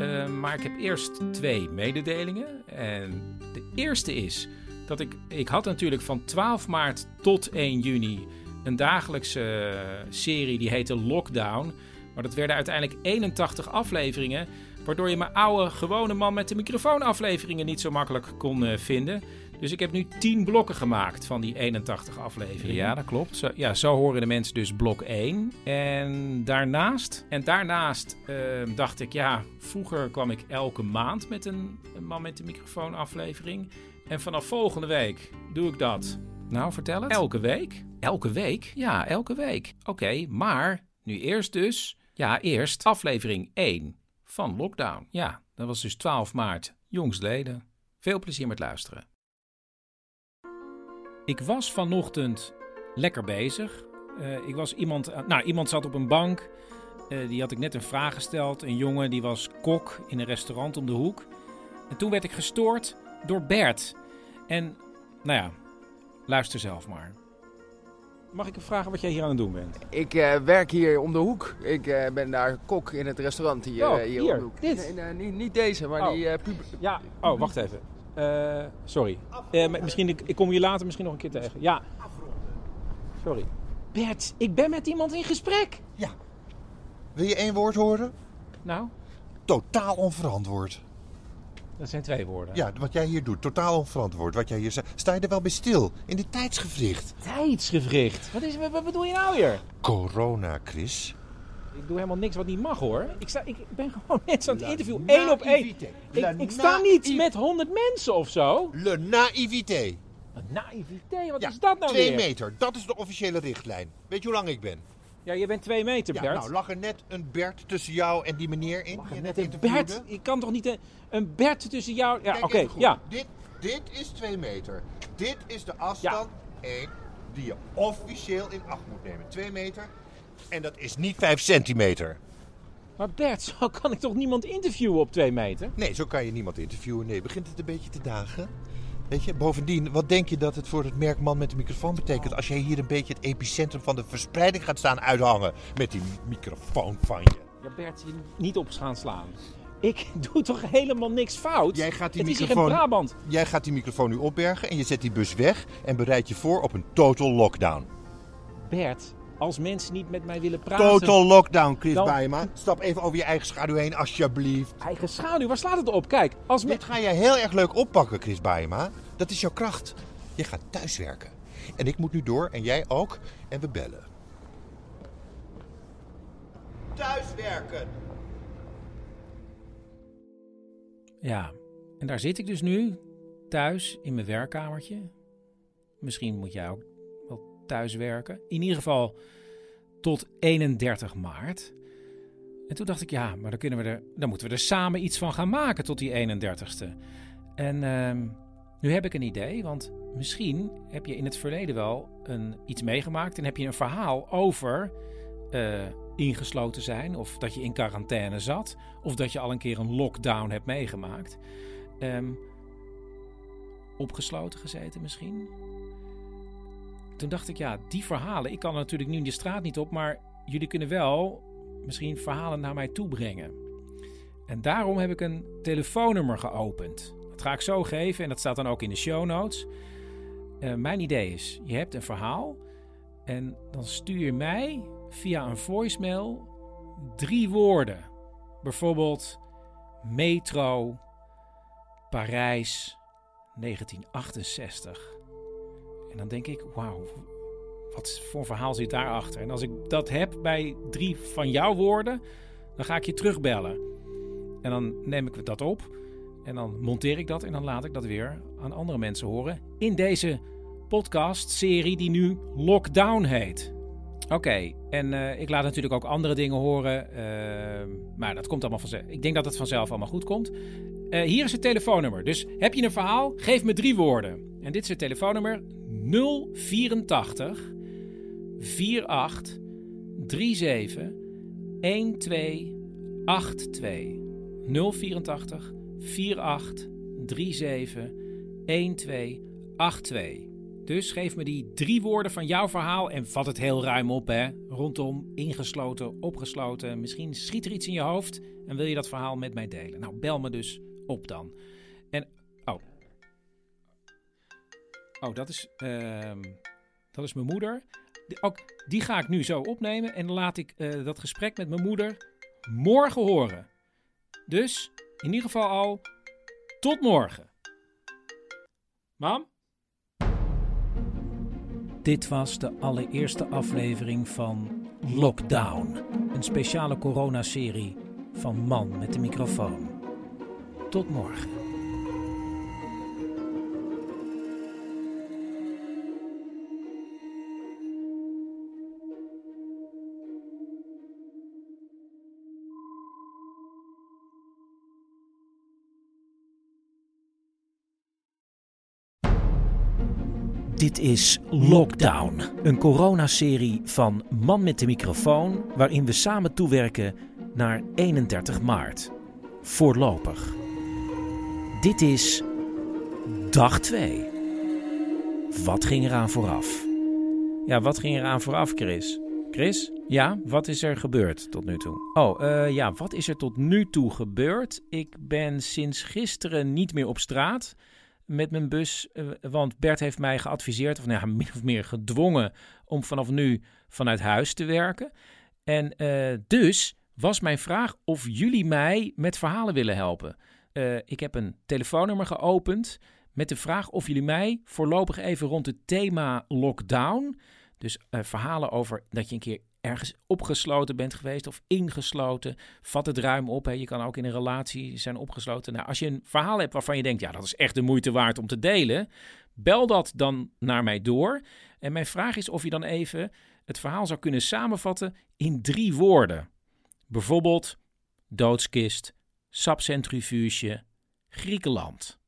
Eh, maar ik heb eerst twee mededelingen. En de eerste is dat ik, ik had natuurlijk van 12 maart tot 1 juni een dagelijkse eh, serie die heette Lockdown. Maar dat werden uiteindelijk 81 afleveringen, waardoor je mijn oude gewone Man met de microfoon afleveringen niet zo makkelijk kon eh, vinden. Dus ik heb nu 10 blokken gemaakt van die 81 afleveringen. Ja, dat klopt. Zo, ja, zo horen de mensen dus blok 1. En daarnaast, en daarnaast eh, dacht ik, ja, vroeger kwam ik elke maand met een, een man met de microfoon aflevering. En vanaf volgende week doe ik dat. Nou, vertel het. Elke week? Elke week? Ja, elke week. Oké, maar nu eerst dus, ja, eerst aflevering 1 van Lockdown. Ja, dat was dus 12 maart, jongstleden. Veel plezier met luisteren. Ik was vanochtend lekker bezig. Eh, ik was iemand, aan- nou, iemand zat op een bank. Eh, die had ik net een vraag gesteld. Een jongen die was kok in een restaurant om de hoek. En toen werd ik gestoord door Bert. En, nou ja, luister zelf maar. Mag ik vragen wat jij hier aan het doen bent? Ik eh, werk hier om de hoek. Ik eh, ben daar kok in het restaurant hier, Oh, eh, hier, hier, om de hoek. dit? Nee, nee, niet, niet deze, maar Oh. die eh pub- Ja, oh, wacht even. Eh, sorry. Eh, misschien, ik, ik kom je later misschien nog een keer tegen. Ja. Sorry. Bert, ik ben met iemand in gesprek. Wil je één woord horen? Nou, Totaal onverantwoord. dat zijn twee woorden. Ja, wat jij hier doet, totaal onverantwoord. Wat jij hier zegt. Sta je er wel bij stil? In dit tijdsgevricht. Tijdsgevricht. Wat, is, wat, wat bedoel je nou weer? Corona, Chris. Ik doe helemaal niks wat niet mag hoor. Ik, sta, ik ben gewoon mensen aan het La interviewen. één op één. naïvité. Ik, ik sta niet met honderd mensen of zo. Le naïvité. Een naïviteit, wat Ja, is dat nou twee weer? meter. Dat is de officiële richtlijn. Weet je hoe lang ik ben? Ja, je bent twee meter, Ja, Bert. nou, lag er net een Bert tussen jou en die meneer in? je Net net een? Bert. Ik kan toch niet een, een Bert tussen jou... Ja, oké. ja. Dit, dit is twee meter. Dit is de afstand één, die je officieel in acht moet nemen. Twee meter. En dat is niet vijf centimeter. Maar Bert, zo kan ik toch niemand interviewen op twee meter? Nee, zo kan je niemand interviewen. Nee, begint het een beetje te dagen? Weet je, bovendien, wat denk je dat het voor het merk man met de microfoon betekent als jij hier een beetje het epicentrum van de verspreiding gaat staan uithangen met die microfoon van je? Ja, Bert, je niet op gaan slaan. Ik doe toch helemaal niks fout? Jij gaat die het is hier in microfoon- Brabant. Jij gaat die microfoon nu opbergen en je zet die bus weg en bereid je voor op een total lockdown. Bert, als mensen niet met mij willen praten... Total lockdown, Chris Dan-. Stap even over je eigen schaduw heen, alsjeblieft. Eigen schaduw, waar slaat het op? Kijk, als. Dit ga je heel erg leuk oppakken, Chris Bijema. Dat is jouw kracht. Je gaat thuiswerken. En ik moet nu door en jij ook. En we bellen. Thuiswerken. Ja, en daar zit ik dus nu, thuis in mijn werkkamertje. Misschien moet jij ook wel thuis werken. In ieder geval tot 31 maart. En toen dacht ik, ja, maar dan, kunnen we er, dan moeten we er samen iets van gaan maken tot die 31ste. En ehm, nu heb ik een idee, want misschien heb je in het verleden wel een, iets meegemaakt en heb je een verhaal over eh, ingesloten zijn, of dat je in quarantaine zat, of dat je al een keer een lockdown hebt meegemaakt. Ehm, opgesloten gezeten misschien. Toen dacht ik, ja, die verhalen, ik kan er natuurlijk nu in de straat niet op, maar jullie kunnen wel misschien verhalen naar mij toe brengen. En daarom heb ik een telefoonnummer geopend. Dat ga ik zo geven en dat staat dan ook in de show notes. Eh, mijn idee is, je hebt een verhaal en dan stuur je mij via een voicemail drie woorden. Bijvoorbeeld metro, Parijs, 1968. En dan denk ik, wauw, wat voor verhaal zit daarachter? En als ik dat heb bij drie van jouw woorden, dan ga ik je terugbellen. En dan neem ik dat op en dan monteer ik dat en dan laat ik dat weer aan andere mensen horen in deze podcast-serie die nu Lockdown heet. Oké, en eh, ik laat natuurlijk ook andere dingen horen, uh, maar dat komt allemaal vanzelf. Ik denk dat het vanzelf allemaal goed komt. Uh, hier is het telefoonnummer. Dus heb je een verhaal, geef me drie woorden. En dit is het telefoonnummer 084 48 37 1282. 084 48 37 1282. Dus geef me die drie woorden van jouw verhaal en vat het heel ruim op, hè? Rondom, ingesloten, opgesloten. Misschien schiet er iets in je hoofd en wil je dat verhaal met mij delen. Nou, bel me dus op dan. En, oh. Oh, dat is, uh, dat is mijn moeder. Die, ook, die ga ik nu zo opnemen en dan laat ik uh, dat gesprek met mijn moeder morgen horen. Dus, in ieder geval al, tot morgen. Mam? Dit was de allereerste aflevering van Lockdown, een speciale coronaserie van Man met de microfoon. Tot morgen. Dit is Lockdown, een coronaserie van Man met de microfoon, waarin we samen toewerken naar 31 maart. Voorlopig. Dit is dag 2. Wat ging eraan vooraf? Ja, wat ging eraan vooraf, Chris? Chris? Ja, wat is er gebeurd tot nu toe? Oh, uh, ja, wat is er tot nu toe gebeurd? Ik ben sinds gisteren niet meer op straat met mijn bus. Eh, want Bert heeft mij geadviseerd, of nou min of meer gedwongen, om vanaf nu vanuit huis te werken. En uh, dus was mijn vraag of jullie mij met verhalen willen helpen. Uh, ik heb een telefoonnummer geopend met de vraag of jullie mij voorlopig even rond het thema lockdown, dus verhalen over dat je een keer ergens opgesloten bent geweest of ingesloten. Vat het ruim op. Hè. Je kan ook in een relatie zijn opgesloten. Nou, als je een verhaal hebt waarvan je denkt, ja, dat is echt de moeite waard om te delen, bel dat dan naar mij door. En mijn vraag is of je dan even het verhaal zou kunnen samenvatten in drie woorden. Bijvoorbeeld doodskist, sapcentrifuge, Griekenland.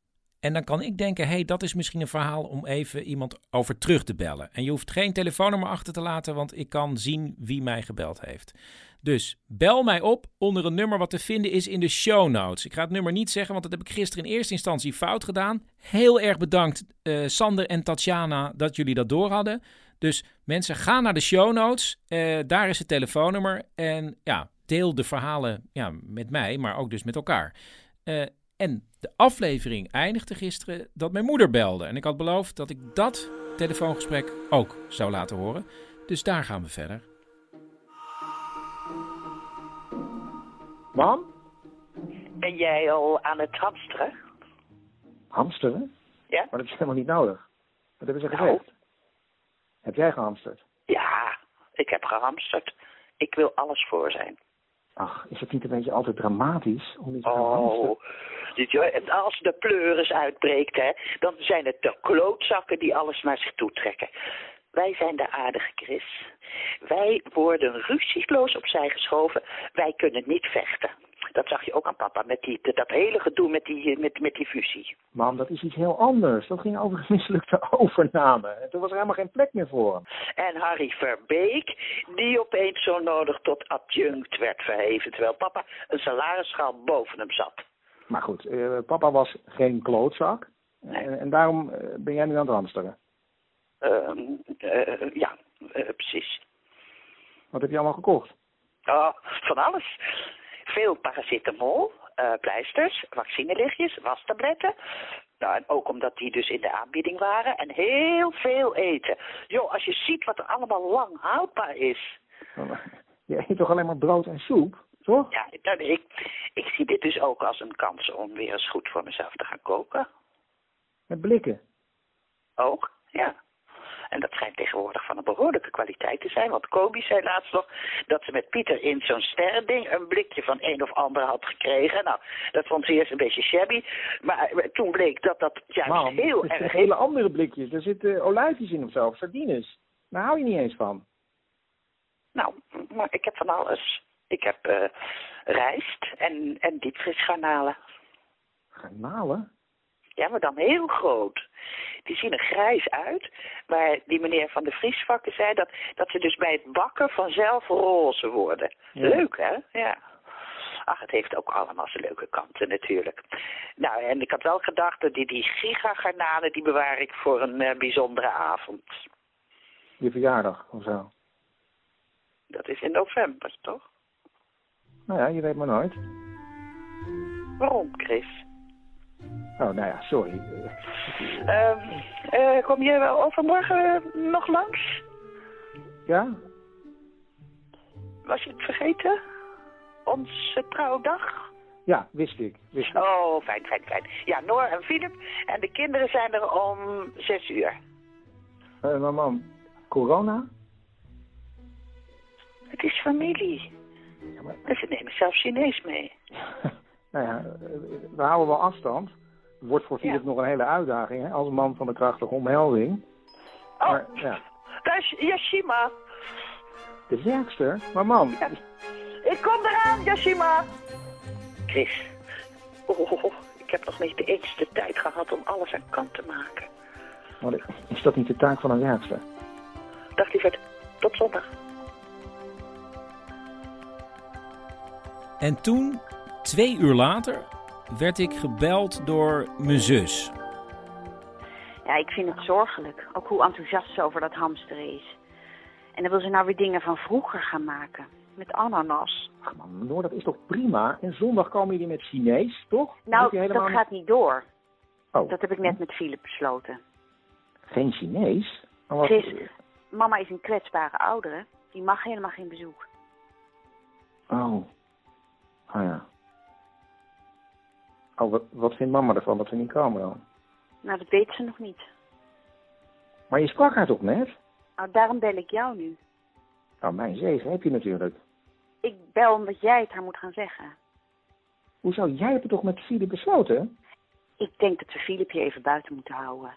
En dan kan ik denken, hey, dat is misschien een verhaal om even iemand over terug te bellen. En je hoeft geen telefoonnummer achter te laten, want ik kan zien wie mij gebeld heeft. Dus bel mij op onder een nummer wat te vinden is in de show notes. Ik ga het nummer niet zeggen, want dat heb ik gisteren in eerste instantie fout gedaan. Heel erg bedankt, uh, Sander en Tatjana, dat jullie dat door hadden. Dus mensen, ga naar de show notes. Uh, daar is het telefoonnummer. En ja, deel de verhalen ja, met mij, maar ook dus met elkaar. Uh, en de aflevering eindigde gisteren dat mijn moeder belde. En ik had beloofd dat ik dat telefoongesprek ook zou laten horen. Dus daar gaan we verder. Mam? Ben jij al aan het hamsteren? Hamsteren? Ja. Maar dat is helemaal niet nodig. Wat hebben ze Nou. gezegd? Heb jij gehamsterd? Ja, ik heb gehamsterd. Ik wil alles voor zijn. Ach, is het niet een beetje altijd dramatisch om iets? Oh, dit- joh, en als de pleuris uitbreekt, hè, dan zijn het de klootzakken die alles naar zich toe trekken. Wij zijn de aardige Chris. Wij worden ruzieloos opzij geschoven. Wij kunnen niet vechten. Dat zag je ook aan papa, met die, dat hele gedoe met die, met, met die fusie. Mam, dat is iets heel anders. Dat ging over een mislukte overname. En toen was er helemaal geen plek meer voor hem. En Harry Verbeek, die opeens zo nodig tot adjunct werd verheven, terwijl papa een salarisschaal boven hem zat. Maar goed, eh, papa was geen klootzak. Nee. En, en daarom eh, ben jij nu aan het hamsteren. Ehm, eh, ja, precies. Wat heb je allemaal gekocht? Oh, van alles. Veel paracetamol, eh, pleisters, vaccinelichtjes, wastabletten. Nou, en ook omdat die dus in de aanbieding waren. En heel veel eten. Joh, als je ziet wat er allemaal lang houdbaar is. Je eet toch alleen maar brood en soep, toch? Ja, nou, ik, ik zie dit dus ook als een kans om weer eens goed voor mezelf te gaan koken. Met blikken. Ook, ja. En dat schijnt tegenwoordig van een behoorlijke kwaliteit te zijn. Want Kobi zei laatst nog dat ze met Pieter in zo'n sterrending een blikje van een of ander had gekregen. Nou, dat vond ze eerst een beetje shabby. Maar eh, toen bleek dat dat juist heel erg... hele andere blikjes. Er zitten olijfjes in of zo, sardines. Daar hou je niet eens van. Nou, maar ik heb van alles. Ik heb eh, rijst en, en diepvriesgarnalen. Garnalen? Ja, maar dan heel groot. Die zien er grijs uit. Maar die meneer van de Vriesvakken zei dat, dat ze dus bij het bakken vanzelf roze worden. Ja. Leuk, hè? Ja. Ach, het heeft ook allemaal zijn leuke kanten natuurlijk. Nou, en ik had wel gedacht dat die, die gigagarnalen, die bewaar ik voor een eh, bijzondere avond. Je verjaardag of zo. Dat is in november, toch? Nou ja, je weet maar nooit. Waarom, Chris? Oh, nou ja, sorry. Ehm, eh, kom je wel overmorgen nog langs? Ja? Was je het vergeten? Onze trouwdag? Ja, wist ik. Wist ik. Oh, fijn, fijn, fijn. Ja, Noor en Philip. En de kinderen zijn er om zes uur. Eh, maar mam, corona? Het is familie. Ja, maar, En ze nemen zelfs Chinees mee. nou ja, eh, we houden wel afstand. Wordt voor Philip Ja. nog een hele uitdaging, hè? Als man van de krachtige omhelding. Oh, Maar ja, daar is Yashima. de werkster. Maar Ja. Ik kom eraan, Yashima. Chris. Oh, oh, oh, ik heb nog niet eens de tijd gehad om alles aan kant te maken. wat is dat niet de taak van een werkster? Dag lieverd. Tot zondag. En toen, twee uur later, werd ik gebeld door mijn zus. Ja, ik vind het zorgelijk. Ook hoe enthousiast ze over dat hamsteren is. En dan wil ze nou weer dingen van vroeger gaan maken. Met ananas. Ach man, Noor, dat is toch prima? En zondag komen jullie met Chinees, toch? Nou, helemaal dat gaat niet door. Oh, Dat heb ik net met Philip besloten. geen Chinees? Maar wat- Chris, mama is een kwetsbare oudere. Die mag helemaal geen bezoek. Oh. Oh ja. Oh, wat, wat vindt mama ervan dat we niet komen dan? Nou, dat weet ze nog niet. Maar je sprak haar toch net? Nou, daarom bel ik jou nu. Nou, mijn zegen heb je natuurlijk. Ik bel omdat jij het haar moet gaan zeggen. Hoezo? Jij hebt het toch met Philip besloten? Ik denk dat we Philip hier even buiten moeten houden.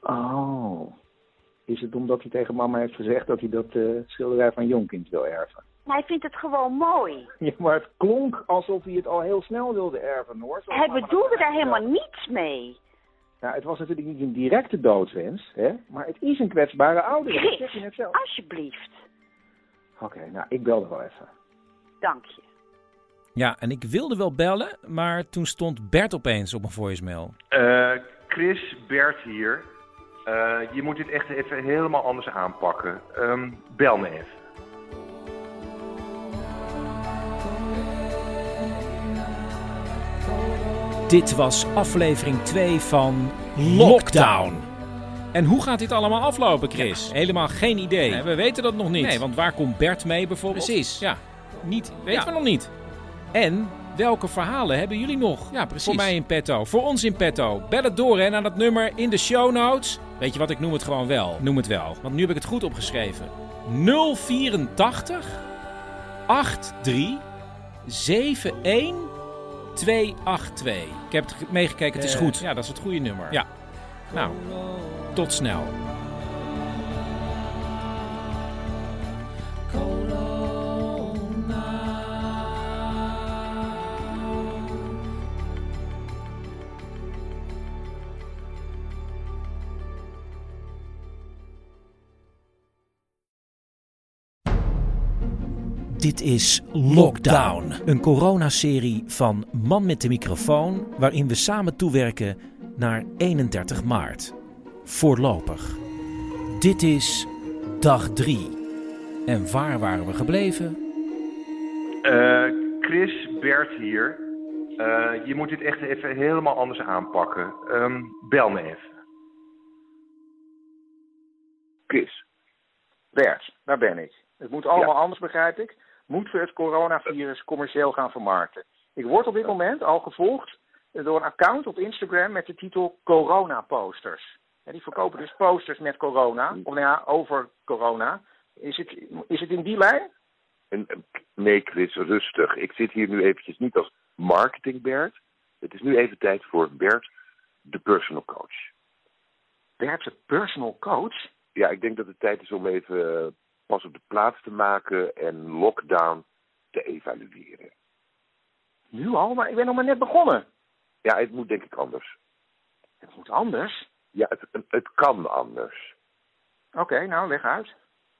Oh. Is het omdat hij tegen mama heeft gezegd dat hij dat eh, schilderij van Jonkind wil erven? Hij vindt het gewoon mooi. Ja, maar het klonk alsof hij het al heel snel wilde erven, hoor. Zoals Hij bedoelde daar helemaal niets mee. Ja, het was natuurlijk niet een directe doodswens, hè? Maar het is een kwetsbare oudere. Dat zeg je net zelf. Alsjeblieft. Oké, nou, ik bel er wel even. Dank je. Ja, en ik wilde wel bellen, maar toen stond Bert opeens op mijn voicemail. Eh, Chris, Bert hier. Eh, je moet dit echt even helemaal anders aanpakken. Ehm, bel me even. Dit was aflevering 2 van Lockdown. En hoe gaat dit allemaal aflopen, Chris? helemaal geen idee. we weten dat nog niet. Nee, want waar komt Bert mee bijvoorbeeld? Precies. Ja, niet, weten we nog niet. En welke verhalen hebben jullie nog? Ja, precies. Voor mij in petto, voor ons in petto. Bel het door hè, naar dat nummer in de show notes. Weet je wat, ik noem het gewoon wel. Noem het wel, want nu heb ik het goed opgeschreven. 084 83 71 282. Ik heb het meegekeken, het is Eh, goed. Ja, dat is het goede nummer. Ja. Nou, tot snel. Dit is Lockdown, een coronaserie van Man met de microfoon, waarin we samen toewerken naar 31 maart. Voorlopig. Dit is dag 3. En waar waren we gebleven? Eh, Chris, Bert hier. Eh, je moet dit echt even helemaal anders aanpakken. Ehm, bel me even. Chris. Bert, daar ben ik. Het moet allemaal anders, begrijp ik. Moeten we het coronavirus commercieel gaan vermarkten? Ik word op dit moment al gevolgd door een account op Instagram met de titel Corona Posters. Ja, die verkopen dus posters met corona, of nou ja, over corona. Is het, is het in die lijn? En, en- nee, Chris, rustig. Ik zit hier nu eventjes niet als marketing Bert. Het is nu even tijd voor Bert, de personal coach. Bert, de personal coach? Ja, ik denk dat het tijd is om even eh, pas op de plaats te maken en lockdown te evalueren. Nu al? Maar ik ben nog maar net begonnen. Ja, het moet denk ik anders. Het moet anders. Ja, het, het, kan anders. Oké, nou leg uit.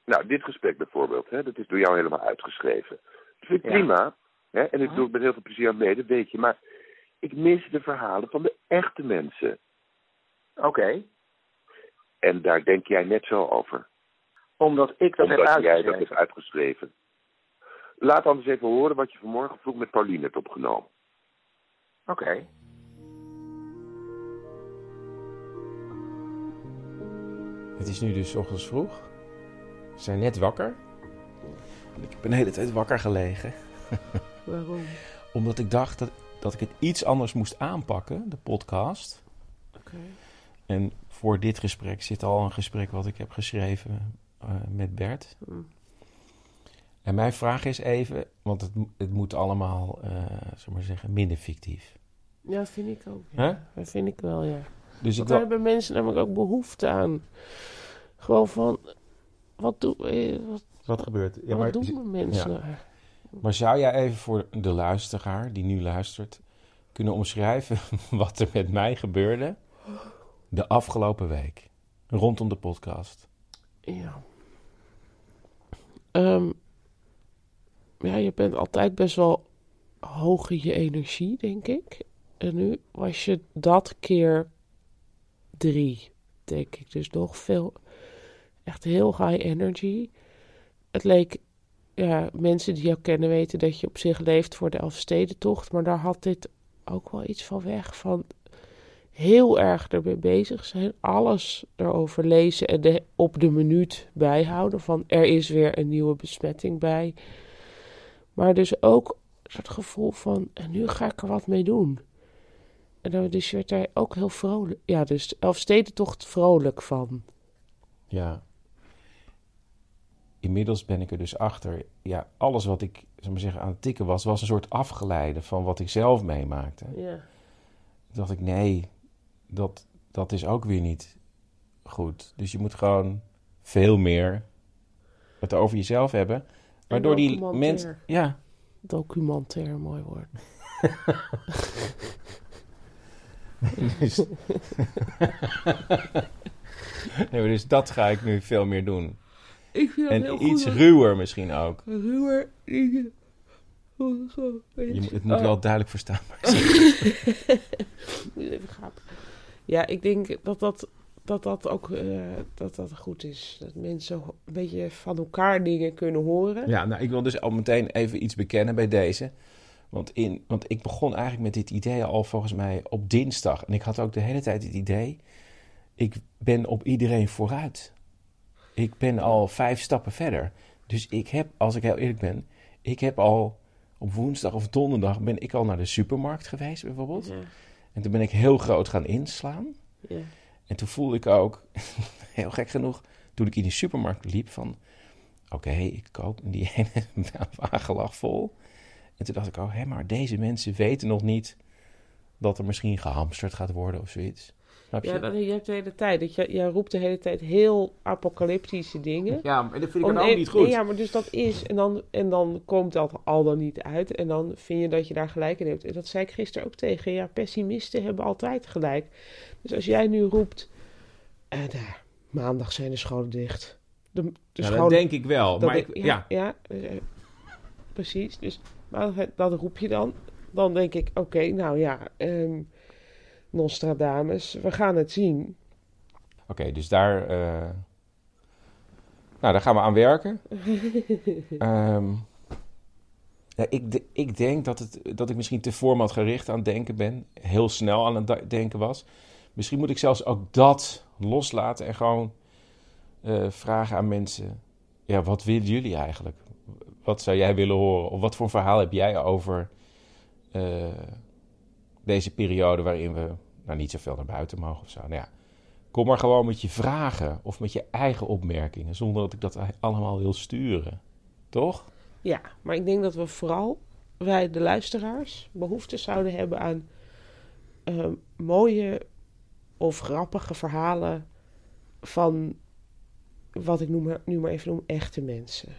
Nou, dit gesprek bijvoorbeeld, hè, dat is door jou helemaal uitgeschreven. Dat vind ik Ja. prima. Hè, en ik doe het met heel veel plezier aan mee, dat weet je. Maar ik mis de verhalen van de echte mensen. Oké. En daar denk jij net zo over. Omdat ik dat heb Omdat jij dat uitgeschreven. hebt uitgeschreven. Laat anders even horen wat je vanmorgen vroeg met Pauline hebt opgenomen. Oké. Het is nu dus ochtends vroeg. We zijn net wakker. En ik heb een hele tijd wakker gelegen. Waarom? Omdat ik dacht dat, dat ik het iets anders moest aanpakken, de podcast. Oké. En voor dit gesprek zit al een gesprek wat ik heb geschreven met Bert. Mm. En mijn vraag is even, want het, het moet allemaal, eh zeg maar zeggen, minder fictief. Ja, vind ik ook. Ja. Dat vind ik wel, ja. Dus ik Want daar hebben mensen namelijk ook behoefte aan. Gewoon van, wat, doe, eh, wat, Wat gebeurt? Ja, wat maar- doen de mensen ja. daar? Maar zou jij even voor de luisteraar die nu luistert kunnen omschrijven wat er met mij gebeurde de afgelopen week rondom de podcast? Ja. Ehm, ja, je bent altijd best wel hoog in je energie, denk ik. En nu was je dat keer drie, denk ik. Dus nog veel, echt heel high energy. Het leek, ja, mensen die jou kennen weten dat je op zich leeft voor de Elfstedentocht. Maar daar had dit ook wel iets van weg. Van heel erg ermee bezig zijn. Alles erover lezen en de, op de minuut bijhouden. Van er is weer een nieuwe besmetting bij. Maar dus ook een soort gevoel van, en nu ga ik er wat mee doen. En dan dus werd hij ook heel vrolijk. Ja, dus Elfstedentocht vrolijk van. Ja. Inmiddels ben ik er dus achter. Ja, alles wat ik zal maar zeggen, aan het tikken was, was een soort afgeleide van wat ik zelf meemaakte. Ja. Dacht ik, nee, dat, dat is ook weer niet goed. Dus je moet gewoon veel meer het over jezelf hebben. Waardoor die mensen. Ja, Documentair, mooi woord. dus, nee, maar dus dat ga ik nu veel meer doen. Ik vind dat heel En goed, iets ruwer misschien ook. Ruwer. Je, Je, moet- het moet wel duidelijk verstaanbaar zijn. Moet even gapen. Ja, ik denk dat dat, dat, dat ook eh, dat dat goed is. Dat mensen een beetje van elkaar dingen kunnen horen. Ja, nou, ik wil dus al meteen even iets bekennen bij deze. Want, in, want ik begon eigenlijk met dit idee al volgens mij op dinsdag. En ik had ook de hele tijd het idee, ik ben op iedereen vooruit. Ik ben al vijf stappen verder. Dus ik heb, als ik heel eerlijk ben, ik heb al op woensdag of donderdag ben ik al naar de supermarkt geweest bijvoorbeeld. Ja. En toen ben ik heel groot gaan inslaan. Ja. En toen voelde ik ook, heel gek genoeg, toen ik in die supermarkt liep van... Oké, ik koop die ene wagen lag vol. En toen dacht ik, oh hé, maar deze mensen weten nog niet dat er misschien gehamsterd gaat worden of zoiets. Snap je? Ja, dat, je hebt de hele tijd. Dat je, jij roept de hele tijd heel apocalyptische dingen. Ja, maar dat vind ik dan ook een- niet goed. Nee, ja, maar dus dat is. En dan, en dan komt dat al dan niet uit. En dan vind je dat je daar gelijk in hebt. En dat zei ik gisteren ook tegen. Ja, pessimisten hebben altijd gelijk. Dus als jij nu roept. eh, nou, maandag zijn de scholen dicht. De, de Ja, dat scholen- denk ik wel, maar ik- ja, ja. ja, eh, precies. Dus maandag, dat roep je dan. Dan denk ik, oké, nou ja. ehm Nostradamus, we gaan het zien. Oké, dus daar, eh, nou, daar gaan we aan werken. Ehm, ja, ik, de- ik denk dat, het, dat ik misschien te formatgericht aan het denken ben. Heel snel aan het denken was. Misschien moet ik zelfs ook dat loslaten en gewoon eh, vragen aan mensen. Ja, wat willen jullie eigenlijk? Wat zou jij willen horen? Of wat voor verhaal heb jij over eh, deze periode waarin we nou, niet zoveel naar buiten mogen of zo? Nou ja, Kom maar gewoon met je vragen of met je eigen opmerkingen, zonder dat ik dat allemaal wil sturen. Toch? Ja, maar ik denk dat we vooral, wij de luisteraars, behoefte zouden hebben aan eh, mooie of grappige verhalen van wat ik noem, nu maar even noem echte mensen.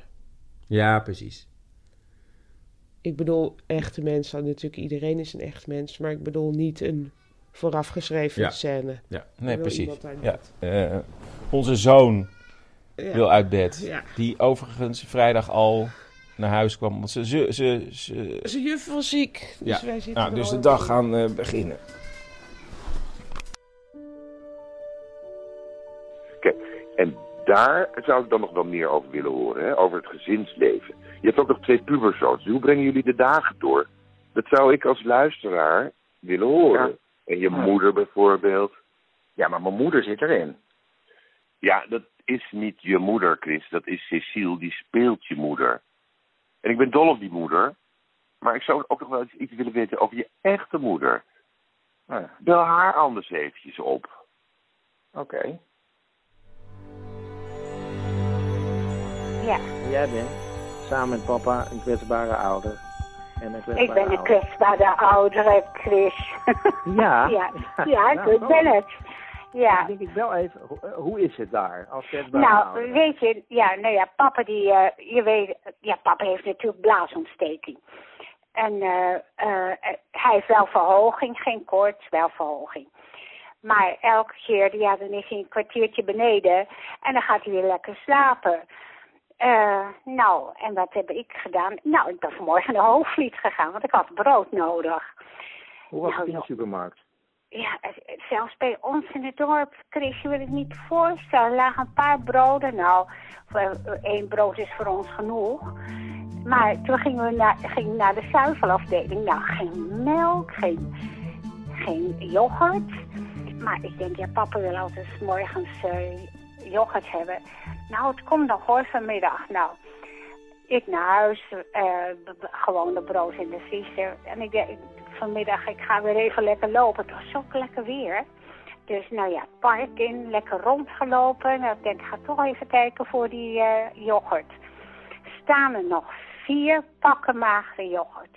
Ja, precies. Ik bedoel echte mensen, natuurlijk iedereen is een echt mens, maar ik bedoel niet een voorafgeschreven Ja. scène. Ja, nee, precies. Ja. eh, onze zoon Ja. wil uit bed. Ja. Die overigens vrijdag al naar huis kwam. Want ze, ze, ze, ze- Zijn juf was ziek, dus ja. wij zitten Nou, dus de in. dag gaan eh, beginnen. Kijk, en daar zou ik dan nog wel meer over willen horen, hè? over het gezinsleven. Je hebt ook nog twee puberzoons. Hoe brengen jullie de dagen door? Dat zou ik als luisteraar willen horen. En je Ja. moeder bijvoorbeeld. Ja, maar mijn moeder zit erin. Ja, dat is niet je moeder, Chris. Dat is Cecile, die speelt je moeder. En ik ben dol op die moeder. Maar ik zou ook nog wel eens iets willen weten over je echte moeder. Nou ja, Bel haar anders eventjes op. oké. Ja, Jij bent samen met papa een kwetsbare ouder. En een ik ben een kwetsbare oudere, Chris. Ja? ja, ja, Nou, ik ben het. Ja. Dan denk ik wel even, hoe, eh, hoe is het daar als kwetsbare Nou, weet je, ja, nou ja, papa die, eh, je weet, ja, papa heeft natuurlijk blaasontsteking. En eh, eh, hij heeft wel verhoging, geen koorts, wel verhoging. Maar elke keer, ja, dan is hij een kwartiertje beneden en dan gaat hij weer lekker slapen. Eh, nou, en wat heb ik gedaan? Nou, ik ben vanmorgen naar Hoofdvliet gegaan, want ik had brood nodig. Hoe was nou, het in de supermarkt? Ja, zelfs bij ons in het dorp, Chris, je wil het niet voorstellen. Er lagen een paar broden. Nou, eh, één brood is voor ons genoeg. Maar toen gingen we naar, gingen naar de zuivelafdeling. Nou, geen melk, geen, geen yoghurt. Maar ik denk, ja, papa wil altijd morgens eh, yoghurt hebben. Nou, het komt nog hoor vanmiddag. Nou, ik naar huis, eh, gewoon de brood in de vriezer. En ik denk, vanmiddag, ik ga weer even lekker lopen. Het was zo lekker weer. Dus nou ja, park in, lekker rondgelopen. Nou, ik denk, ik ga toch even kijken voor die eh, yoghurt. Staan er nog vier pakken magere yoghurt.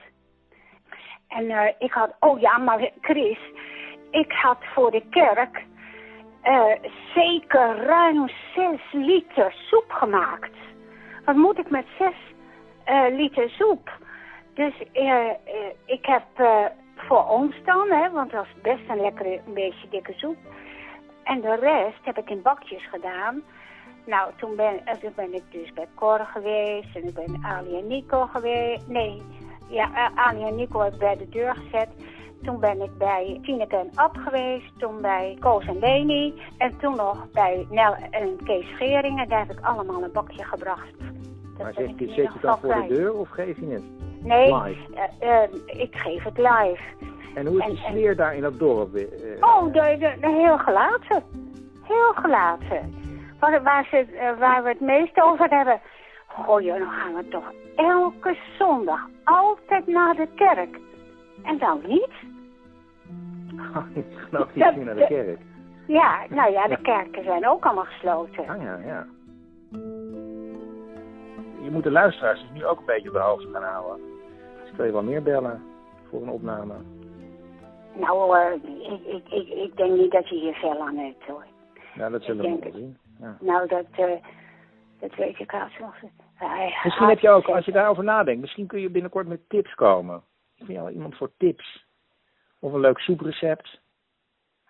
En eh, ik had, oh ja, maar Chris, ik had voor de kerk eh, zeker ruim zes liter soep gemaakt. Wat moet ik met zes eh, liter soep? Dus eh, ik heb voor ons dan, hè, want dat was best een lekkere, een beetje dikke soep. En de rest heb ik in bakjes gedaan. Nou, toen ben, toen ben ik dus bij Cor geweest en ik ben Ali en Nico geweest. Nee, ja, Ali en Nico heb bij de deur gezet. Toen ben ik bij Tineke en Ab geweest. Toen bij Koos en Leni. En toen nog bij Nel en Kees Scheringen. Daar heb ik allemaal een bakje gebracht. Dat Maar ben zet je, dan geval voor de deur of geef je het? Nee, Live. eh, eh, ik geef het live. En hoe is En- de en- sfeer daar in dat dorp? eh, Oh, de, de, de- heel gelaten. Heel gelaten. Waar, waar, ze, waar we het meest over hebben. Goh, joh, dan gaan we toch elke zondag altijd naar de kerk. En dan niet? ik geloof niet meer naar de kerk. Ja, nou ja, de kerken zijn ook allemaal gesloten. Ah ja, ja. Je moet de luisteraars dus nu ook een beetje op de hoogte gaan houden. Dus kun je wel meer bellen voor een opname. Nou hoor, ik, ik, ik, ik denk niet dat je hier veel aan hebt hoor. Nou, dat zullen Ik we wel zien. Ja. Nou, dat, eh, dat weet ik als nog. Misschien heb je ook, als je daarover nadenkt, misschien kun je binnenkort met tips komen. Ik ben wel iemand voor tips. Of een leuk soeprecept.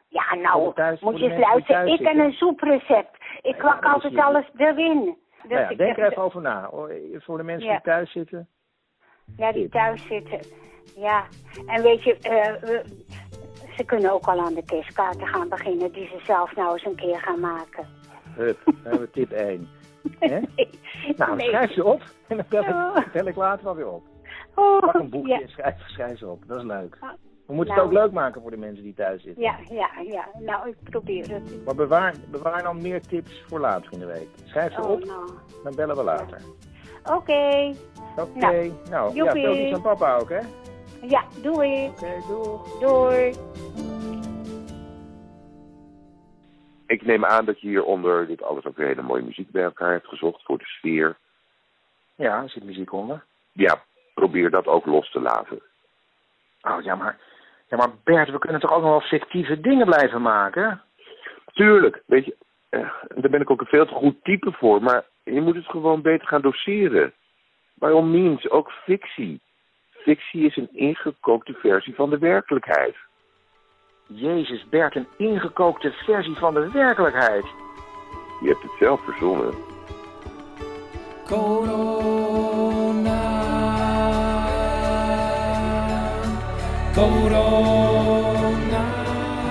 Ja, nou, moet je eens luisteren. Ik en een soeprecept. Ik kwak dat is altijd alles erin. Dus Nou ja, ik- denk er even over na. Voor de mensen Ja. die thuis zitten. Ja, die thuis zitten. Ja, en weet je, eh, ze kunnen ook al aan de kerstkaarten gaan beginnen die ze zelf nou eens een keer gaan maken. Hup, dan hebben we tip 1. Hè? Nou, Nee. schrijf ze op en dan bel Oh. ik, bel ik later wel weer op. Oh, Pak een boekje ja. en schrijf, schrijf ze op. Dat is leuk. We moeten Nou. het ook leuk maken voor de mensen die thuis zitten. Ja, ja, ja. Nou, ik probeer het. Maar bewaar, bewaar dan meer tips voor later in de week. Schrijf ze Oh, op, nou. dan bellen we later. Oké. Oké, Nou, nou, ja, tel iets aan papa ook, hè? Ja, doei. Oké, doeg. Doei. ik neem aan dat je hieronder dit alles ook weer hele mooie muziek bij elkaar hebt gezocht voor de sfeer. Ja, er zit muziek onder. Ja, probeer dat ook los te laten. Oh ja, maar, ja, maar Bert, we kunnen toch ook nog wel fictieve dingen blijven maken? Tuurlijk, weet je, eh, daar ben ik ook een veel te goed type voor, maar je moet het gewoon beter gaan doseren. By all means, ook fictie. Fictie is een ingekookte versie van de werkelijkheid. Jezus, Bert, een ingekookte versie van de werkelijkheid. Je hebt het zelf verzonnen.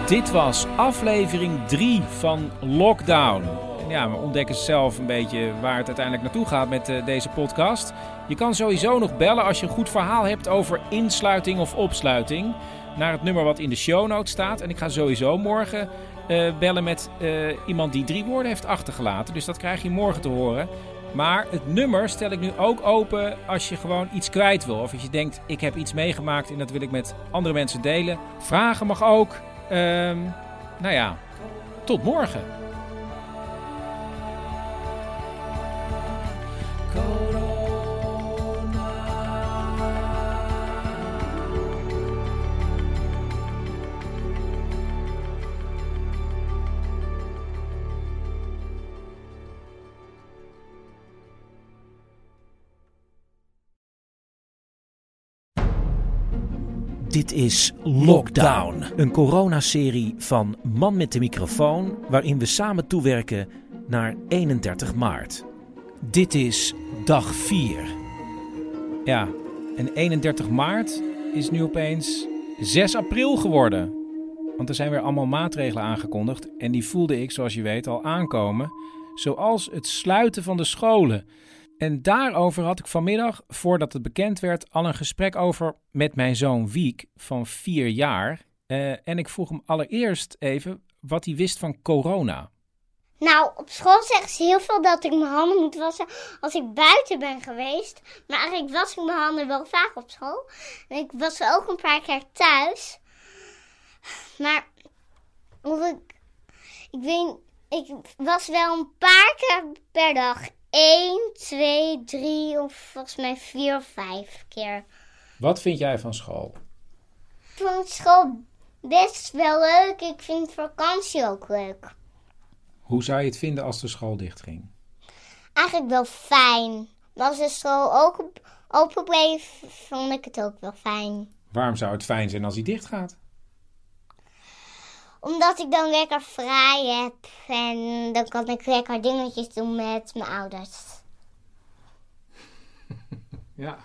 Dit was aflevering 3 van Lockdown. Ja, we ontdekken zelf een beetje waar het uiteindelijk naartoe gaat met eh, deze podcast. Je kan sowieso nog bellen als je een goed verhaal hebt over insluiting of opsluiting. Naar het nummer wat in de show notes staat. En ik ga sowieso morgen eh, bellen met eh, iemand die drie woorden heeft achtergelaten. Dus dat krijg je morgen te horen. Maar het nummer stel ik nu ook open als je gewoon iets kwijt wil. Of als je denkt, ik heb iets meegemaakt en dat wil ik met andere mensen delen. Vragen mag ook. Ehm, nou ja, tot morgen. Dit is Lockdown, een coronaserie van Man met de microfoon, waarin we samen toewerken naar 31 maart. Dit is dag 4. Ja, en 31 maart is nu opeens 6 april geworden. Want er zijn weer allemaal maatregelen aangekondigd en die voelde ik, zoals je weet, al aankomen. Zoals het sluiten van de scholen. En daarover had ik vanmiddag, voordat het bekend werd, al een gesprek over met mijn zoon Wiek van vier jaar. Eh, en ik vroeg hem allereerst even wat hij wist van corona. Nou, op school zeggen ze heel veel dat ik mijn handen moet wassen als ik buiten ben geweest. Maar eigenlijk was ik mijn handen wel vaak op school. En ik was ook een paar keer thuis. Maar of ik, ik weet, ik was wel een paar keer per dag 1, 2, 3 of volgens mij 4 of 5 keer. Wat vind jij van school? Ik vond school best wel leuk. Ik vind vakantie ook leuk. Hoe zou je het vinden als de school dichtging? Eigenlijk wel fijn. Maar als de school ook op- open bleef, vond ik het ook wel fijn. Waarom zou het fijn zijn als hij dicht gaat? Omdat ik dan lekker vrij heb en dan kan ik lekker dingetjes doen met mijn ouders. Ja.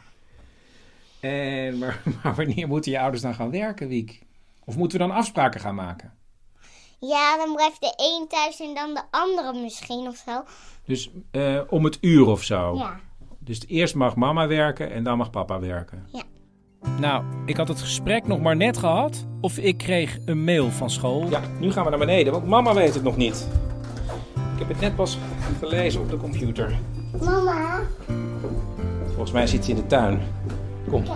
En, maar, maar wanneer moeten je ouders dan gaan werken, Wiek? Of moeten we dan afspraken gaan maken? Ja, dan blijft de een thuis en dan de andere misschien of zo. Dus eh, om het uur of zo? Ja. Dus eerst mag mama werken en dan mag papa werken? Ja. Nou, ik had het gesprek nog maar net gehad of ik kreeg een mail van school. Ja, nu gaan we naar beneden, want mama weet het nog niet. Ik heb het net pas gelezen op de computer. Mama? Volgens mij zit ze in de tuin. Kom. Nee,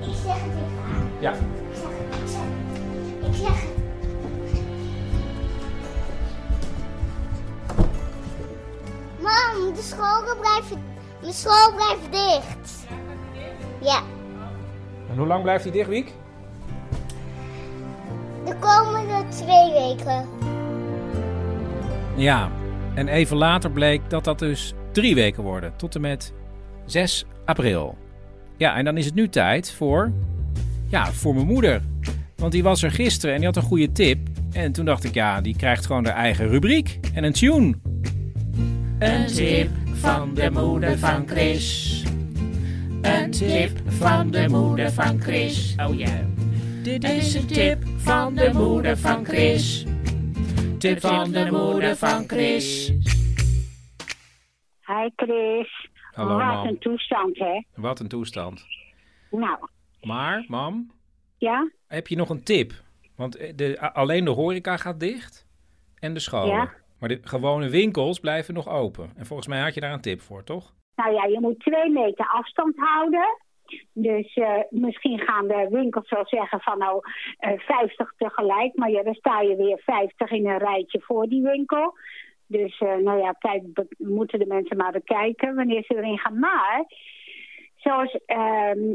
ik zeg het tegen haar. Ja. Ik zeg het, ik zeg het. Ik zeg het. Mam, de scholen blijven, de school blijft dicht. Ja, En hoe lang blijft hij dicht, Wiek? de komende twee weken. Ja, en even later bleek dat dat dus drie weken worden, tot en met 6 april. Ja, en dan is het nu tijd voor, ja, voor mijn moeder. Want die was er gisteren en die had een goede tip. En toen dacht ik, ja, die krijgt gewoon haar eigen rubriek en een tune. Een tip van de moeder van Chris. Een tip van de moeder van Chris. Oh ja. Dit is een tip van de moeder van Chris. Tip van de moeder van Chris. Hi Chris. Hallo, Wat mam. een toestand, hè? Wat een toestand. Nou, Maar, mam, ja? heb je nog een tip? Want eh, de, alleen de horeca gaat dicht en de scholen. Ja. Maar de gewone winkels blijven nog open. En volgens mij had je daar een tip voor, toch? Nou ja, je moet twee meter afstand houden. Dus eh, misschien gaan de winkels wel zeggen van nou eh 50 tegelijk. Maar dan sta je weer 50 in een rijtje voor die winkel. Dus eh, nou ja, be- moeten de mensen maar bekijken wanneer ze erin gaan. Maar zoals, ehm,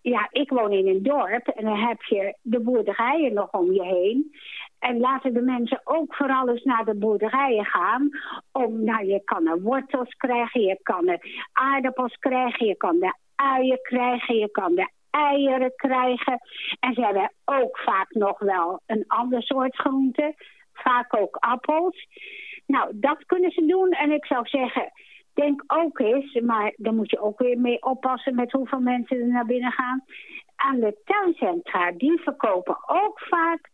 ja, ik woon in een dorp en dan heb je de boerderijen nog om je heen. En laten de mensen ook vooral eens naar de boerderijen gaan. Om, nou, je kan er wortels krijgen, je kan er aardappels krijgen, je kan er uien krijgen, je kan er eieren krijgen. En ze hebben ook vaak nog wel een ander soort groente. Vaak ook appels. Nou, dat kunnen ze doen. En ik zou zeggen, denk ook eens, maar dan moet je ook weer mee oppassen met hoeveel mensen er naar binnen gaan. Aan de tuincentra, die verkopen ook vaak,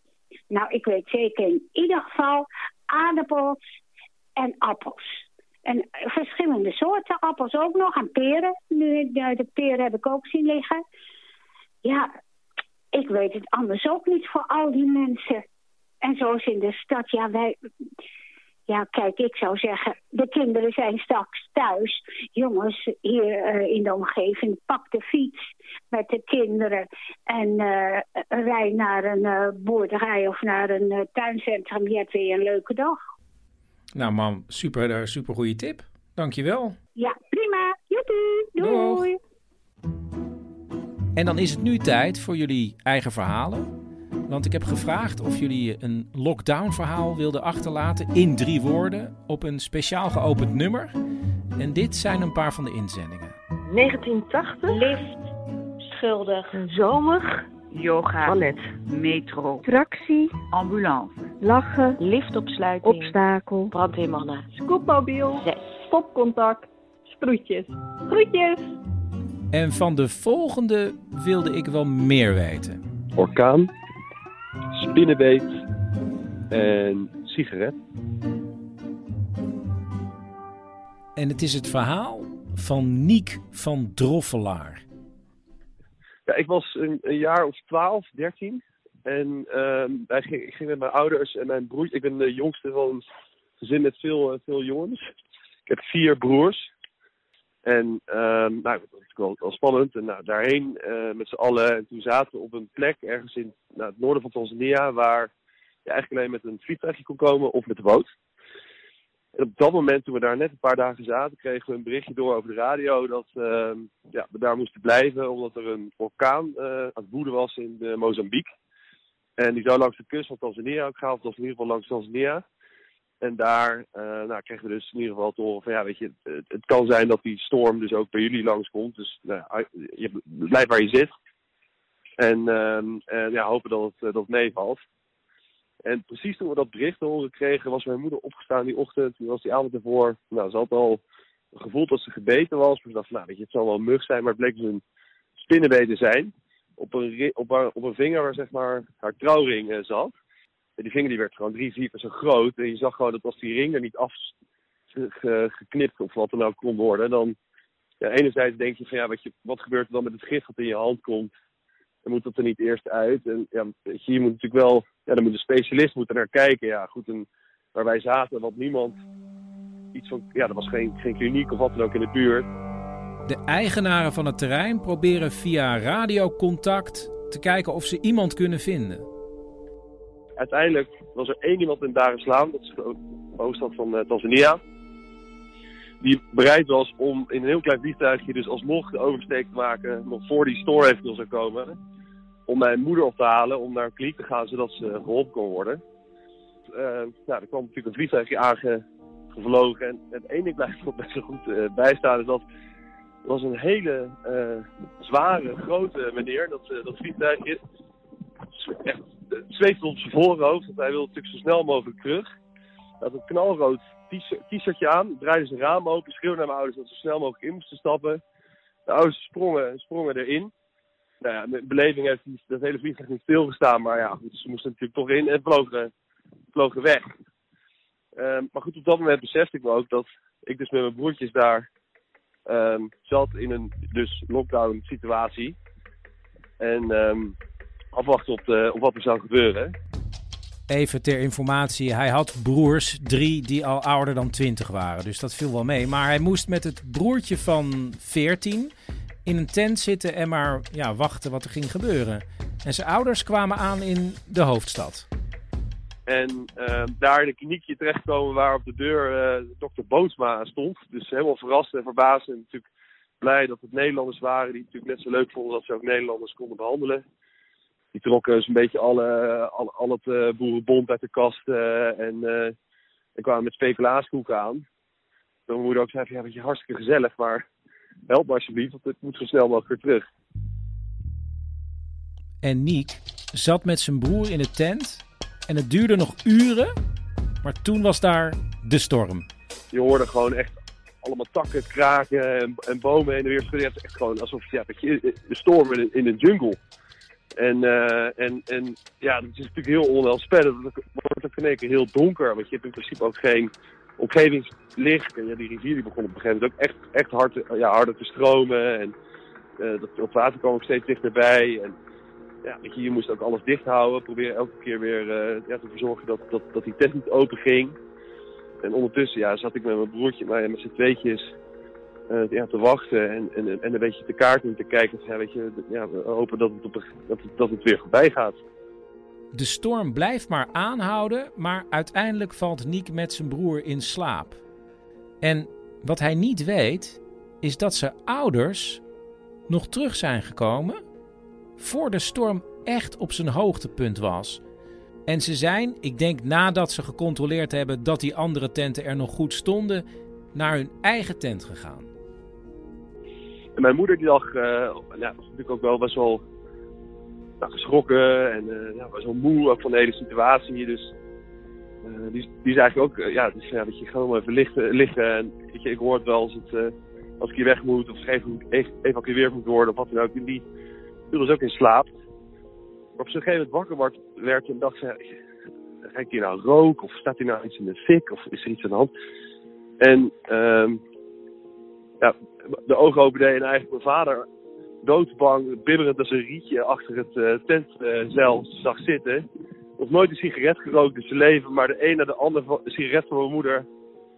nou ik weet zeker in ieder geval, aardappels en appels. En verschillende soorten appels ook nog. En peren. Nu, de, de peren heb ik ook zien liggen. Ja, ik weet het anders ook niet voor al die mensen. En zoals in de stad, ja, wij... Ja, kijk, ik zou zeggen, de kinderen zijn straks thuis. Jongens, hier eh, in de omgeving, pak de fiets met de kinderen en eh, rij naar een eh, boerderij of naar een tuincentrum. Je hebt weer een leuke dag. Nou man, super, super goede tip. Dankjewel. Ja, prima. Joepie, doei. En dan is het nu tijd voor jullie eigen verhalen. Want ik heb gevraagd of jullie een lockdown-verhaal wilden achterlaten in drie woorden op een speciaal geopend nummer. En dit zijn een paar van de inzendingen. 1980. Lift. Schuldig. Zomig. Yoga. Ballet. Metro. Tractie. Ambulance. Lachen. Liftopsluiting. Obstakel. Brandweermannen. Scoopmobiel. Zes. Stopcontact. Sproetjes. Groetjes. En van de volgende wilde ik wel meer weten. orkaan, spinnenbeet en sigaret. En het is het verhaal van Niek van Droffelaar. Ja, ik was een, een jaar of 12, 13. En ehm, wij ging, ik ging met mijn ouders en mijn broer. Ik ben de jongste van een gezin met veel, eh, veel jongens. Ik heb vier broers. En ehm, nou, dat was wel, spannend. En nou, daarheen eh, met z'n allen. En toen zaten we op een plek ergens in nou, het noorden van Tanzania. Waar je eigenlijk alleen met een vliegtuigje kon komen of met de boot. En op dat moment, toen we daar net een paar dagen zaten, kregen we een berichtje door over de radio dat ehm, ja, we daar moesten blijven omdat er een orkaan eh, aan het woeden was in eh, Mozambique. En die zou langs de kust van Tanzania ook gaan, of in ieder geval langs Tanzania. En daar eh, nou, kregen we dus in ieder geval te horen van ja, weet je, het, kan zijn dat die storm dus ook bij jullie langskomt. Dus nou, je blijf waar je zit. En, ehm, ja, hopen dat het, eh, dat meevalt. En precies toen we dat bericht te horen kregen, was mijn moeder opgestaan die ochtend. Toen was die avond ervoor. Nou, ze had al gevoeld dat ze gebeten was. Maar ze dacht, nou, weet je, het zal wel een mug zijn. Maar het bleek dus een spinnenbeet te zijn. Op een, op, op een vinger waar zeg maar haar trouwring eh, zat. Die vinger die werd gewoon drie, vier keer zo groot. En je zag gewoon dat als die ring er niet af ge- ge- geknipt of wat dan ook kon worden, dan ja, enerzijds denk je van ja, weet je, wat gebeurt er dan met het gif dat in je hand komt? Dan moet dat er niet eerst uit. En ja, je moet natuurlijk wel, ja, dan moet een specialist moeten naar kijken. Ja, goed, en waar wij zaten, wat niemand iets van, ja, er was geen, geen kliniek of wat dan ook in de buurt. De eigenaren van het terrein proberen via radiocontact te kijken of ze iemand kunnen vinden. Uiteindelijk was er één iemand in Dar es dat is de hoofdstad van eh, Tanzania. Die bereid was om in een heel klein vliegtuigje dus alsnog de oversteek te maken, nog voor die store eventueel zou komen. Om mijn moeder op te halen, om naar een kliniek te gaan, zodat ze geholpen kon worden. Eh, nou, er kwam natuurlijk een vliegtuigje aangevlogen. En het ene blijft nog best wel goed eh, bijstaan, is dat er was een hele zware, grote meneer, dat, eh, dat vliegtuigje. Echt, het zweefde op zijn voorhoofd, want hij wilde natuurlijk zo snel mogelijk terug. Hij had een knalrood t-shirt- t-shirtje aan, draaide zijn raam open, schreeuwde naar mijn ouders dat ze zo snel mogelijk in moesten stappen. De ouders sprongen, sprongen erin. Nou ja, met beleving heeft dat hele vliegtuig niet stilgestaan, maar ja, goed, ze moesten natuurlijk toch in en vlogen, vlogen weg. Ehm, maar goed, op dat moment besefte ik me ook dat ik dus met mijn broertjes daar ehm, zat in een dus lockdown situatie. En ehm, afwachten op, de, op wat er zou gebeuren. Even ter informatie, hij had broers, drie die al ouder dan 20 waren. Dus dat viel wel mee. Maar hij moest met het broertje van 14 in een tent zitten en maar ja, wachten wat er ging gebeuren. En zijn ouders kwamen aan in de hoofdstad. En eh, daar in een kliniekje terechtkomen waar op de deur uh, dokter Bootsma stond. Dus helemaal verrast en verbaasd en natuurlijk blij dat het Nederlanders waren. Die natuurlijk net zo leuk vonden dat ze ook Nederlanders konden behandelen. Die trokken dus een beetje alle, al, al het uh, boerenbond uit de kast en, en kwamen met speculaaskoeken aan. Toen mijn moeder ook zei, ja, dat je hartstikke gezellig, maar help me alsjeblieft, want het moet zo snel mogelijk weer terug. En Niek zat met zijn broer in de tent en het duurde nog uren, maar toen was daar de storm. Je hoorde gewoon echt allemaal takken kraken en, en bomen heen en weer schudden. Het echt gewoon alsof ja, je de storm in, in een jungle. En, uh, en, en ja, dat is natuurlijk heel onheilspellend. Het wordt ook in één keer heel donker, want je hebt in principe ook geen omgevingslicht. En ja, die rivier die begon op een gegeven moment ook echt, echt hard, ja, harder te stromen. En uh, dat, water kwam ook steeds dichterbij. En ja, weet je, je moest ook alles dicht houden. Proberen elke keer weer uh, ja, te verzorgen dat, dat, dat die tent niet open ging. En ondertussen ja, zat ik met mijn broertje, maar met z'n tweetjes ja, te wachten. En, en, en een beetje te kaarten te kijken. Weet je, ja, we hopen dat het, op, dat, dat het weer voorbij gaat. De storm blijft maar aanhouden, maar uiteindelijk valt Niek met zijn broer in slaap. En wat hij niet weet, is dat zijn ouders nog terug zijn gekomen voor de storm echt op zijn hoogtepunt was. En ze zijn, ik denk nadat ze gecontroleerd hebben dat die andere tenten er nog goed stonden, naar hun eigen tent gegaan. En mijn moeder die lag, uh, ja, was natuurlijk ook wel best wel geschrokken en uh, ja, was wel moe van de hele situatie. Dus uh, die, die eigenlijk ook, ja, dus, ja, dat je gewoon even liggen. liggen en je, ik hoor het wel als, het, als ik hier weg moet of geëvacueerd moet worden of wat dan ook. Die viel dus ook in slaap. Maar op zo'n gegeven moment wakker wordt, werd en dacht ze, ik hier nou rook of staat hier nou iets in de fik of is er iets aan de hand? En um, ja, de ogen opende en eigenlijk mijn vader doodsbang, bibberend als een rietje achter het uh, tentzeil uh, zag zitten. Nog nooit een sigaret gerookt in zijn leven, maar de een na de andere sigaret van mijn moeder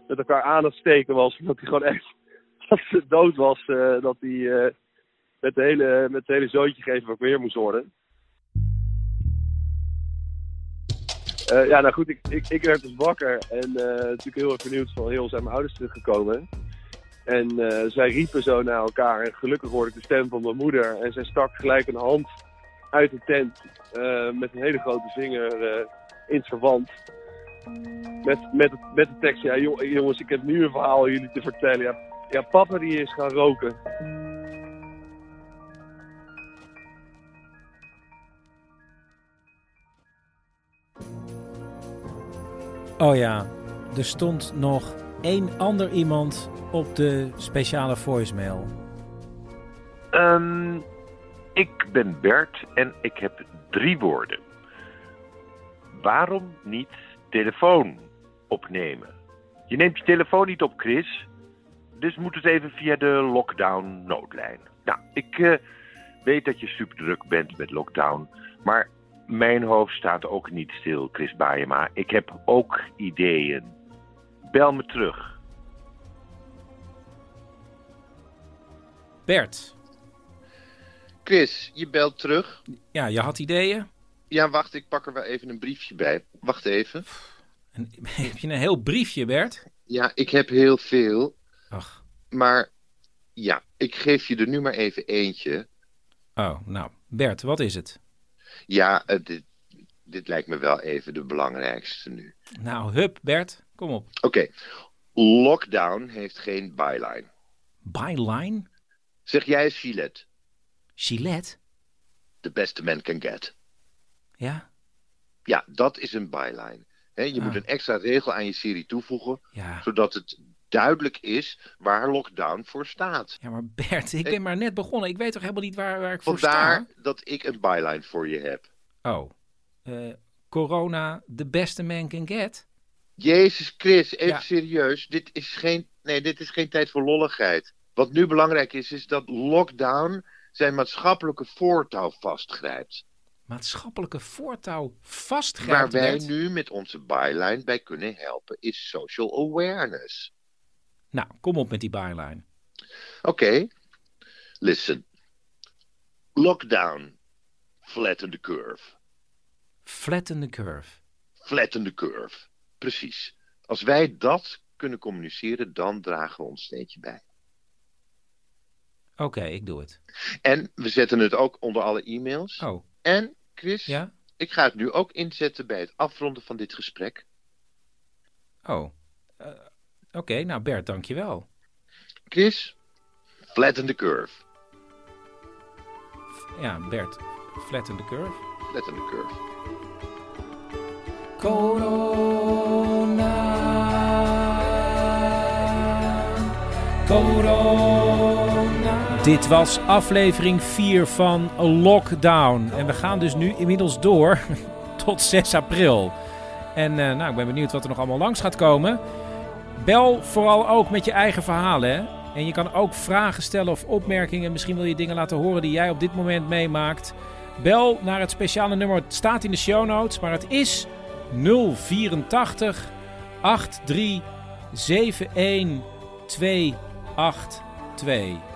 met elkaar aan het steken was. Omdat hij gewoon echt, als ze dood was, uh, dat hij met, de hele, met het hele zoontje geven wat weer moest worden. Ja, nou goed, ik, ik, ik werd dus wakker en natuurlijk heel erg benieuwd van heel zijn mijn ouders teruggekomen. En uh, zij riepen zo naar elkaar en gelukkig hoorde ik de stem van mijn moeder. En zij stak gelijk een hand uit de tent met een hele grote vinger in het verband. Met, met, met de tekst, ja jongens, ik heb nu een verhaal jullie te vertellen. Ja, ja papa die is gaan roken. Oh ja, er stond nog één ander iemand op de speciale voicemail. Um, ik ben Bert en ik heb drie woorden. Waarom niet telefoon opnemen? Je neemt je telefoon niet op, Chris. Dus moet het even via de lockdown noodlijn. Nou, ik uh, weet dat je super druk bent met lockdown. Maar mijn hoofd staat ook niet stil, Chris Baayema. Ik heb ook ideeën. Bel me terug. Bert. Chris, je belt terug. Ja, je had ideeën? Ja, wacht, ik pak er wel even een briefje bij. Wacht even. En, heb je een heel briefje, Bert? Ja, ik heb heel veel. Ach. Maar ja, ik geef je er nu maar even eentje. Oh, nou, Bert, wat is het? Ja, uh, dit, lijkt me wel even de belangrijkste nu. Nou, hup, Bert, kom op. Oké. Okay. Lockdown heeft geen byline. Byline? Zeg jij eens Gillette. Gillette? The best man can get. Ja? Ja, dat is een byline. He, je ah. moet een extra regel aan je serie toevoegen, ja. zodat het duidelijk is waar lockdown voor staat. Ja, maar Bert, ik ben maar net begonnen. Ik weet toch helemaal niet waar, waar ik voor Vandaar sta? dat ik een byline voor je heb. Oh. Uh, corona, the best a man can get? Jezus Chris, even Ja. serieus. Dit is, geen, nee, dit is geen tijd voor lolligheid. Wat nu belangrijk is, is dat lockdown zijn maatschappelijke voortouw vastgrijpt. Maatschappelijke voortouw vastgrijpt, Waar wij nu met onze byline bij kunnen helpen, is social awareness. Nou, kom op met die byline. Oké. Listen. Lockdown. Flatten the curve. Flatten the curve. Flatten the curve. Precies. Als wij dat kunnen communiceren, dan dragen we ons steentje bij. Oké, ik doe het. En we zetten het ook onder alle e-mails. Oh. En, Chris, Ja? ik ga het nu ook inzetten bij het afronden van dit gesprek. Oh. Eh, Oké, nou Bert, dankjewel. Chris, flatten the curve. Ja, Bert, flatten the curve. Flatten the curve. Dit was aflevering 4 van Lockdown. En we gaan dus nu inmiddels door tot 6 april. En eh, nou, ik ben benieuwd wat er nog allemaal langs gaat komen. Bel vooral ook met je eigen verhalen. Hè? En je kan ook vragen stellen of opmerkingen. Misschien wil je dingen laten horen die jij op dit moment meemaakt. Bel naar het speciale nummer. Het staat in de show notes. Maar het is 084 83 71 282.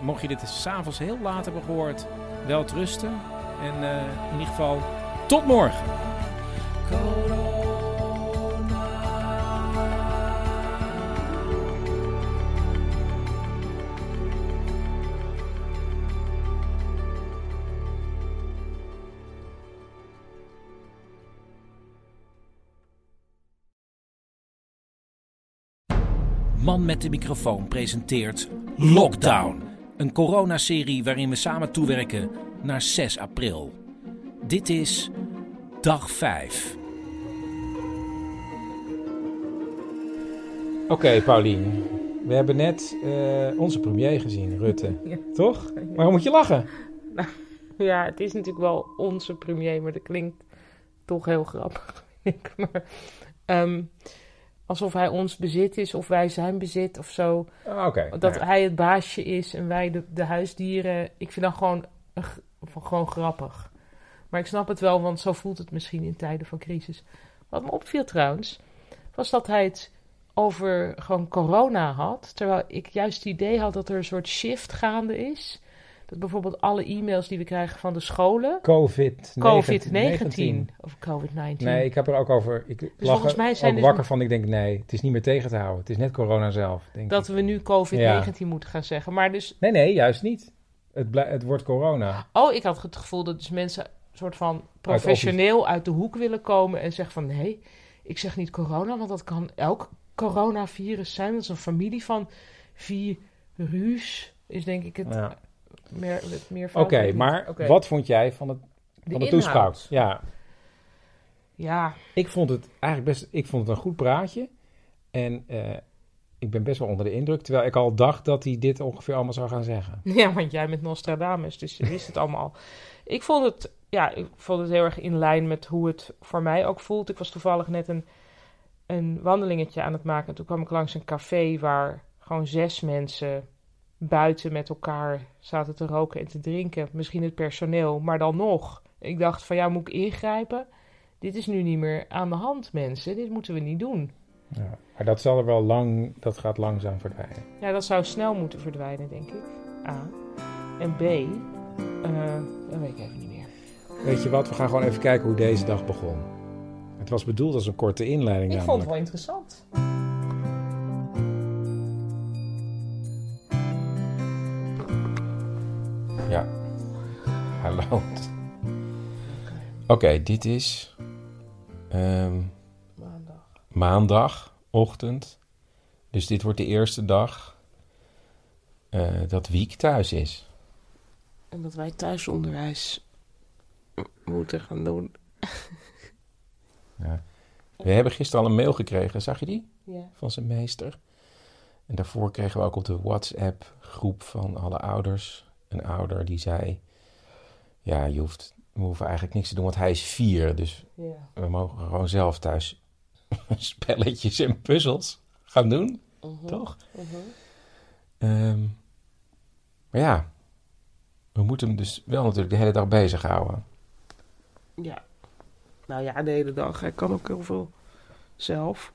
Mocht je dit s'avonds heel laat hebben gehoord, wel rusten. En eh, in ieder geval, tot morgen. Man met de microfoon presenteert Lockdown. Een coronaserie waarin we samen toewerken naar 6 april. Dit is dag 5. Oké, Paulien. We hebben net eh, onze premier gezien, Rutte. Ja. Toch? Waarom moet je lachen? Nou, ja, het is natuurlijk wel onze premier, maar dat klinkt toch heel grappig. vind ik. maar, ehm, alsof hij ons bezit is of wij zijn bezit of zo. Ah. Dat ja. hij het baasje is en wij de, de huisdieren. Ik vind dat gewoon, gewoon grappig. Maar ik snap het wel, want zo voelt het misschien in tijden van crisis. Wat me opviel trouwens, was dat hij het over gewoon corona had. Terwijl ik juist het idee had dat er een soort shift gaande is. Dat bijvoorbeeld alle e-mails die we krijgen van de scholen. COVID-19. COVID-19 of COVID-19. Nee, ik heb er ook over. Ik lag volgens mij zijn ook dus- wakker van. Ik denk, nee, het is niet meer tegen te houden. Het is net corona zelf. Denk dat ik. we nu COVID-19 moeten gaan zeggen. Maar dus, Nee, nee, juist niet. Het, het wordt corona. oh, ik had het gevoel dat dus mensen soort van professioneel uit de hoek willen komen en zeggen van nee, ik zeg niet corona, want dat kan elk coronavirus zijn. Dat is een familie van virus, is denk ik het, Ja. Meer, het meer Oké, maar wat vond jij van, het, De van de inhoud. toespraak? Ja, Ja, ik vond het eigenlijk best ik vond het een goed praatje. En eh, ik ben best wel onder de indruk. Terwijl ik al dacht dat hij dit ongeveer allemaal zou gaan zeggen. Ja, want jij bent Nostradamus, dus je wist het allemaal. Ik vond het, ja, ik vond het heel erg in lijn met hoe het voor mij ook voelt. Ik was toevallig net een, een wandelingetje aan het maken. En toen kwam ik langs een café waar gewoon zes mensen buiten met elkaar zaten te roken en te drinken. Misschien het personeel, maar dan nog. Ik dacht van ja, moet ik ingrijpen? Dit is nu niet meer aan de hand, mensen. Dit moeten we niet doen. Ja, maar dat zal er wel lang, dat gaat langzaam verdwijnen. Ja, dat zou snel moeten verdwijnen, denk ik. A. En B. eh dat weet ik even niet meer. Weet je wat, we gaan gewoon even kijken hoe deze dag begon. Het was bedoeld als een korte inleiding Ik vond het wel interessant. Hallo. Oké, dit is ehm, Maandag. maandagochtend. Dus dit wordt de eerste dag eh, dat Wiek thuis is. En dat wij thuisonderwijs moeten gaan doen. Ja. We hebben gisteren al een mail gekregen, zag je die? Ja. Van zijn meester. En daarvoor kregen we ook op de WhatsApp-groep van alle ouders een ouder die zei: Ja, je hoeft, we hoeven eigenlijk niks te doen, want hij is vier. Dus Ja. we mogen gewoon zelf thuis spelletjes en puzzels gaan doen. Mhm. Toch? Ehm, maar ja, we moeten hem dus wel natuurlijk de hele dag bezighouden. Ja. Nou ja, de hele dag. Hij kan ook heel veel zelf.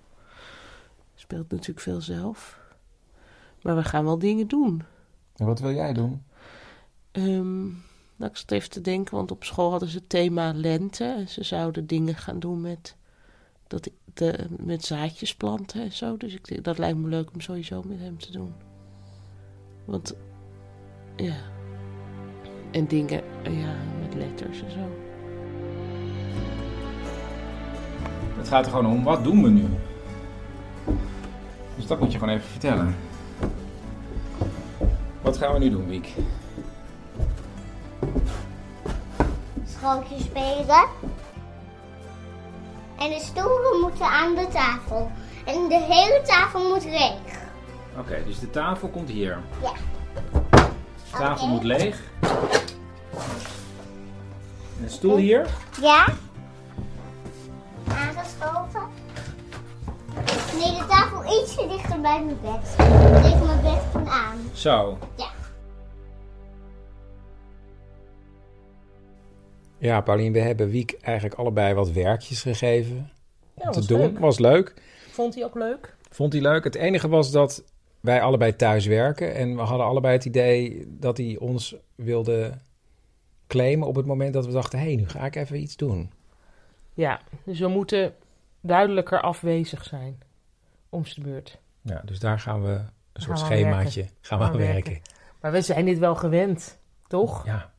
Speelt natuurlijk veel zelf. Maar we gaan wel dingen doen. En wat wil jij doen? Ehm, nou, ik zat even te denken, want op school hadden ze het thema lente. En ze zouden dingen gaan doen met, dat, de, met zaadjes planten en zo. Dus ik, dat lijkt me leuk om sowieso met hem te doen. Want, ja. En dingen, ja, met letters en zo. Het gaat er gewoon om, wat doen we nu? Dus dat moet je gewoon even vertellen. Wat gaan we nu doen, Wiek? Schooltje spelen. En de stoelen moeten aan de tafel. En de hele tafel moet leeg. Oké, dus de tafel komt hier. Ja. De tafel moet leeg. En de stoel hier? Ja? Aangeschoven. Nee, de tafel ietsje dichter bij mijn bed. Tegen mijn bed van aan. Zo. Ja. Ja, Paulien, we hebben Wiek eigenlijk allebei wat werkjes gegeven Ja, om te doen. leuk. Was leuk. Vond hij ook leuk? Vond hij leuk. Het enige was dat wij allebei thuis werken. En we hadden allebei het idee dat hij ons wilde claimen op het moment dat we dachten... hé, hey, nu ga ik even iets doen. Ja, dus we moeten duidelijker afwezig zijn. Om zijn beurt. Ja, dus daar gaan we een soort Gaan schemaatje werken. gaan we aan werken. Maar we zijn dit wel gewend, toch? Ja.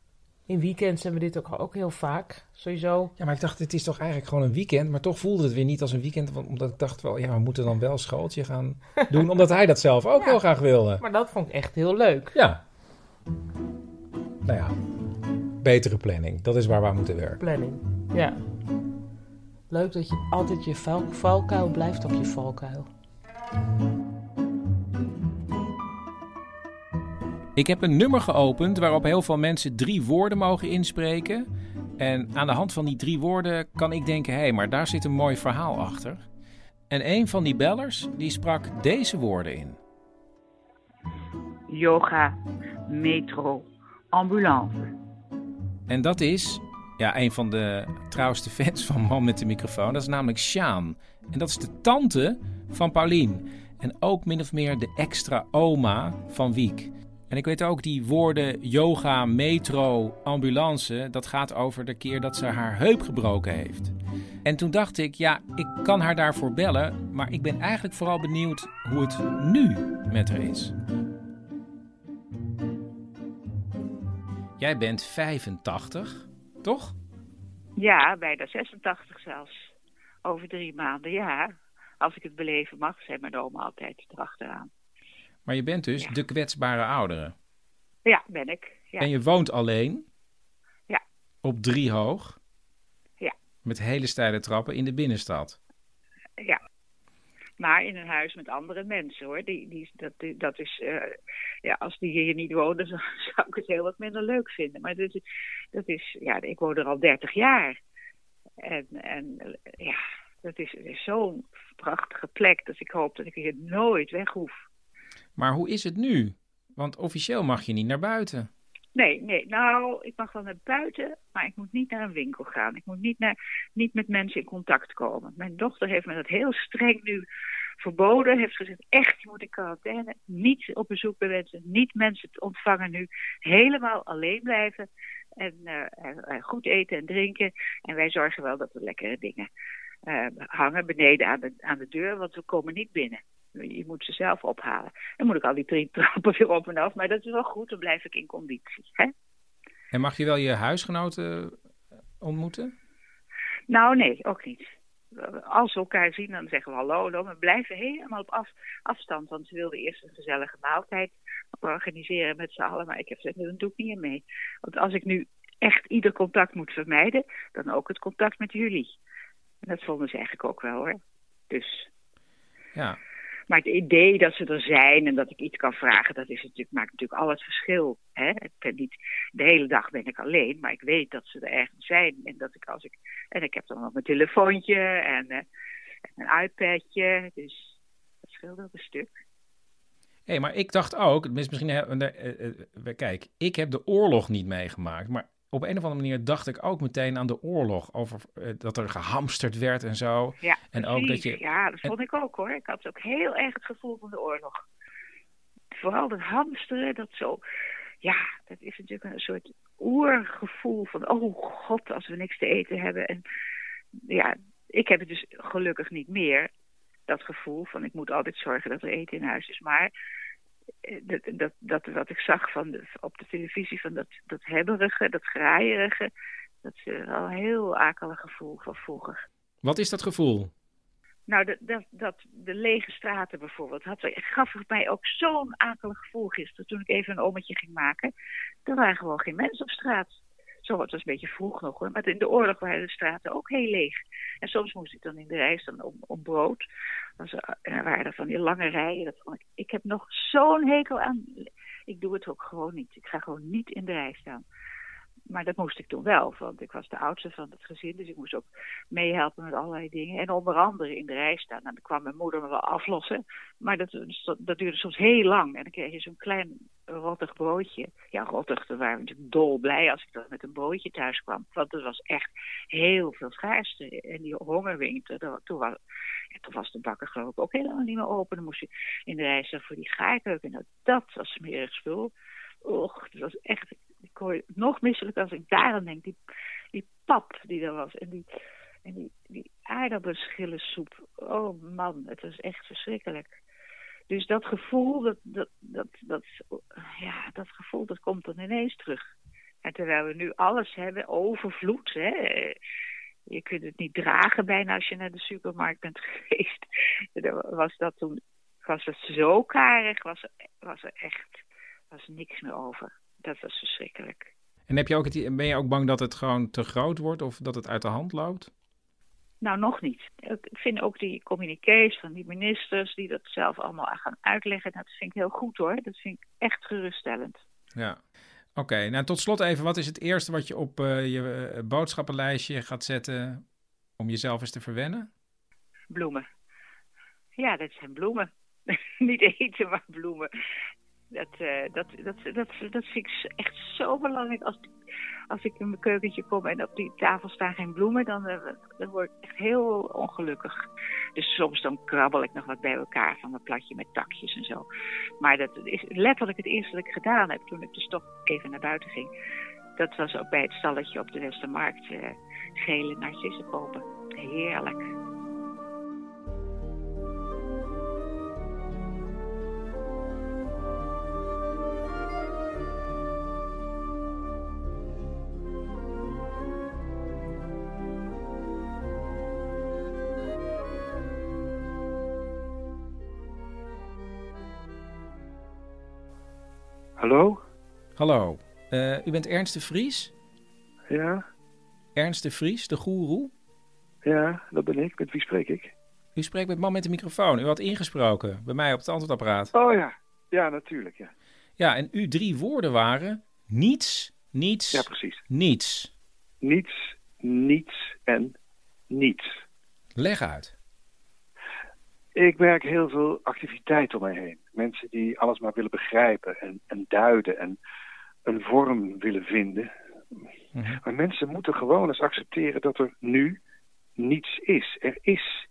In weekends hebben we dit ook, ook heel vaak. Sowieso. Ja, maar ik dacht, het is toch eigenlijk gewoon een weekend. Maar toch voelde het weer niet als een weekend. Want, omdat ik dacht wel, ja, we moeten dan wel een schooltje gaan doen. omdat hij dat zelf ook Ja. heel graag wilde. Maar dat vond ik echt heel leuk. Ja. Nou ja, betere planning. Dat is waar we aan moeten werken. Planning. Ja. Leuk dat je altijd je val, valkuil blijft op je valkuil. Ik heb een nummer geopend waarop heel veel mensen drie woorden mogen inspreken. En aan de hand van die drie woorden kan ik denken: hé, hey, maar daar zit een mooi verhaal achter. En een van die bellers die sprak deze woorden in. Yoga, metro, ambulance. En dat is ja, een van de trouwste fans van Man met de microfoon. Dat is namelijk Sjaan. En dat is de tante van Paulien. En ook min of meer de extra oma van Wiek. En ik weet ook die woorden yoga, metro, ambulance. Dat gaat over de keer dat ze haar heup gebroken heeft. En toen dacht ik, ja, ik kan haar daarvoor bellen. Maar ik ben eigenlijk vooral benieuwd hoe het nu met haar is. Jij bent 85, toch? Ja, bijna 86 zelfs. Over drie maanden, ja. Als ik het beleven mag, zei mijn oma altijd erachteraan. Maar je bent dus de kwetsbare oudere. Ja, ben ik. Ja. En je woont alleen. Ja. Op drie hoog. Ja. Met hele steile trappen in de binnenstad. Ja. Maar in een huis met andere mensen hoor. Die, die, dat, die- dat is, eh, ja, als die hier niet wonen, zou, zou ik het heel wat minder leuk vinden. Maar dat dat is ja, ik woon er al 30 jaar. En, en ja, dat is, is zo'n prachtige plek dat ik hoop dat ik hier nooit weg hoef. Maar hoe is het nu? Want officieel mag je niet naar buiten. Nee, nee. Nou, ik mag wel naar buiten, maar ik moet niet naar een winkel gaan. Ik moet niet, naar, niet met mensen in contact komen. Mijn dochter heeft me dat heel streng nu verboden. Heeft gezegd, echt, je moet in quarantaine. Niet op bezoek bij mensen. Niet mensen ontvangen nu. Helemaal alleen blijven. En eh, eh, goed eten en drinken. En wij zorgen wel dat er lekkere dingen eh, hangen beneden aan de, aan de deur. Want we komen niet binnen. Je moet ze zelf ophalen. Dan moet ik al die drie trappen weer op en af. Maar dat is wel goed, dan blijf ik in conditie. Hè? En mag je wel je huisgenoten eh, ontmoeten? Nou, nee, ook niet. Als we elkaar zien, dan zeggen we hallo. Dan we blijven helemaal op af, afstand. Want ze wilden eerst een gezellige maaltijd organiseren met z'n allen. Maar ik heb gezegd, dat doe ik niet meer mee. Want als ik nu echt ieder contact moet vermijden, dan ook het contact met jullie. En dat vonden ze eigenlijk ook wel hoor. Dus Ja. Maar het idee dat ze er zijn en dat ik iets kan vragen, dat is natuurlijk, maakt natuurlijk al het verschil. Hè? Ik ben niet, de hele dag ben ik alleen, maar ik weet dat ze er ergens zijn. En dat ik als ik. En ik heb dan nog mijn telefoontje en, eh, en een iPadje. Dus dat scheelt ook een stuk. Hé, maar ik dacht ook, misschien, eh, eh, eh, kijk, ik heb de oorlog niet meegemaakt, maar op een of andere manier dacht ik ook meteen aan de oorlog, over eh, dat er gehamsterd werd en zo. Ja, en ook dat je, ja, dat en- vond ik ook hoor. Ik had ook heel erg het gevoel van de oorlog. vooral dat hamsteren, dat zo... Ja, dat is natuurlijk een soort oergevoel van... Oh god, als we niks te eten hebben. En ja, ik heb het dus gelukkig niet meer. Dat gevoel van ik moet altijd zorgen dat er eten in huis is. Maar dat, dat, dat wat ik zag van de, op de televisie van dat, dat hebberige, dat graaierige... Dat is wel een heel akelig gevoel van vroeger. Wat is dat gevoel? Nou, dat, dat, dat de lege straten bijvoorbeeld, had, gaf mij ook zo'n akelig gevoel gisteren toen ik even een ommetje ging maken. Er waren gewoon geen mensen op straat. Zo, het was een beetje vroeg nog hoor, maar in de oorlog waren de straten ook heel leeg. En soms moest ik dan in de rij staan om, brood. En er waren er van die lange rijen. Dat ik, ik heb nog zo'n hekel aan. Ik doe het ook gewoon niet. Ik ga gewoon niet in de rij staan. Maar dat moest ik toen wel, want ik was de oudste van het gezin. Dus ik moest ook meehelpen met allerlei dingen. En onder andere in de rij staan. En dan kwam mijn moeder me wel aflossen. Maar dat, dat, duurde soms heel lang. En dan kreeg je zo'n klein rottig broodje. Ja, rottig, daar waren we natuurlijk dol blij als ik dan met een broodje thuis kwam. Want het was echt heel veel schaarste. En die hongerwinter, toen was, toen was de bakker geloof ik ook helemaal niet meer open. Dan moest je in de rij staan voor die gaarkeuken. Nou, dat was smerig spul. Och, dat was echt ik word nog misselijk als ik daar aan denk. Die, die pap die er was. En die, en die, die aardappelschillensoep. Oh man, het was echt verschrikkelijk. Dus dat gevoel, dat, dat, dat, dat, ja, dat gevoel, dat komt dan ineens terug. En terwijl we nu alles hebben, overvloed. Hè? Je kunt het niet dragen bijna als je naar de supermarkt bent geweest. Was dat toen, was het zo karig, was, was er echt was niks meer over dat was verschrikkelijk. En heb je ook het, ben je ook bang dat het gewoon te groot wordt of dat het uit de hand loopt? Nou, nog niet. Ik vind ook die communiqués van die ministers die dat zelf allemaal gaan uitleggen, dat vind ik heel goed hoor. Dat vind ik echt geruststellend. Ja. Oké, nou tot slot even, wat is het eerste wat je op uh, je eh, boodschappenlijstje gaat zetten om jezelf eens te verwennen? Bloemen. Ja, dat zijn bloemen. Niet eten, maar bloemen. Dat, uh, dat, dat, dat, dat vind ik echt zo belangrijk. Als, als ik in mijn keukentje kom en op die tafel staan geen bloemen, dan, dan word ik echt heel ongelukkig. Dus soms dan krabbel ik nog wat bij elkaar van een platje met takjes en zo. Maar dat is letterlijk het eerste dat ik gedaan heb toen ik dus toch even naar buiten ging. Dat was ook bij het stalletje op de Westermarkt uh, gele narcissen kopen. Heerlijk. Hallo? Hallo. Uh, u bent Ernst de Vries? Ja. Ernst de Vries, de goeroe? Ja, dat ben ik. Met wie spreek ik? U spreekt met man met de microfoon. U had ingesproken bij mij op het antwoordapparaat. Oh ja, ja, natuurlijk, ja. Ja, en uw drie woorden waren niets, niets, ja, precies. niets. Niets, niets en niets. Leg uit. Ik merk heel veel activiteit om mij heen. Mensen die alles maar willen begrijpen en, en duiden en een vorm willen vinden. Mhm. Maar mensen moeten gewoon eens accepteren dat er nu niets is. Er is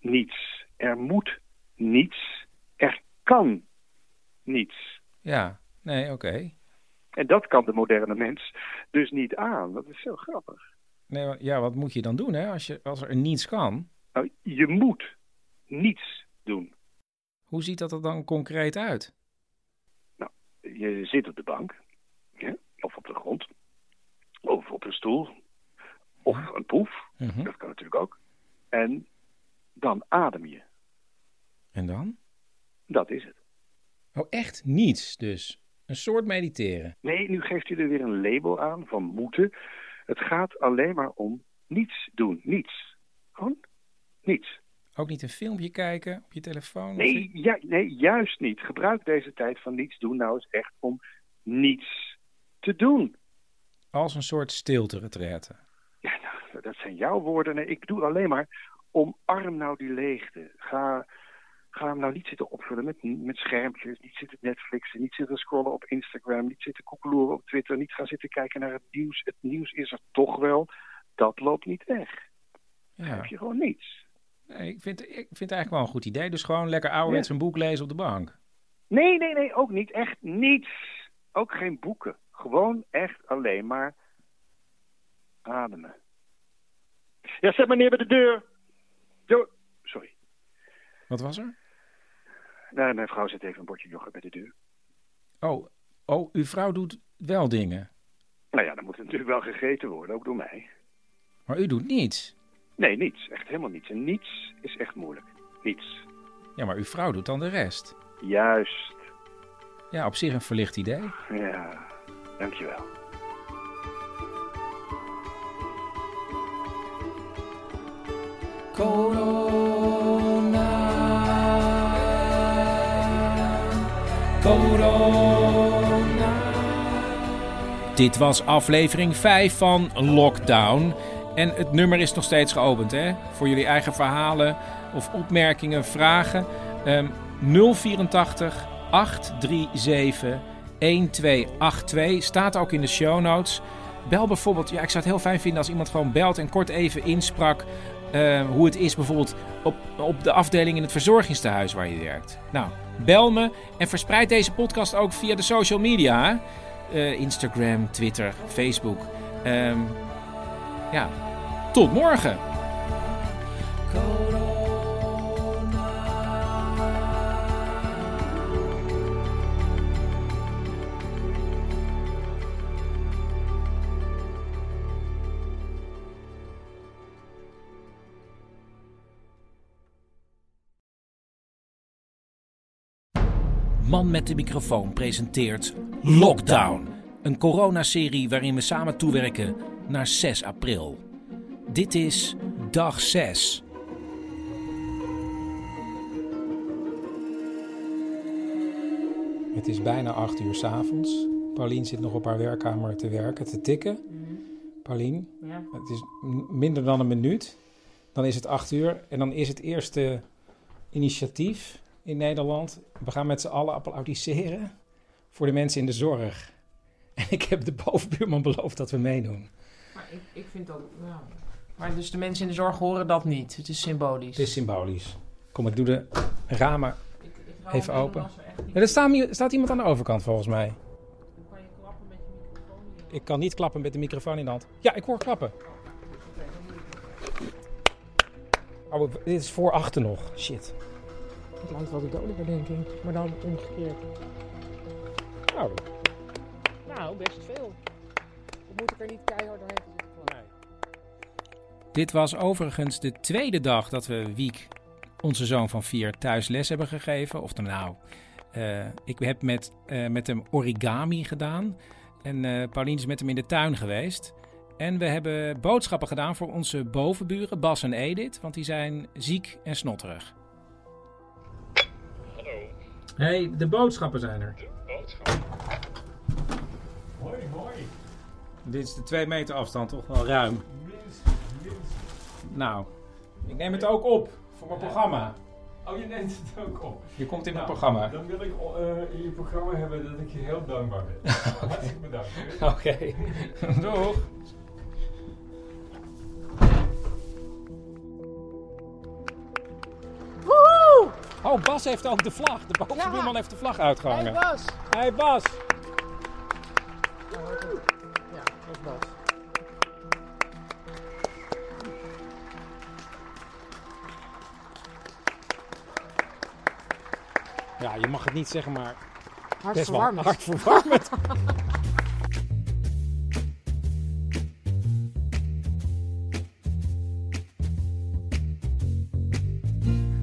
niets. Er moet niets. Er kan niets. Ja, nee, oké. En dat kan de moderne mens dus niet aan. Dat is zo grappig. Nee, ja, wat moet je dan doen hè, als, je, als er niets kan? Nou, je moet niets doen. Hoe ziet dat er dan concreet uit? Nou, je zit op de bank, of op de grond, of op een stoel, of een poef, mhm. dat kan natuurlijk ook. En dan adem je. En dan? Dat is het. Oh, echt niets dus? Een soort mediteren? Nee, nu geeft u er weer een label aan van moeten. Het gaat alleen maar om niets doen. Niets. Gewoon niets. Ook niet een filmpje kijken op je telefoon? Nee, ja, nee, juist niet. Gebruik deze tijd van niets doen nou eens echt om niets te doen. Als een soort stilte-retraite. Ja, nou, dat zijn jouw woorden. Nee, ik doe alleen maar omarm nou die leegte. Ga, ga hem nou niet zitten opvullen met, met schermpjes. Niet zitten Netflixen, niet zitten scrollen op Instagram. Niet zitten koekeloeren op Twitter. Niet gaan zitten kijken naar het nieuws. Het nieuws is er toch wel. Dat loopt niet weg. Dan heb je gewoon niets. Nee, ik vind, ik vind het eigenlijk wel een goed idee. Dus gewoon lekker ouderwets ja. een boek lezen op de bank. Nee, nee, nee, ook niet. Echt niets. Ook geen boeken. Gewoon echt alleen maar ademen. Ja, zet meneer bij de deur. Jo Sorry. Wat was er? Nee, mijn vrouw zet even een bordje yoghurt bij de deur. Oh, oh, uw vrouw doet wel dingen. Nou ja, dan moet natuurlijk wel gegeten worden, ook door mij. Maar u doet niets. Nee, niets. Echt helemaal niets. En niets is echt moeilijk. Niets. Ja, maar uw vrouw doet dan de rest. Juist. Ja, op zich een verlicht idee. Ja, dankjewel. Corona. Corona. Dit was aflevering 5 van Lockdown. En het nummer is nog steeds geopend, hè? Voor jullie eigen verhalen of opmerkingen, vragen. Ehm 084 837 1282 staat ook in de show notes. Bel bijvoorbeeld, ja, ik zou het heel fijn vinden als iemand gewoon belt en kort even insprak eh, hoe het is bijvoorbeeld op, op de afdeling in het verzorgingstehuis waar je werkt. Nou, bel me en verspreid deze podcast ook via de social media. Eh, Instagram, Twitter, Facebook. Ehm, ja, tot morgen. Man met de microfoon presenteert Lockdown. Een coronaserie waarin we samen toewerken naar 6 april. Dit is dag 6. Het is bijna 8 uur 's avonds. Paulien zit nog op haar werkkamer te werken, te tikken. Paulien, Ja. het is minder dan een minuut. Dan is het 8 uur en dan is het eerste initiatief in Nederland. We gaan met z'n allen applaudisseren voor de mensen in de zorg. En ik heb de bovenbuurman beloofd dat we meedoen. Maar ik, ik vind dat... Ja. Maar dus de mensen in de zorg horen dat niet. Het is symbolisch. Het is symbolisch. Kom, ik doe de ramen hou even open. Ja, er staat, staat iemand aan de overkant volgens mij. Ik kan niet klappen met de microfoon in de hand. Ja, ik hoor klappen. Oh, dit is voor achter nog. Shit. Het lijkt wel de dodelijke, denk ik. Maar dan omgekeerd. Nou, Nou, best veel. Moet ik er niet keihard doorheen klappen? Dit was overigens de tweede dag dat we Wiek, onze zoon van vier, thuis les hebben gegeven. Of nou, eh, ik heb met, eh, met hem origami gedaan. En eh Paulien is met hem in de tuin geweest. En we hebben boodschappen gedaan voor onze bovenburen, Bas en Edith. Want die zijn ziek en snotterig. Hallo. hey, de boodschappen zijn er. Boodschap. Hoi, hoi. Dit is de twee meter afstand, toch wel ruim. Nou, ik neem het ook op voor mijn programma. Oh, je neemt het ook op. Je komt in mijn Nou, programma. Dan wil ik eh, in je programma hebben dat ik je heel dankbaar ben. Hartstikke bedankt. Oké, doeg. Woehoe! Oh, Bas heeft ook de vlag. De bovenbuurman heeft de vlag uitgehangen. Hey Bas! Hey Bas! Ja, je mag het niet zeggen, maar best Hartverwarmend. wel hartverwarmend.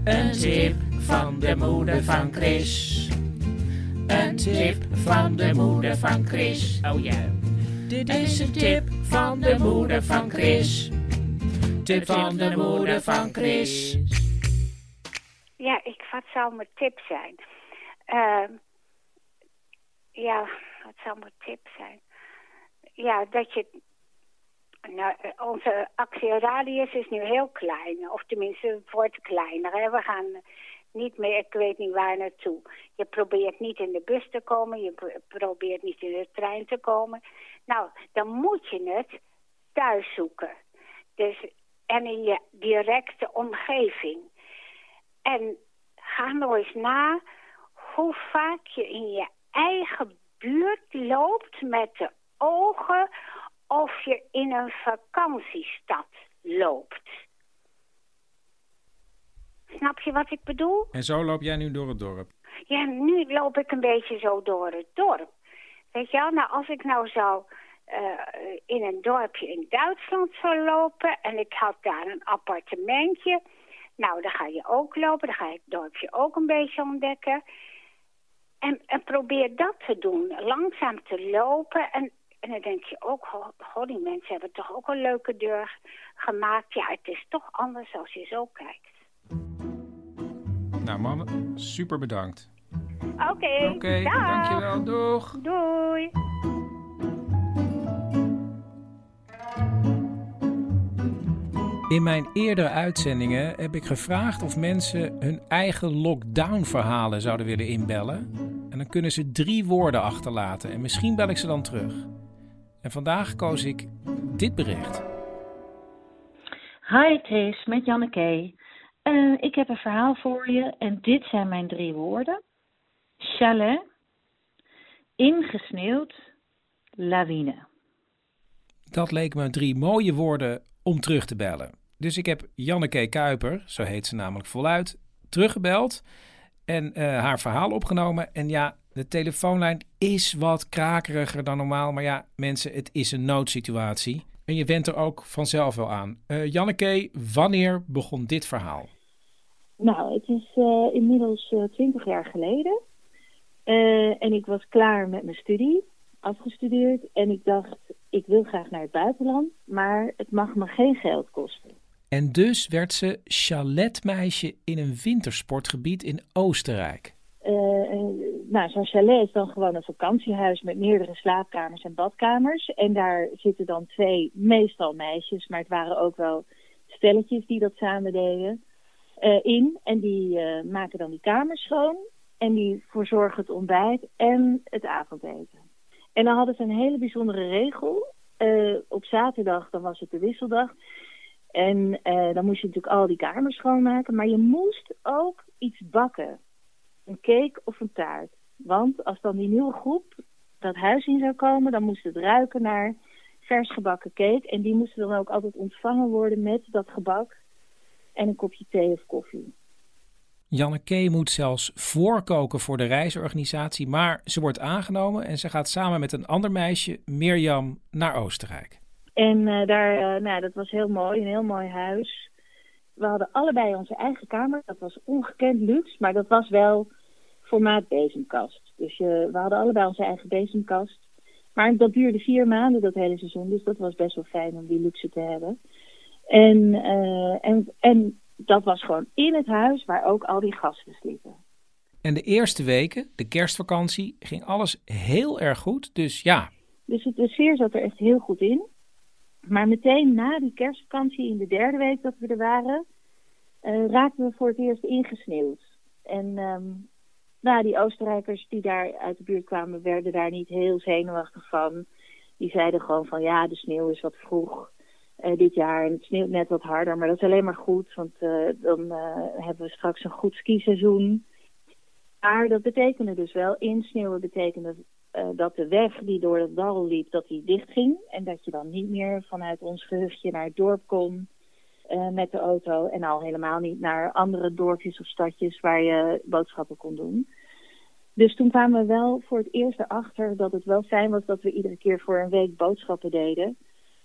Een tip van de moeder van Chris. Een tip van de moeder van Chris. Oh ja. Dit is een tip van de moeder van Chris. Tip van de moeder van Chris. Ja, ik, wat zou mijn tip zijn? Ehm, ja, wat zou mijn tip zijn? Ja, dat je... Nou, onze actieradius is nu heel klein. Of tenminste, het wordt kleiner. We gaan niet meer, ik weet niet waar naartoe. Je probeert niet in de bus te komen. Je pro- probeert niet in de trein te komen. Nou, dan moet je het thuis zoeken. Dus, en in je directe omgeving. En ga nou eens na hoe vaak je in je eigen buurt loopt met de ogen of je in een vakantiestad loopt. Snap je wat ik bedoel? En zo loop jij nu door het dorp. Ja, nu loop ik een beetje zo door het dorp. Weet je wel, nou als ik nou zou eh, in een dorpje in Duitsland zou lopen en ik had daar een appartementje. Nou, dan ga je ook lopen, dan ga je het dorpje ook een beetje ontdekken. En, en probeer dat te doen, langzaam te lopen. En, en dan denk je ook, die mensen hebben toch ook een leuke deur gemaakt. Ja, het is toch anders als je zo kijkt. Nou, mannen, super bedankt. Oké, Oké, dag. dankjewel. Doeg. Doei. In mijn eerdere uitzendingen heb ik gevraagd of mensen hun eigen lockdown-verhalen zouden willen inbellen. Dan kunnen ze drie woorden achterlaten en misschien bel ik ze dan terug. En vandaag koos ik dit bericht. Hi Tess, met Janneke. Eh, ik heb een verhaal voor je en dit zijn mijn drie woorden. Chalet, ingesneeuwd, lawine. Dat leek me drie mooie woorden om terug te bellen. Dus ik heb Janneke Kuiper, zo heet ze namelijk voluit, teruggebeld en eh, haar verhaal opgenomen. En ja, de telefoonlijn is wat krakeriger dan normaal. Maar ja, mensen, het is een noodsituatie. En je went er ook vanzelf wel aan. Uh, Janneke, wanneer begon dit verhaal? Nou, het is eh, inmiddels twintig jaar geleden. en ik was klaar met mijn studie, afgestudeerd. En ik dacht, ik wil graag naar het buitenland, maar het mag me geen geld kosten. En dus werd ze chaletmeisje in een wintersportgebied in Oostenrijk. Uh, nou, zo'n chalet is dan gewoon een vakantiehuis met meerdere slaapkamers en badkamers. En daar zitten dan twee, meestal meisjes, maar het waren ook wel stelletjes die dat samen deden, uh, in. En die uh, maken dan die kamers schoon en die verzorgen het ontbijt en het avondeten. En dan hadden ze een hele bijzondere regel. op zaterdag, dan was het de wisseldag. En uh, dan moest je natuurlijk al die kamers schoonmaken. Maar je moest ook iets bakken. Een cake of een taart. Want als dan die nieuwe groep dat huis in zou komen, dan moest het ruiken naar vers gebakken cake. En die moesten dan ook altijd ontvangen worden met dat gebak en een kopje thee of koffie. Janneke moet zelfs voorkoken voor de reisorganisatie, maar ze wordt aangenomen en ze gaat samen met een ander meisje, Mirjam, naar Oostenrijk. En uh, daar, uh, nou, dat was heel mooi, een heel mooi huis. We hadden allebei onze eigen kamer. Dat was ongekend luxe, maar dat was wel formaat bezemkast. Dus uh, we hadden allebei onze eigen bezemkast. Maar dat duurde vier maanden, dat hele seizoen. Dus dat was best wel fijn om die luxe te hebben. En, en, en dat was gewoon in het huis waar ook al die gasten sliepen. En de eerste weken, de kerstvakantie, ging alles heel erg goed. Dus ja. Dus het, de sfeer zat er echt heel goed in. Maar meteen na die kerstvakantie, in de derde week dat we er waren, uh, raakten we voor het eerst ingesneeuwd. En um, die Oostenrijkers die daar uit de buurt kwamen, werden daar niet heel zenuwachtig van. Die zeiden gewoon van ja, de sneeuw is wat vroeg uh, dit jaar en het sneeuwt net wat harder. Maar dat is alleen maar goed, want uh, dan hebben we straks een goed skiseizoen. Maar dat betekende dus wel, insneeuwen betekende uh, dat de weg die door het dal liep, dat die dichtging. En dat je dan niet meer vanuit ons gehuchtje naar het dorp kon uh, met de auto. En al helemaal niet naar andere dorpjes of stadjes waar je boodschappen kon doen. Dus toen kwamen we wel voor het eerst erachter dat het wel fijn was dat we iedere keer voor een week boodschappen deden.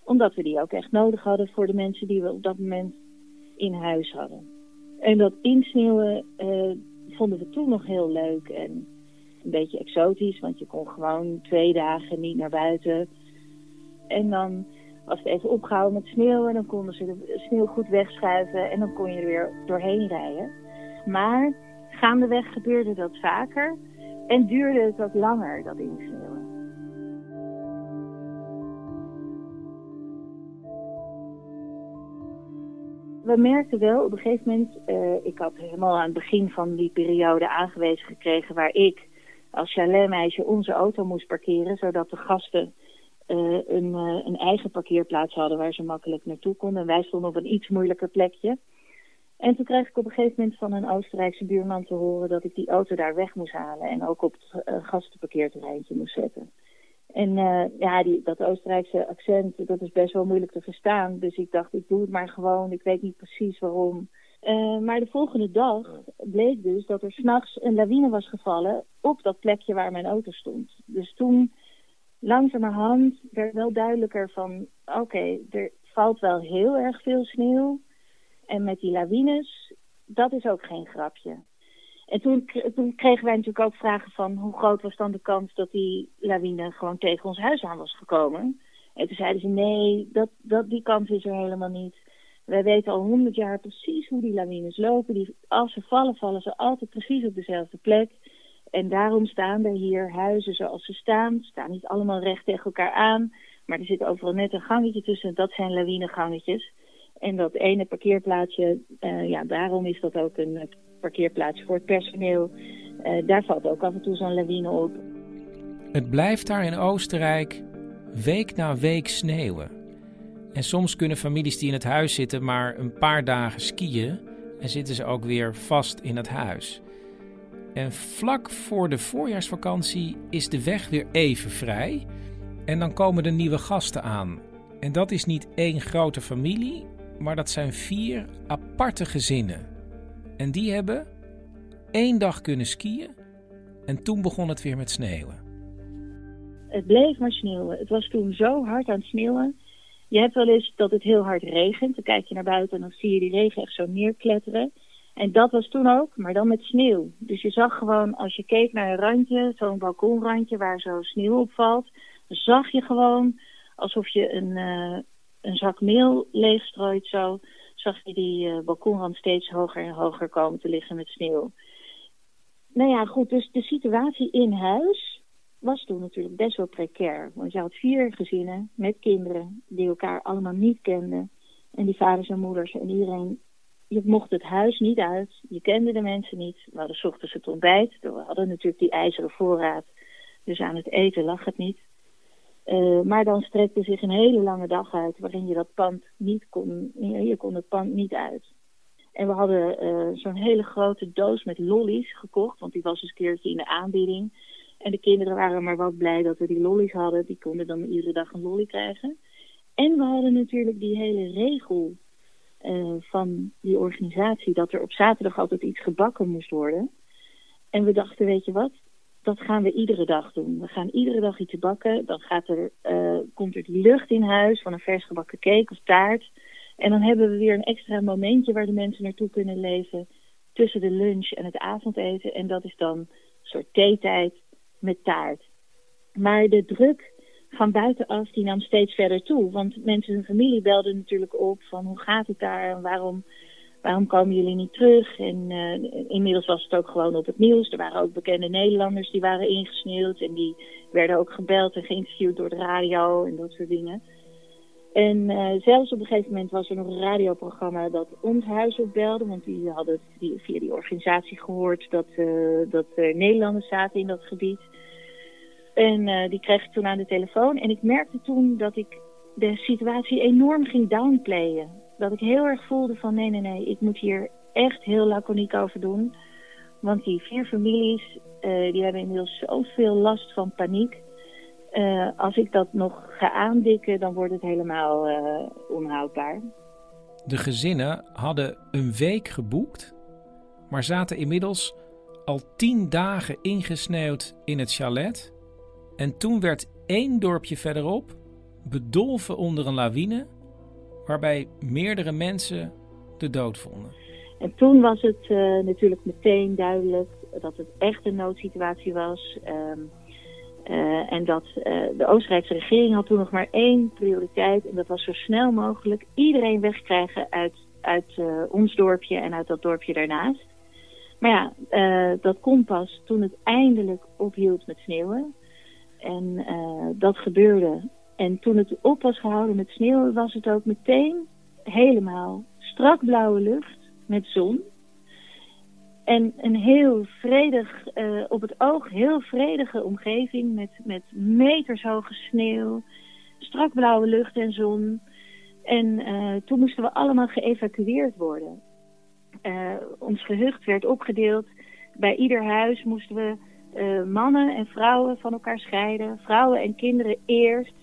Omdat we die ook echt nodig hadden voor de mensen die we op dat moment in huis hadden. En dat insneeuwen uh, vonden we toen nog heel leuk en een beetje exotisch, want je kon gewoon twee dagen niet naar buiten. En dan was het even opgehouden met sneeuw en dan konden ze de sneeuw goed wegschuiven en dan kon je er weer doorheen rijden. Maar gaandeweg gebeurde dat vaker en duurde het ook langer, dat insneeuwen. we merkten wel op een gegeven moment, uh, ik had helemaal aan het begin van die periode aangewezen gekregen waar ik als chaletmeisje onze auto moest parkeren, zodat de gasten uh, een, uh, een, eigen parkeerplaats hadden waar ze makkelijk naartoe konden. En wij stonden op een iets moeilijker plekje. En toen kreeg ik op een gegeven moment van een Oostenrijkse buurman te horen dat ik die auto daar weg moest halen en ook op het uh, gastenparkeerterreintje moest zetten. En ja, die, dat Oostenrijkse accent, dat is best wel moeilijk te verstaan. Dus ik dacht, ik doe het maar gewoon. Ik weet niet precies waarom. Uh, maar de volgende dag bleek dus dat er s'nachts een lawine was gevallen op dat plekje waar mijn auto stond. Dus toen langzamerhand werd wel duidelijker van, oké, okay, er valt wel heel erg veel sneeuw. En met die lawines, dat is ook geen grapje. En toen, toen, kregen wij natuurlijk ook vragen van hoe groot was dan de kans dat die lawine gewoon tegen ons huis aan was gekomen. En toen zeiden ze nee, dat, dat, die kans is er helemaal niet. Wij weten al honderd jaar precies hoe die lawines lopen. Die, als ze vallen, vallen ze altijd precies op dezelfde plek. En daarom staan er hier huizen zoals ze staan. Ze staan niet allemaal recht tegen elkaar aan. Maar er zit overal net een gangetje tussen. Dat zijn lawinegangetjes. En dat ene parkeerplaatsje, uh, ja, daarom is dat ook een parkeerplaats voor het personeel. Uh, daar valt ook af en toe zo'n lawine op. Het blijft daar in Oostenrijk week na week sneeuwen. En soms kunnen families die in het huis zitten maar een paar dagen skiën en zitten ze ook weer vast in het huis. En vlak voor de voorjaarsvakantie is de weg weer even vrij en dan komen de nieuwe gasten aan. En dat is niet één grote familie, maar dat zijn vier aparte gezinnen. En die hebben één dag kunnen skiën en toen begon het weer met sneeuwen. Het bleef maar sneeuwen. Het was toen zo hard aan het sneeuwen. Je hebt wel eens dat het heel hard regent. Dan kijk je naar buiten en dan zie je die regen echt zo neerkletteren. En dat was toen ook, maar dan met sneeuw. Dus je zag gewoon, als je keek naar een randje, zo'n balkonrandje waar zo sneeuw op valt, zag je gewoon alsof je een, uh, een zak meel leegstrooit zo, zag je die uh, balkonrand steeds hoger en hoger komen te liggen met sneeuw. Nou ja, goed, dus de situatie in huis was toen natuurlijk best wel precair. Want je had vier gezinnen met kinderen die elkaar allemaal niet kenden. En die vaders en moeders en iedereen. Je mocht het huis niet uit. Je kende de mensen niet. We hadden ochtends het ontbijt. We hadden natuurlijk die ijzeren voorraad. Dus aan het eten lag het niet. Uh, maar dan strekte zich een hele lange dag uit waarin je dat pand niet kon, je kon het pand niet uit. En we hadden uh, zo'n hele grote doos met lollies gekocht, want die was eens een keertje in de aanbieding. En de kinderen waren maar wat blij dat we die lollies hadden. Die konden dan iedere dag een lolly krijgen. En we hadden natuurlijk die hele regel uh, van die organisatie dat er op zaterdag altijd iets gebakken moest worden. En we dachten, weet je wat, dat gaan we iedere dag doen. We gaan iedere dag iets bakken. Dan gaat er, uh, komt er die lucht in huis van een vers gebakken cake of taart. En dan hebben we weer een extra momentje waar de mensen naartoe kunnen leven tussen de lunch en het avondeten. En dat is dan een soort theetijd met taart. Maar de druk van buitenaf die nam steeds verder toe. Want mensen en familie belden natuurlijk op van hoe gaat het daar en waarom waarom komen jullie niet terug? En uh, inmiddels was het ook gewoon op het nieuws. Er waren ook bekende Nederlanders die waren ingesneeuwd. En die werden ook gebeld en geïnterviewd door de radio en dat soort dingen. En uh, zelfs op een gegeven moment was er nog een radioprogramma dat ons huis opbelde. Want die hadden via die organisatie gehoord dat, uh, dat er Nederlanders zaten in dat gebied. En die kreeg ik toen aan de telefoon. En ik merkte toen dat ik de situatie enorm ging downplayen dat ik heel erg voelde van nee, nee, nee, ik moet hier echt heel laconiek over doen. Want die vier families, die hebben inmiddels zoveel last van paniek. Uh, als ik dat nog ga aandikken, dan wordt het helemaal uh, onhoudbaar. De gezinnen hadden een week geboekt, maar zaten inmiddels al tien dagen ingesneeuwd in het chalet. En toen werd één dorpje verderop bedolven onder een lawine waarbij meerdere mensen de dood vonden. En toen was het uh, natuurlijk meteen duidelijk dat het echt een noodsituatie was. Um, uh, en dat uh, de Oostenrijkse regering had toen nog maar één prioriteit. En dat was zo snel mogelijk iedereen wegkrijgen uit, uit ons dorpje en uit dat dorpje daarnaast. Maar ja, dat kon pas toen het eindelijk ophield met sneeuwen. En dat gebeurde en toen het op was gehouden met sneeuw, was het ook meteen helemaal strak blauwe lucht met zon. En een heel vredig, uh, op het oog heel vredige omgeving met, met metershoge sneeuw, strak blauwe lucht en zon. En uh, toen moesten we allemaal geëvacueerd worden. Eh, ons gehucht werd opgedeeld. Bij ieder huis moesten we eh, mannen en vrouwen van elkaar scheiden. Vrouwen en kinderen eerst.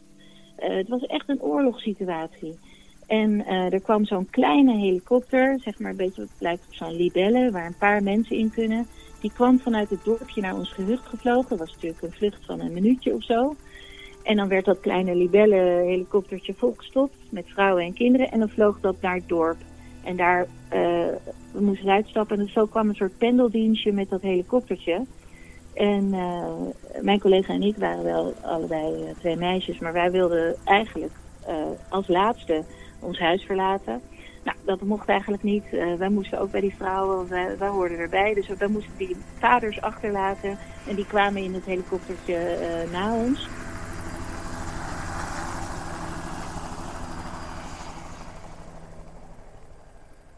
Eh, het was echt een oorlogssituatie. En eh, er kwam zo'n kleine helikopter, zeg maar een beetje wat lijkt op zo'n libelle, waar een paar mensen in kunnen. Die kwam vanuit het dorpje naar ons gehucht gevlogen. Dat was natuurlijk een vlucht van een minuutje of zo. En dan werd dat kleine libelle helikoptertje volgestopt met vrouwen en kinderen. En dan vloog dat naar het dorp. En daar eh, we moesten uitstappen. En zo kwam een soort pendeldienstje met dat helikoptertje. En eh, mijn collega en ik waren wel allebei twee meisjes. Maar wij wilden eigenlijk als laatste ons huis verlaten. Nou, dat mocht eigenlijk niet. Eh, wij moesten ook bij die vrouwen, wij, wij hoorden erbij. Dus wij moesten die vaders achterlaten. En die kwamen in het helikoptertje eh, na ons.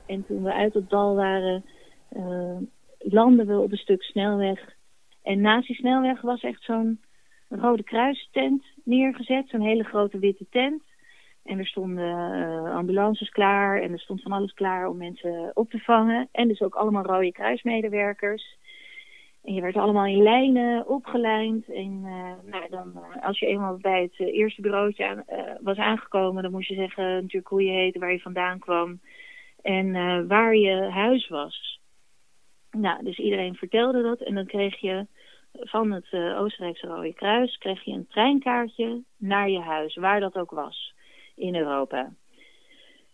En toen we uit het dal waren, uh, landden we op een stuk snelweg. En naast die snelweg was echt zo'n Rode Kruis tent neergezet. Zo'n hele grote witte tent. En er stonden uh, ambulances klaar en er stond van alles klaar om mensen op te vangen. En dus ook allemaal Rode Kruismedewerkers. En je werd allemaal in lijnen opgelijnd. En uh, nou, dan, uh, als je eenmaal bij het eerste bureautje was aangekomen, dan moest je zeggen natuurlijk hoe je heette, waar je vandaan kwam en waar je huis was. Nou, dus iedereen vertelde dat en dan kreeg je van het Oostenrijkse Rode Kruis kreeg je een treinkaartje naar je huis, waar dat ook was in Europa.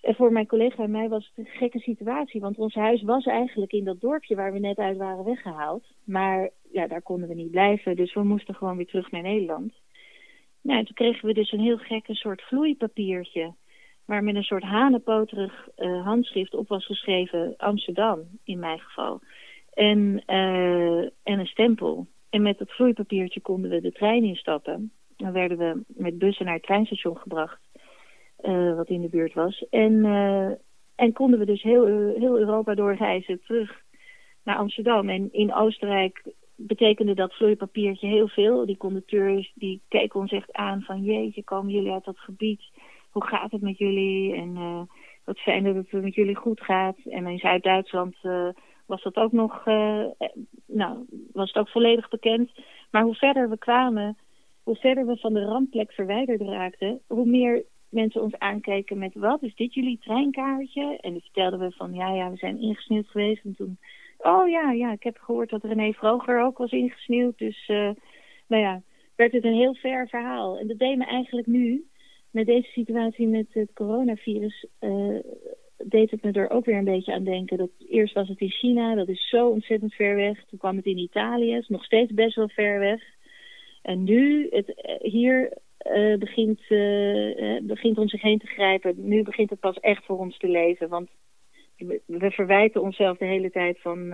En voor mijn collega en mij was het een gekke situatie, want ons huis was eigenlijk in dat dorpje waar we net uit waren weggehaald. Maar ja, daar konden we niet blijven, dus we moesten gewoon weer terug naar Nederland. Nou, en toen kregen we dus een heel gekke soort vloeipapiertje, waar met een soort hanenpoterig uh, handschrift op was geschreven Amsterdam, in mijn geval. En, uh, en een stempel. En met dat vloeipapiertje konden we de trein instappen. Dan werden we met bussen naar het treinstation gebracht. Uh, wat in de buurt was. En, uh, en konden we dus heel, heel Europa doorreizen terug naar Amsterdam. En in Oostenrijk betekende dat vloeipapiertje heel veel. Die conducteurs die keken ons echt aan van jeetje, komen jullie uit dat gebied? Hoe gaat het met jullie? En uh, wat fijn dat het met jullie goed gaat. En in Zuid-Duitsland was dat ook nog, nou, was het ook volledig bekend. Maar hoe verder we kwamen, hoe verder we van de rampplek verwijderd raakten, hoe meer mensen ons aankeken met wat is dit jullie treinkaartje? En dan vertelden we van ja, ja, we zijn ingesneeuwd geweest. En toen, oh ja, ja, ik heb gehoord dat René Vroger ook was ingesneeuwd. Dus, uh, nou ja, werd het een heel ver verhaal. En dat deed me eigenlijk nu, met deze situatie met het coronavirus, uh, deed het me er ook weer een beetje aan denken. Dat, eerst was het in China, dat is zo ontzettend ver weg. Toen kwam het in Italië, is nog steeds best wel ver weg. En nu, het, hier uh, begint, uh, begint om zich heen te grijpen. Nu begint het pas echt voor ons te leven. Want we, verwijten onszelf de hele tijd van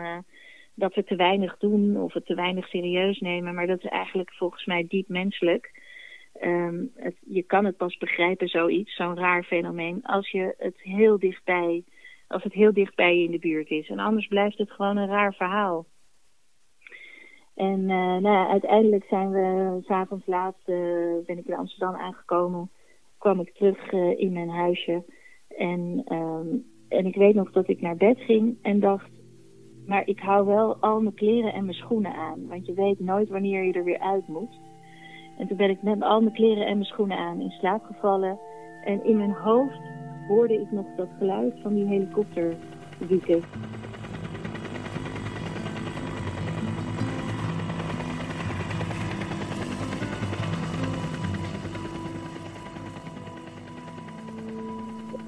dat we te weinig doen of het te weinig serieus nemen. Maar dat is eigenlijk volgens mij diep menselijk. Het, je kan het pas begrijpen, zoiets, zo'n raar fenomeen, als je het heel dichtbij, als het heel dichtbij je in de buurt is. En anders blijft het gewoon een raar verhaal. En uh, nou uiteindelijk zijn we s'avonds laat, ben ik in Amsterdam aangekomen. Kwam ik terug uh, in mijn huisje. En, um, en ik weet nog dat ik naar bed ging en dacht... Maar ik hou wel al mijn kleren en mijn schoenen aan. Want je weet nooit wanneer je er weer uit moet. En toen ben ik met al mijn kleren en mijn schoenen aan in slaap gevallen. En in mijn hoofd hoorde ik nog dat geluid van die helikopter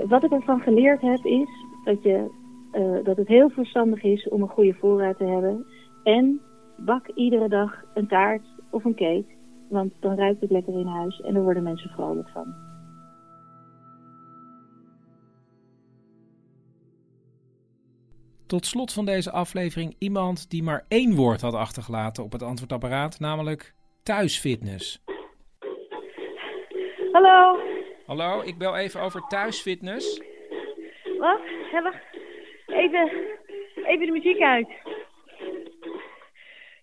wat ik ervan geleerd heb is dat, je, uh, dat het heel verstandig is om een goede voorraad te hebben. En bak iedere dag een taart of een cake. Want dan ruikt het lekker in huis en daar worden mensen vrolijk van. Tot slot van deze aflevering iemand die maar één woord had achtergelaten op het antwoordapparaat, namelijk thuisfitness. Hallo. Hallo, ik bel even over thuisfitness. Wat? Even, even de muziek uit.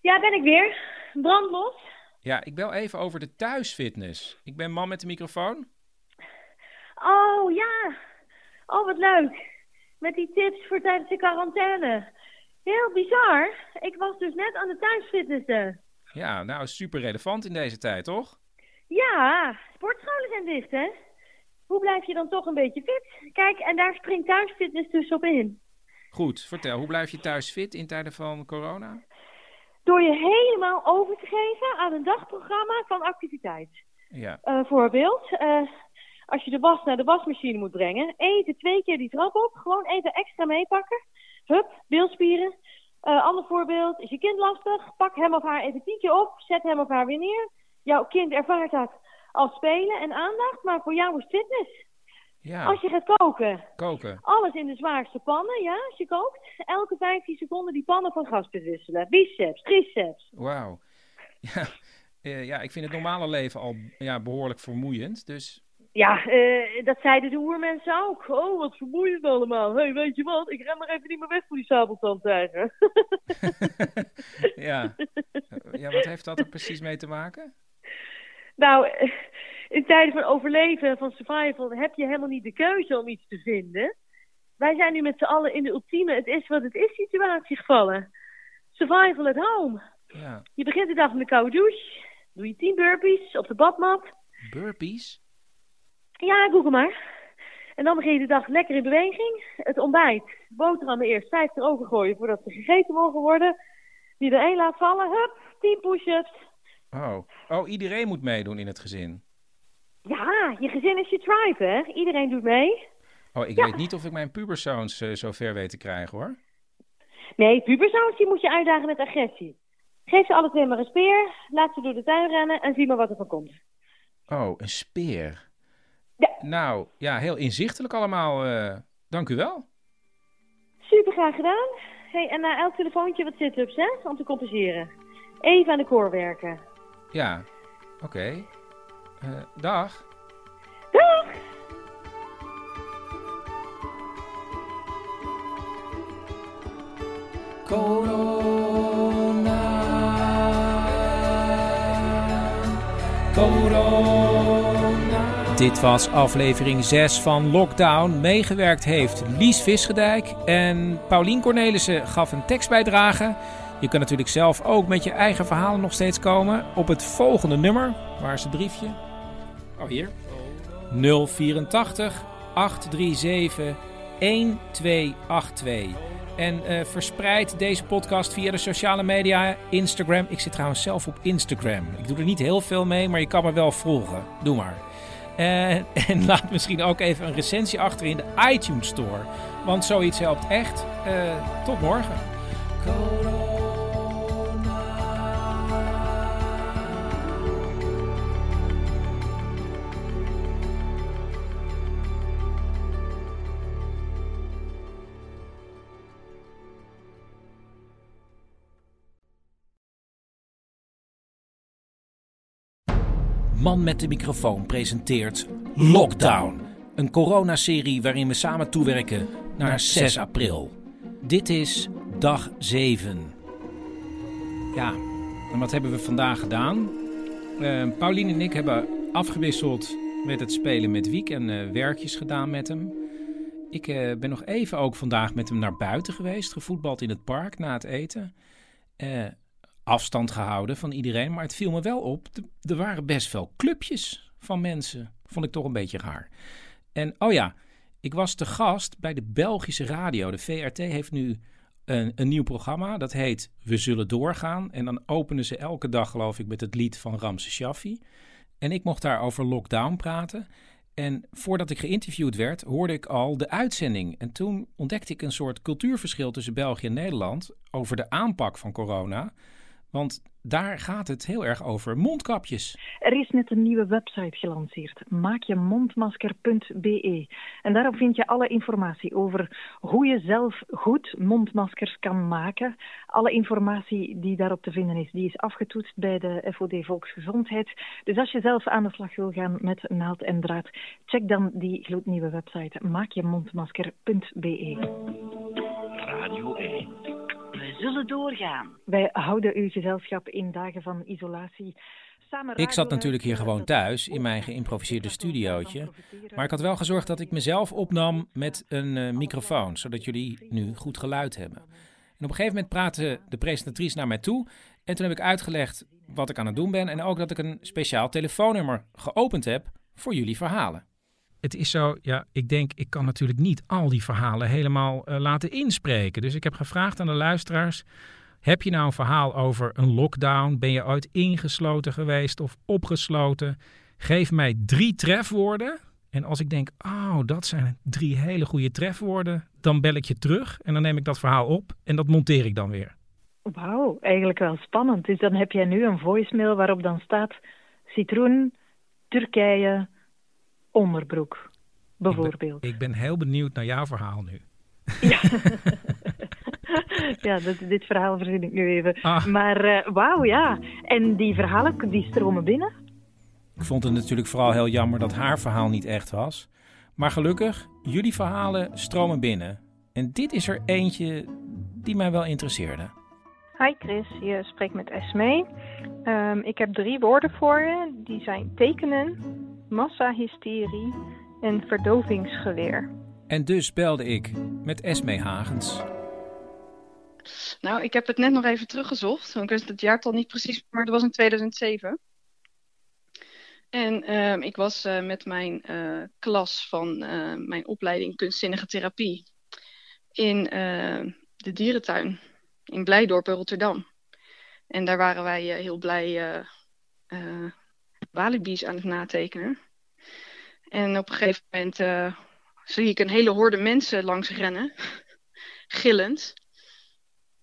Ja, ben ik weer. Brandlos. Ja, ik bel even over de thuisfitness. Ik ben man met de microfoon. Oh, ja. Oh, wat leuk. Met die tips voor tijdens de quarantaine. Heel bizar. Ik was dus net aan de thuisfitnessen. Ja, nou, super relevant in deze tijd, toch? Ja, sportscholen zijn dicht, hè? Hoe blijf je dan toch een beetje fit? Kijk, en daar springt thuisfitness dus op in. Goed, vertel, hoe blijf je thuis fit in tijden van corona? Door je helemaal over te geven aan een dagprogramma van activiteit. Ja. Eh, voorbeeld, eh, als je de was naar de wasmachine moet brengen, eten twee keer die trap op, gewoon even extra meepakken. Hup, beelspieren. Eh, ander voorbeeld, is je kind lastig, pak hem of haar even tien keer op, zet hem of haar weer neer. Jouw kind ervaart dat als spelen en aandacht, maar voor jou is fitness. Ja, Als je gaat koken, koken. alles in de zwaarste pannen, ja, als je kookt. Elke 15 seconden die pannen van gas wisselen. Biceps, triceps. Wauw. Ja, eh, ja, ik vind het normale leven al ja, behoorlijk vermoeiend. Dus Ja, eh, dat zeiden de oermensen ook. Oh, wat vermoeiend allemaal. Hey, weet je wat? Ik ren maar even niet meer weg voor die sabeltandtijger. ja. ja, wat heeft dat er precies mee te maken? Nou, eh, in tijden van overleven en van survival heb je helemaal niet de keuze om iets te vinden. Wij zijn nu met z'n allen in de ultieme het is wat het is situatie gevallen. Survival at home. Ja. Je begint de dag met een koude douche. Doe je 10 burpees op de badmat. Burpees? Ja, google maar. En dan begin je de dag lekker in beweging. Het ontbijt. Boterhammen eerst vijf er ogen gooien voordat ze gegeten mogen worden. Die er één laat vallen. Hup, 10 push-ups. Oh. oh, iedereen moet meedoen in het gezin. Ja, je gezin is je tribe, hè? Iedereen doet mee. Oh, ik Ja. weet niet of ik mijn puberzoons eh, zo ver weet te krijgen, hoor. Nee, puberzoons die moet je uitdagen met agressie. Geef ze alle twee maar een speer, laat ze door de tuin rennen en zie maar wat er van komt. Oh, een speer. Nou, ja, heel inzichtelijk allemaal. eh, dank u wel. Super graag gedaan. Hey, en na elk telefoontje wat sit-ups, hè? Om te compenseren. Even aan de core werken. Ja, oké. Eh, dag. Dag! Dit was aflevering 6 van Lockdown. Meegewerkt heeft Lies Visgedijk en Paulien Cornelissen gaf een tekstbijdrage. Je kan natuurlijk zelf ook met je eigen verhalen nog steeds komen op het volgende nummer. Waar is het briefje? Oh, hier. 084 837 1282. En eh, verspreid deze podcast via de sociale media, Instagram. Ik zit trouwens zelf op Instagram. Ik doe er niet heel veel mee, maar je kan me wel volgen. Doe maar. Eh, en laat misschien ook even een recensie achter in de iTunes Store. Want zoiets helpt echt. Eh, tot morgen. Man met de microfoon presenteert Lockdown. Een coronaserie waarin we samen toewerken naar 6 april. Dit is dag 7. Ja, en wat hebben we vandaag gedaan? Eh Paulien en ik hebben afgewisseld met het spelen met Wiek en eh, werkjes gedaan met hem. Ik eh, ben nog even ook vandaag met hem naar buiten geweest, gevoetbald in het park na het eten. Afstand gehouden van iedereen, maar het viel me wel op. Er waren best wel clubjes van mensen. Vond ik toch een beetje raar. En oh ja, ik was te gast bij de Belgische radio. De VRT heeft nu een, een nieuw programma. Dat heet We Zullen Doorgaan. En dan openen ze elke dag, geloof ik, met het lied van Ramse Shaffi. En ik mocht daar over lockdown praten. En voordat ik geïnterviewd werd, hoorde ik al de uitzending. En toen ontdekte ik een soort cultuurverschil tussen België en Nederland over de aanpak van corona. Want daar gaat het heel erg over mondkapjes. Er is net een nieuwe website gelanceerd, maakjemondmasker.be. En daarop vind je alle informatie over hoe je zelf goed mondmaskers kan maken. Alle informatie die daarop te vinden is, die is afgetoetst bij de FOD Volksgezondheid. Dus als je zelf aan de slag wil gaan met naald en draad, check dan die gloednieuwe website maakjemondmasker.be. Radio 1. We zullen doorgaan. Wij houden uw gezelschap in dagen van isolatie. Ik zat natuurlijk hier gewoon thuis in mijn geïmproviseerde studiootje. Maar ik had wel gezorgd dat ik mezelf opnam met een eh, microfoon, zodat jullie nu goed geluid hebben. En op een gegeven moment praatte de presentatrice naar mij toe. En toen heb ik uitgelegd wat ik aan het doen ben. En ook dat ik een speciaal telefoonnummer geopend heb voor jullie verhalen. Het is zo, ja, ik denk, ik kan natuurlijk niet al die verhalen helemaal eh, laten inspreken. Dus ik heb gevraagd aan de luisteraars heb je nou een verhaal over een lockdown? Ben je ooit ingesloten geweest of opgesloten? Geef mij drie trefwoorden. En als ik denk, oh, dat zijn drie hele goede trefwoorden, dan bel ik je terug en dan neem ik dat verhaal op en dat monteer ik dan weer. Wauw, eigenlijk wel spannend. Dus dan heb jij nu een voicemail waarop dan staat citroen, Turkije, onderbroek, bijvoorbeeld. Ik ben, ik ben heel benieuwd naar jouw verhaal nu. Ja. ja, dit, dit, verhaal verzin ik nu even. Ah. Maar uh, wauw, ja. En die verhalen, die stromen binnen? Ik vond het natuurlijk vooral heel jammer dat haar verhaal niet echt was. Maar gelukkig, jullie verhalen stromen binnen. En dit is er eentje die mij wel interesseerde. Hi Chris, je spreekt met Esme. Um, ik heb drie woorden voor je. Die zijn tekenen, massahysterie en verdovingsgeweer. En dus belde ik met Esme Hagens. Nou, ik heb het net nog even teruggezocht. Ik wist het jaartal niet precies, maar het was in 2007. En ehm, ik was uh, met mijn uh, klas van uh, mijn opleiding kunstzinnige therapie in de dierentuin in Blijdorp in Rotterdam. En daar waren wij heel blij walibi's aan het natekenen. En op een gegeven moment zie ik een hele horde mensen langs rennen, gillend.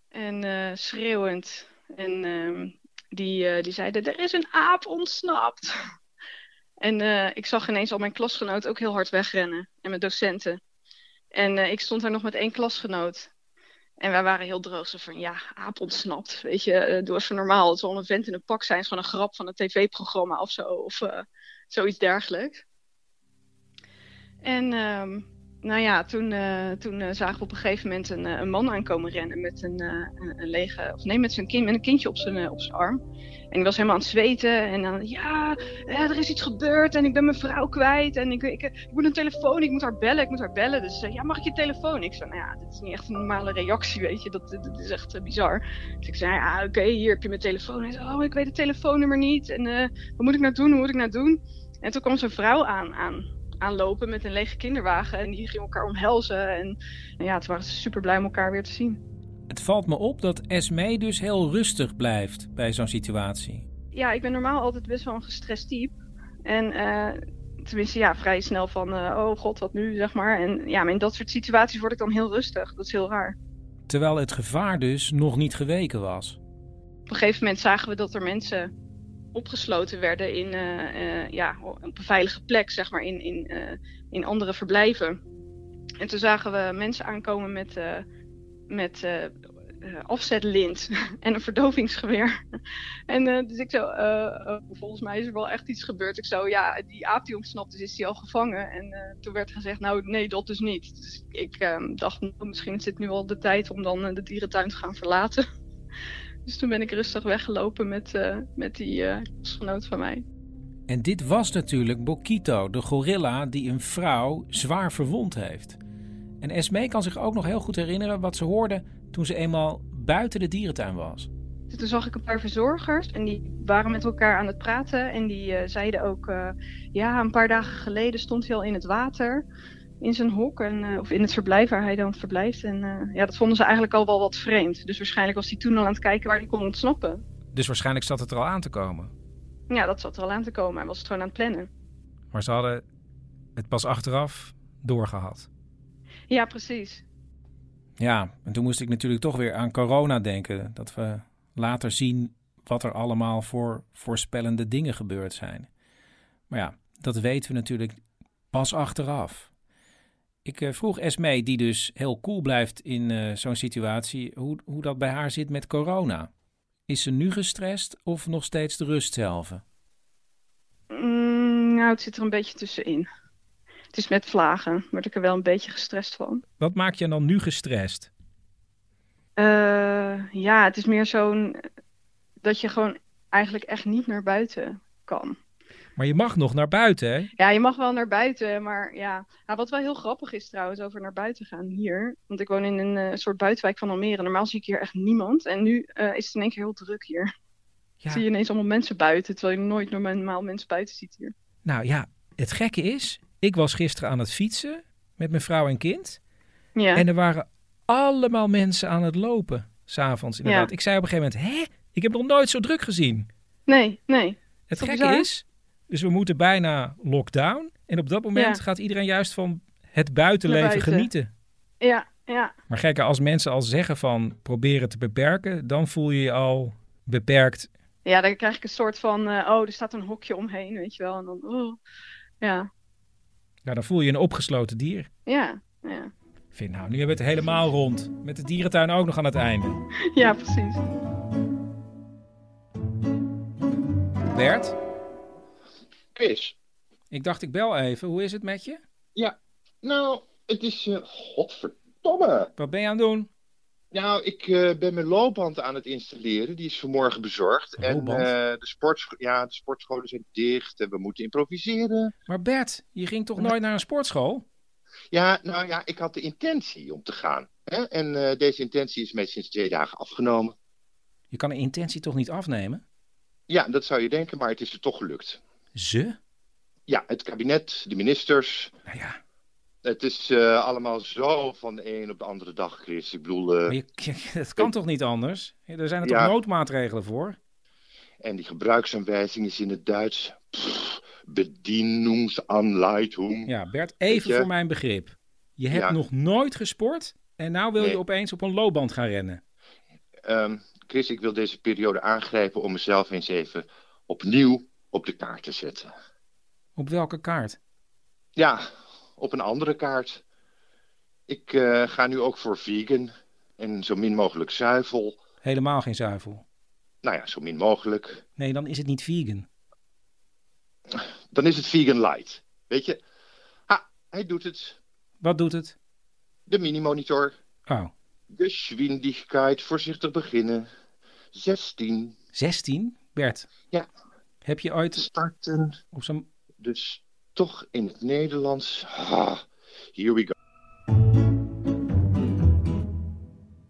En uh, schreeuwend. En uh, die, uh, die zeiden, er is een aap ontsnapt. en ik zag ineens al mijn klasgenoot ook heel hard wegrennen. En mijn docenten. En ik stond daar nog met één klasgenoot. En wij waren heel droog. Zo van, ja, aap ontsnapt. Weet je, doe even normaal. Het zal een vent in een pak zijn. Het is gewoon een grap van een tv-programma of zo. Of zoiets dergelijks. En... Um, nou ja, toen, uh, toen uh, zagen we op een gegeven moment een, uh, een man aankomen rennen met een, een, een, lege, of nee, met, zijn kind, met een kindje op zijn, op zijn arm. En die was helemaal aan het zweten en dan, ja, er is iets gebeurd en ik ben mijn vrouw kwijt en ik, ik, ik moet een telefoon, ik moet haar bellen, ik moet haar bellen. Dus ja, mag ik je telefoon? Ik zei, nou ja, dit is niet echt een normale reactie, weet je, dat, dat is echt bizar. Dus ik zei, ja, oké, hier heb je mijn telefoon. Hij zei, oh, ik weet het telefoonnummer niet en wat moet ik nou doen, hoe moet ik nou doen? En toen kwam zijn vrouw aan, aan aanlopen met een lege kinderwagen. En die gingen elkaar omhelzen. En, en ja, het waren ze super blij om elkaar weer te zien. Het valt me op dat Esme dus heel rustig blijft bij zo'n situatie. Ja, ik ben normaal altijd best wel een gestrest type. En uh, tenminste, ja, vrij snel van, uh, oh god, wat nu, zeg maar. En ja, maar in dat soort situaties word ik dan heel rustig. Dat is heel raar. Terwijl het gevaar dus nog niet geweken was. Op een gegeven moment zagen we dat er mensen opgesloten werden in, uh, uh, ja, op een veilige plek, zeg maar, in, in, uh, in andere verblijven. En toen zagen we mensen aankomen met, met afzetlint en een verdovingsgeweer. en dus ik zo, volgens mij is er wel echt iets gebeurd. Ik zo, ja, die aap die ontsnapt is, is die al gevangen? En toen werd gezegd, nou nee, dat dus niet. Dus ik ehm, dacht, nou, misschien is het nu al de tijd om dan de dierentuin te gaan verlaten. Dus toen ben ik rustig weggelopen met, uh, met die uh, van mij. En dit was natuurlijk Bokito, de gorilla die een vrouw zwaar verwond heeft. En Esme kan zich ook nog heel goed herinneren wat ze hoorde toen ze eenmaal buiten de dierentuin was. Dus toen zag ik een paar verzorgers en die waren met elkaar aan het praten. En die uh, zeiden ook, ja, een paar dagen geleden stond hij al in het water in zijn hok en, uh, of in het verblijf waar hij dan verblijft. En uh, ja, dat vonden ze eigenlijk al wel wat vreemd. Dus waarschijnlijk was hij toen al aan het kijken waar hij kon ontsnappen. Dus waarschijnlijk zat het er al aan te komen? Ja, dat zat er al aan te komen. Hij was het gewoon aan het plannen. Maar ze hadden het pas achteraf doorgehad? Ja, precies. Ja, en toen moest ik natuurlijk toch weer aan corona denken. Dat we later zien wat er allemaal voor voorspellende dingen gebeurd zijn. Maar ja, dat weten we natuurlijk pas achteraf. Ik uh, vroeg Esme, die dus heel cool blijft in uh, zo'n situatie, hoe, hoe dat bij haar zit met corona. Is ze nu gestrest of nog steeds de rust zelf? Mm, nou, het zit er een beetje tussenin. Het is met vlagen, word ik er wel een beetje gestrest van. Wat maakt je dan nu gestrest? Uh, ja, het is meer zo'n dat je gewoon eigenlijk echt niet naar buiten kan. Maar je mag nog naar buiten, hè? Ja, je mag wel naar buiten, maar ja. Nou, wat wel heel grappig is trouwens over naar buiten gaan hier. Want ik woon in een eh, soort buitenwijk van Almere. Normaal zie ik hier echt niemand. En nu eh, is het in één keer heel druk hier. Zie je ineens allemaal mensen buiten, terwijl je nooit normaal mensen buiten ziet hier. Nou ja, het gekke is, ik was gisteren aan het fietsen met mijn vrouw en kind. Ja. En er waren allemaal mensen aan het lopen, s'avonds inderdaad. Ja. Ik zei op een gegeven moment, hè? Ik heb nog nooit zo druk gezien. Nee, nee. Het gekke bizar? is, dus we moeten bijna lockdown. En op dat moment Ja. gaat iedereen juist van het buitenleven buiten. genieten. Ja, ja. Maar gekke, als mensen al zeggen van proberen te beperken, dan voel je je al beperkt. Ja, dan krijg ik een soort van, eh, oh, er staat een hokje omheen, weet je wel. En dan, oh. Ja, Ja, dan voel je een opgesloten dier. ja, ja. Ik vind nou, nu hebben we het helemaal rond. Met de dierentuin ook nog aan het einde. Ja, precies. Bert, Chris. ik dacht ik bel even. Hoe is het met je? Ja, nou, het is... eh godverdomme. Wat ben je aan het doen? Nou, ik eh, ben mijn loopband aan het installeren. Die is vanmorgen bezorgd. En eh, de, sportscho- ja, de sportscholen zijn dicht en we moeten improviseren. Maar Bert, je ging toch nooit naar een sportschool? Ja, nou ja, ik had de intentie om te gaan. Hè? En deze intentie is mij sinds twee dagen afgenomen. Je kan een intentie toch niet afnemen? Ja, dat zou je denken, maar het is er toch gelukt. Ze? Ja, het kabinet, de ministers. Nou ja. Het is eh, allemaal zo van de een op de andere dag, Chris. Ik bedoel... Maar je, het kan toch niet anders? Er zijn er Ja. toch noodmaatregelen voor? En die gebruiksaanwijzing is in het Duits. Pff, bedienungsanleitung. Ja, Bert, even voor mijn begrip. Je hebt Ja. nog nooit gesport en nou wil je opeens op een loopband gaan rennen. Ehm, Chris, ik wil deze periode aangrijpen om mezelf eens even opnieuw op de kaart te zetten. Op welke kaart? Ja, op een andere kaart. Ik eh, ga nu ook voor vegan en zo min mogelijk zuivel. Helemaal geen zuivel. Nou ja, zo min mogelijk. Nee, dan is het niet vegan. Dan is het vegan light. Weet je? Ha, hij doet het. Wat doet het? De minimonitor. Oh, Geschwindigkeit, voorzichtig beginnen. 16. 16? Bert, Ja. Heb je ooit Starten. op zo'n... Dus toch in het Nederlands. Ah, here we go.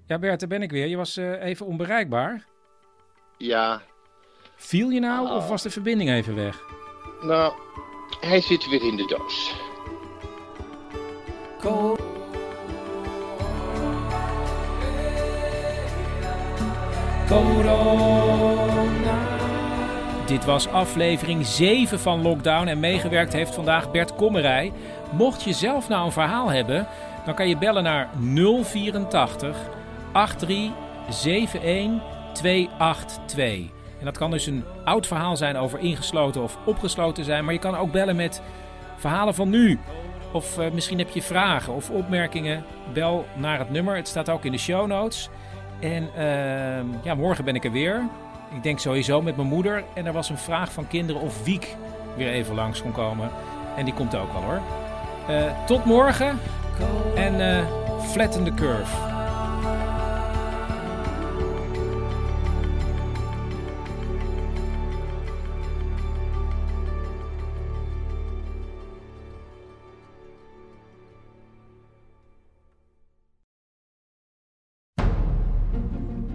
Ja, Bert, daar ben ik weer. Je was eh, even onbereikbaar. Ja, Viel je nou Ah. of was de verbinding even weg? nou, hij zit weer in de doos. Dit was aflevering 7 van Lockdown en meegewerkt heeft vandaag Bert Kommerij. Mocht je zelf nou een verhaal hebben, dan kan je bellen naar 084 8371 282. En dat kan dus een oud verhaal zijn over ingesloten of opgesloten zijn, maar je kan ook bellen met verhalen van nu. Of eh, misschien heb je vragen of opmerkingen. Bel naar het nummer. Het staat ook in de show notes. En ehm, ja, morgen ben ik er weer. Ik denk sowieso met mijn moeder. En er was een vraag van kinderen of Wiek weer even langs kon komen. En die komt ook wel hoor. Eh, tot morgen. En eh flatten the curve.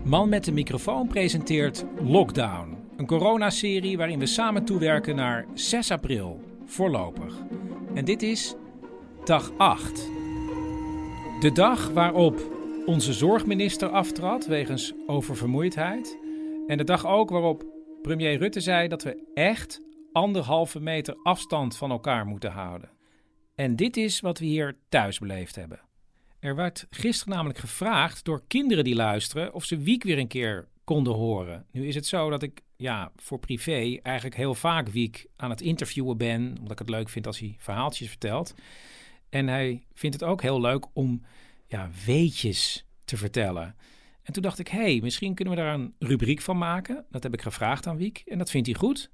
Man met de microfoon presenteert Lockdown. Een coronaserie waarin we samen toewerken naar 6 april, voorlopig. En dit is dag 8. De dag waarop onze zorgminister aftrad wegens oververmoeidheid. En de dag ook waarop premier Rutte zei dat we echt anderhalve meter afstand van elkaar moeten houden. En dit is wat we hier thuis beleefd hebben. Er werd gisteren namelijk gevraagd door kinderen die luisteren of ze Wiek weer een keer konden horen. Nu is het zo dat ik ja, voor privé eigenlijk heel vaak Wiek aan het interviewen ben, omdat ik het leuk vind als hij verhaaltjes vertelt. En hij vindt het ook heel leuk om ja, weetjes te vertellen. En toen dacht ik, hey, misschien kunnen we daar een rubriek van maken. Dat heb ik gevraagd aan Wiek en dat vindt hij goed.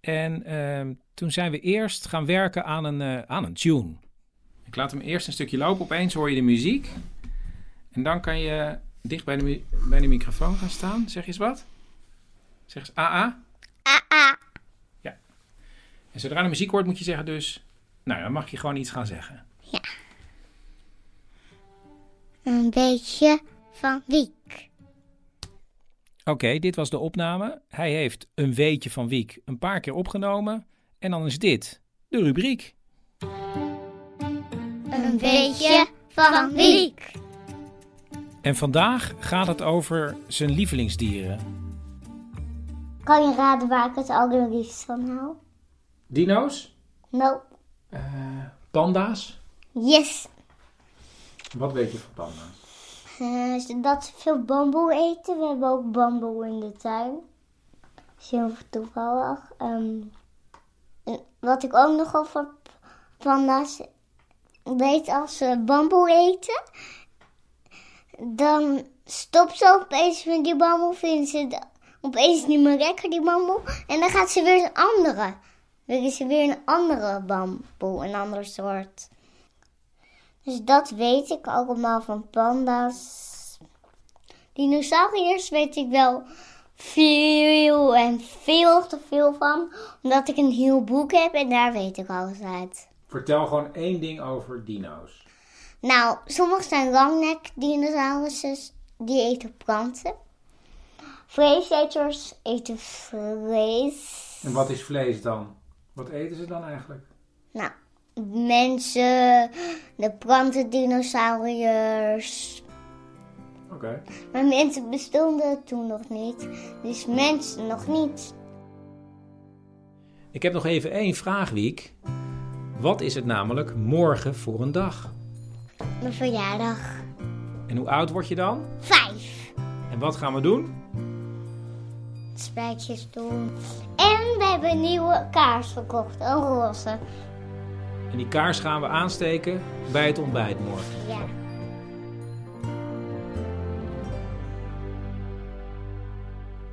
En ehm, toen zijn we eerst gaan werken aan een, eh, aan een tune. Ik laat hem eerst een stukje lopen. Opeens hoor je de muziek. En dan kan je dicht bij de, bij de microfoon gaan staan. Zeg eens wat. Zeg eens AA. En zodra de muziek hoort moet je zeggen dus... Nou, dan mag je gewoon iets gaan zeggen. Een beetje van Wiek. Oké, dit was de opname. Hij heeft een weetje van Wiek een paar keer opgenomen. En dan is dit de rubriek. Een beetje van Wiek. En vandaag gaat het over zijn lievelingsdieren. Kan je raden waar ik het allerliefst van hou? Dino's? Nope. Panda's? Yes. Wat weet je van panda's? Eh, dat ze veel bamboe eten. We hebben ook bamboe in de tuin. Dat is heel toevallig. Ehm, en wat ik ook nog over panda's weet, als ze bamboe eten, dan stopt ze opeens met die bamboe, vinden ze opeens niet meer lekker, die bamboe. En dan gaat ze weer een andere. Dan is ze weer een andere bamboe, een ander soort. Dus dat weet ik allemaal van panda's. Dinosauriërs weet ik wel veel en veel te veel van. Omdat ik een heel boek heb en daar weet ik alles uit. Vertel gewoon één ding over dino's. Nou, sommige zijn langnek dinosaurussen. Die eten planten. Vleeseters eten vlees. En wat is vlees dan? Wat eten ze dan eigenlijk? Nou, mensen, de plantendinosauriërs. Oké. Maar mensen bestonden toen nog niet. Dus mensen nog niet. Ik heb nog even één vraag, Wiek. Wat is het namelijk morgen voor een dag? Mijn verjaardag. En hoe oud word je dan? Vijf. En wat gaan we doen? Spijtjes doen. En we hebben een nieuwe kaars gekocht. Een roze. En die kaars gaan we aansteken bij het ontbijt morgen. Ja.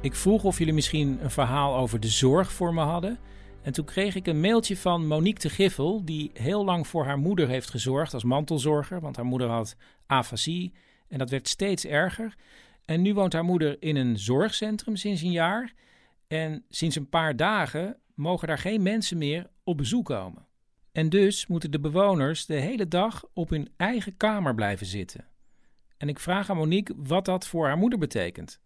Ik vroeg of jullie misschien een verhaal over de zorg voor me hadden. En toen kreeg ik een mailtje van Monique de Giffel, die heel lang voor haar moeder heeft gezorgd als mantelzorger. Want haar moeder had afasie en dat werd steeds erger. En nu woont haar moeder in een zorgcentrum sinds een jaar. En sinds een paar dagen mogen daar geen mensen meer op bezoek komen. En dus moeten de bewoners de hele dag op hun eigen kamer blijven zitten. En ik vraag aan Monique wat dat voor haar moeder betekent.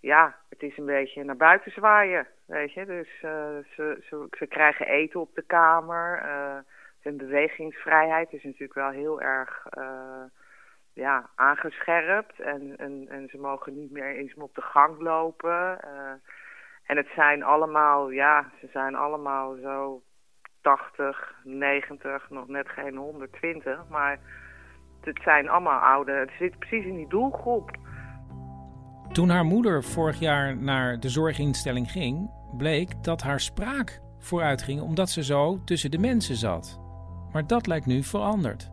ja, het is een beetje naar buiten zwaaien, weet je. Dus eh, ze, ze, ze krijgen eten op de kamer. eh hun bewegingsvrijheid is natuurlijk wel heel erg eh, ja, aangescherpt. En, en, en ze mogen niet meer eens op de gang lopen. en het zijn allemaal, ja, ze zijn allemaal zo 80, 90, nog net geen 120. Maar het zijn allemaal oude, het zit precies in die doelgroep. Toen haar moeder vorig jaar naar de zorginstelling ging, bleek dat haar spraak vooruit ging omdat ze zo tussen de mensen zat. Maar dat lijkt nu veranderd.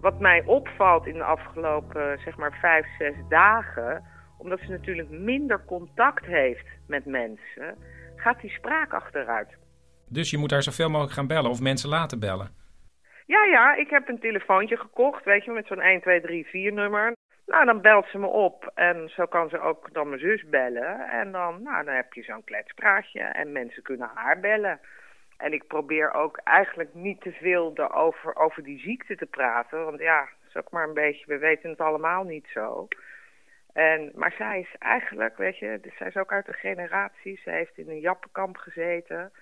Wat mij opvalt in de afgelopen zeg maar vijf, zes dagen, omdat ze natuurlijk minder contact heeft met mensen, gaat die spraak achteruit. Dus je moet haar zoveel mogelijk gaan bellen of mensen laten bellen. Ja, ja, ik heb een telefoontje gekocht, weet je, met zo'n 1, 2, 3, 4 nummer. Nou, dan belt ze me op en zo kan ze ook dan mijn zus bellen. En dan, nou, dan heb je zo'n kletspraatje en mensen kunnen haar bellen. En ik probeer ook eigenlijk niet te veel erover, over die ziekte te praten. Want ja, is ook maar een beetje, we weten het allemaal niet zo. En, maar zij is eigenlijk, weet je, dus zij is ook uit de generatie. Ze heeft in een jappenkamp gezeten.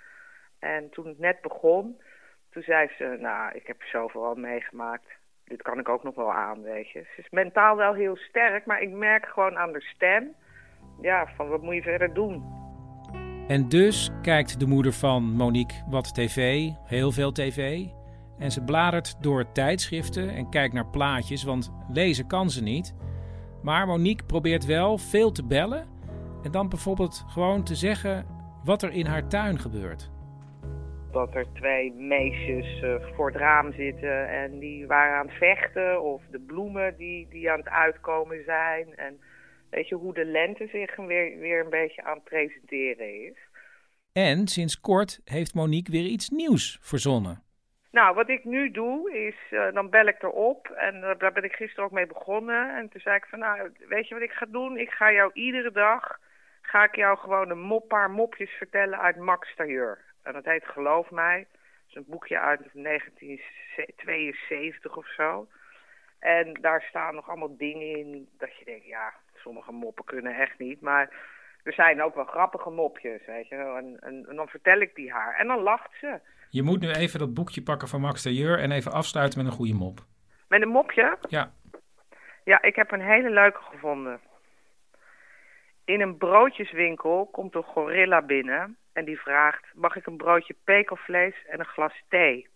En toen het net begon, toen zei ze, nou, ik heb zoveel al meegemaakt. Dit kan ik ook nog wel aan, weet je. Ze is mentaal wel heel sterk, maar ik merk gewoon aan de stem... Ja, van wat moet je verder doen? En dus kijkt de moeder van Monique wat tv, heel veel tv. En ze bladert door tijdschriften en kijkt naar plaatjes, want lezen kan ze niet. Maar Monique probeert wel veel te bellen en dan bijvoorbeeld gewoon te zeggen wat er in haar tuin gebeurt. Dat er twee meisjes eh, voor het raam zitten en die waren aan het vechten. Of de bloemen die, die aan het uitkomen zijn. En weet je hoe de lente zich weer, weer een beetje aan het presenteren is. En sinds kort heeft Monique weer iets nieuws verzonnen. Nou, wat ik nu doe is, eh, dan bel ik erop en eh, daar ben ik gisteren ook mee begonnen. En toen zei ik van, nou, weet je wat ik ga doen? Ik ga jou iedere dag, ga ik jou gewoon een mop, paar mopjes vertellen uit Max Tailleur. En dat heet Geloof mij. Dat is een boekje uit 1972 of zo. En daar staan nog allemaal dingen in dat je denkt, ja, sommige moppen kunnen echt niet. Maar er zijn ook wel grappige mopjes, weet je wel. En, en, en dan vertel ik die haar. En dan lacht ze. Je moet nu even dat boekje pakken van Max Tailleur en even afsluiten met een goede mop. Met een mopje? Ja. Ja, ik heb een hele leuke gevonden. In een broodjeswinkel komt een gorilla binnen en die vraagt: Mag ik een broodje pekelvlees en een glas thee?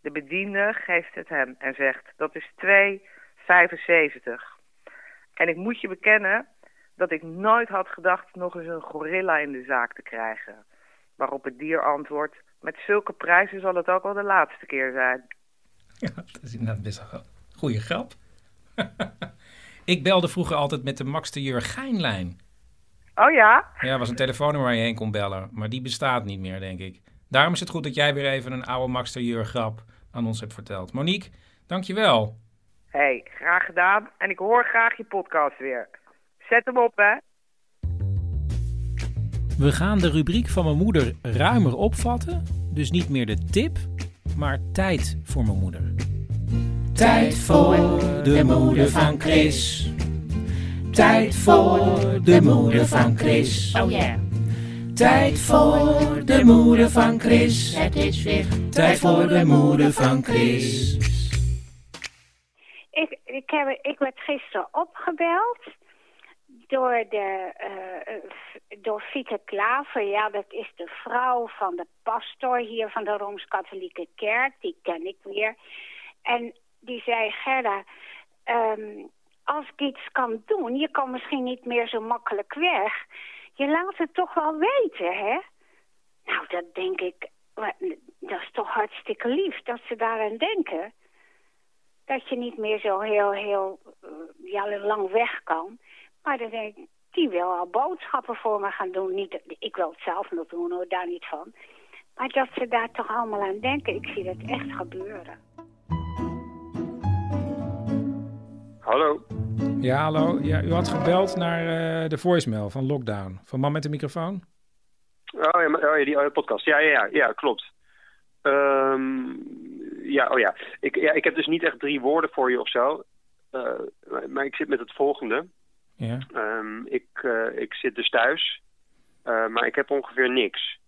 De bediende geeft het hem en zegt: Dat is 2,75. En ik moet je bekennen dat ik nooit had gedacht nog eens een gorilla in de zaak te krijgen. Waarop het dier antwoordt: Met zulke prijzen zal het ook wel de laatste keer zijn. Ja, dat is inderdaad best een goede grap. ik belde vroeger altijd met de Max de Jur Geinlijn. Oh ja? Ja, was een telefoonnummer waar je heen kon bellen. Maar die bestaat niet meer, denk ik. Daarom is het goed dat jij weer even een oude Max de Jur grap aan ons hebt verteld. Monique, dankjewel. Hé, hey, graag gedaan. En ik hoor graag je podcast weer. Zet hem op, hè. We gaan de rubriek van mijn moeder ruimer opvatten. Dus niet meer de tip, maar tijd voor mijn moeder. Tijd voor de moeder van Chris. Tijd voor de moeder van Chris. Oh ja. Tijd voor de moeder van Chris. Het is weer Tijd voor de moeder van Chris. Ik, ik, heb, ik werd gisteren opgebeld door, de, uh, door Fieke Klaver. Ja, dat is de vrouw van de pastor hier van de Rooms-Katholieke Kerk. Die ken ik weer. En die zei, Gerda, um, als ik iets kan doen... je kan misschien niet meer zo makkelijk weg. Je laat het toch wel weten, hè? Nou, dat denk ik... Dat is toch hartstikke lief dat ze daaraan denken. Dat je niet meer zo heel, heel uh, ja, lang weg kan. Maar dan denk ik, die wil al boodschappen voor me gaan doen. Niet, ik wil het zelf nog doen, hoor, daar niet van. Maar dat ze daar toch allemaal aan denken, ik zie dat echt gebeuren. Hallo. Ja, hallo. Ja, u had gebeld naar uh, de voicemail van Lockdown. Van Man met de microfoon? Oh ja, oh, ja die oh, podcast. Ja, ja, ja, ja klopt. Um, ja, oh ja. Ik, ja. ik heb dus niet echt drie woorden voor je of zo. Uh, maar ik zit met het volgende. Ja. Um, ik, uh, ik zit dus thuis, uh, maar ik heb ongeveer niks.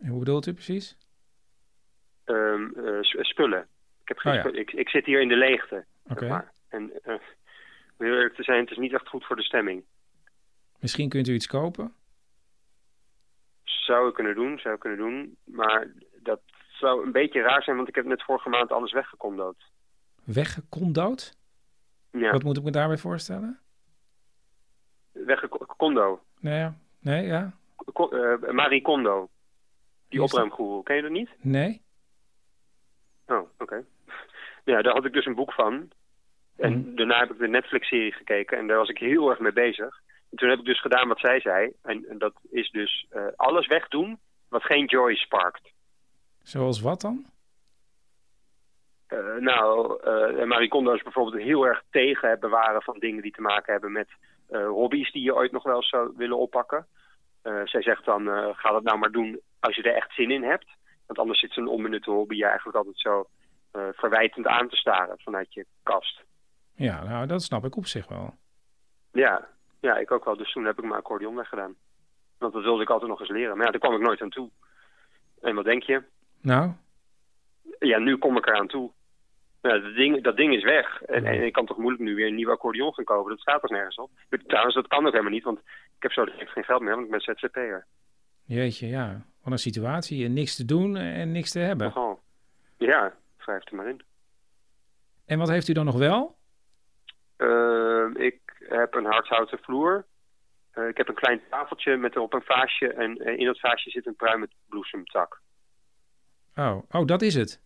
En hoe bedoelt u precies? Um, spullen. Ik, heb geen oh, ja. spullen. Ik, ik zit hier in de leegte. Oké. Okay. En om heel eerlijk te zijn, het is niet echt goed voor de stemming. Misschien kunt u iets kopen? Zou ik kunnen doen, zou ik kunnen doen. Maar dat zou een beetje raar zijn, want ik heb net vorige maand alles weggekondood. Weggekondood? Ja. Wat moet ik me daarbij voorstellen? Weggekondo. Nee, ja. Nee, ja. Uh, Marie Kondo. Die opruimgoeroe. Ken je dat niet? Nee. Oh, oké. Okay. Ja, daar had ik dus een boek van. En Mhm. daarna heb ik de Netflix-serie gekeken en daar was ik heel erg mee bezig. En toen heb ik dus gedaan wat zij zei. En, en dat is dus uh, alles wegdoen wat geen joy sparkt. Zoals wat dan? Uh, nou, uh, Marie Kondo is bijvoorbeeld heel erg tegen het bewaren van dingen die te maken hebben met hobby's die je ooit nog wel zou willen oppakken. zij zegt dan, ga dat nou maar doen als je er echt zin in hebt. Want anders zit zo'n onbenutte hobby je eigenlijk altijd zo verwijtend aan te staren vanuit je kast. Ja, nou, dat snap ik op zich wel. Ja, ja, ik ook wel. Dus toen heb ik mijn accordeon weggedaan. Want dat wilde ik altijd nog eens leren. Maar ja, daar kwam ik nooit aan toe. En wat denk je? Nou? Ja, nu kom ik eraan toe. Ja, dat, ding, dat ding is weg. En, en, ik kan toch moeilijk nu weer een nieuw accordeon gaan kopen. Dat staat er nergens op. Trouwens, dat kan ook helemaal niet. Want ik heb zo direct geen geld meer, want ik ben ZZP'er. Jeetje, ja. Wat een situatie. Niks te doen en niks te hebben. Nogal. Ja, wrijf er maar in. En wat heeft u dan nog wel? Uh, ik heb een hardhouten vloer. Uh, ik heb een klein tafeltje met erop een vaasje. En uh, in dat vaasje zit een pruimenbloesemtak. Oh. oh, dat is het?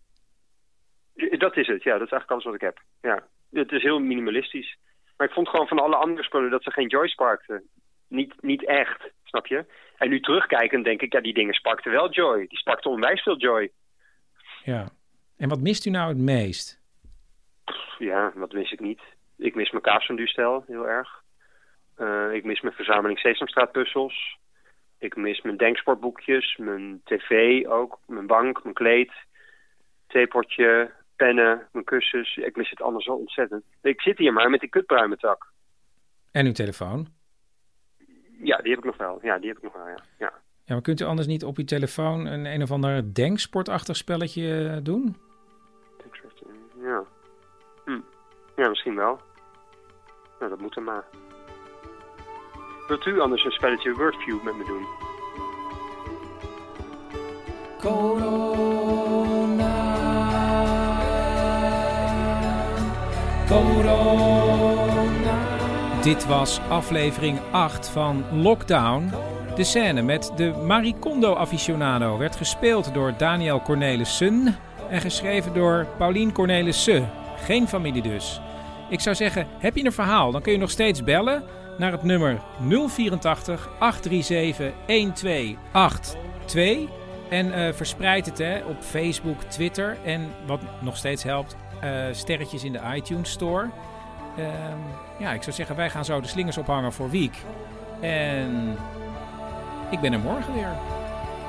Dat is het, ja. Dat is eigenlijk alles wat ik heb. Ja. Het is heel minimalistisch. Maar ik vond gewoon van alle andere spullen dat ze geen joy sparkten. Niet, niet echt, snap je? En nu terugkijkend denk ik, ja, die dingen sparkten wel joy. Die sparkten onwijs veel joy. Ja. En wat mist u nou het meest? Ja, wat mis ik niet? Ik mis mijn kaasfondue-stijl heel erg. Eh, ik mis mijn verzameling Sesamstraat puzzels. Ik mis mijn denksportboekjes, mijn tv ook, mijn bank, mijn kleed, theepotje, pennen, mijn kussens. Ik mis het allemaal zo ontzettend. Ik zit hier maar met die kutpruimentak. En uw telefoon? Ja, die heb ik nog wel. Ja, die heb ik nog wel, ja. ja. Ja, maar kunt u anders niet op uw telefoon een een of ander denksportachtig spelletje eh, doen? Ja. Hm. Ja, misschien wel. Nou, dat moet dan maar. Wilt u anders een spelletje Wordview met me doen? Dit was aflevering 8 van Lockdown. De scène met de Maricondo aficionado werd gespeeld door Daniel Cornelissen en geschreven door Paulien Cornelissen. Geen familie dus. Ik zou zeggen, heb je een verhaal, dan kun je nog steeds bellen naar het nummer 084 837 1282. En eh, verspreid het hè, op Facebook, Twitter en wat nog steeds helpt, eh, sterretjes in de iTunes Store. Ehm, ja, ik zou zeggen, wij gaan zo de slingers ophangen voor Week. En ik ben er morgen weer.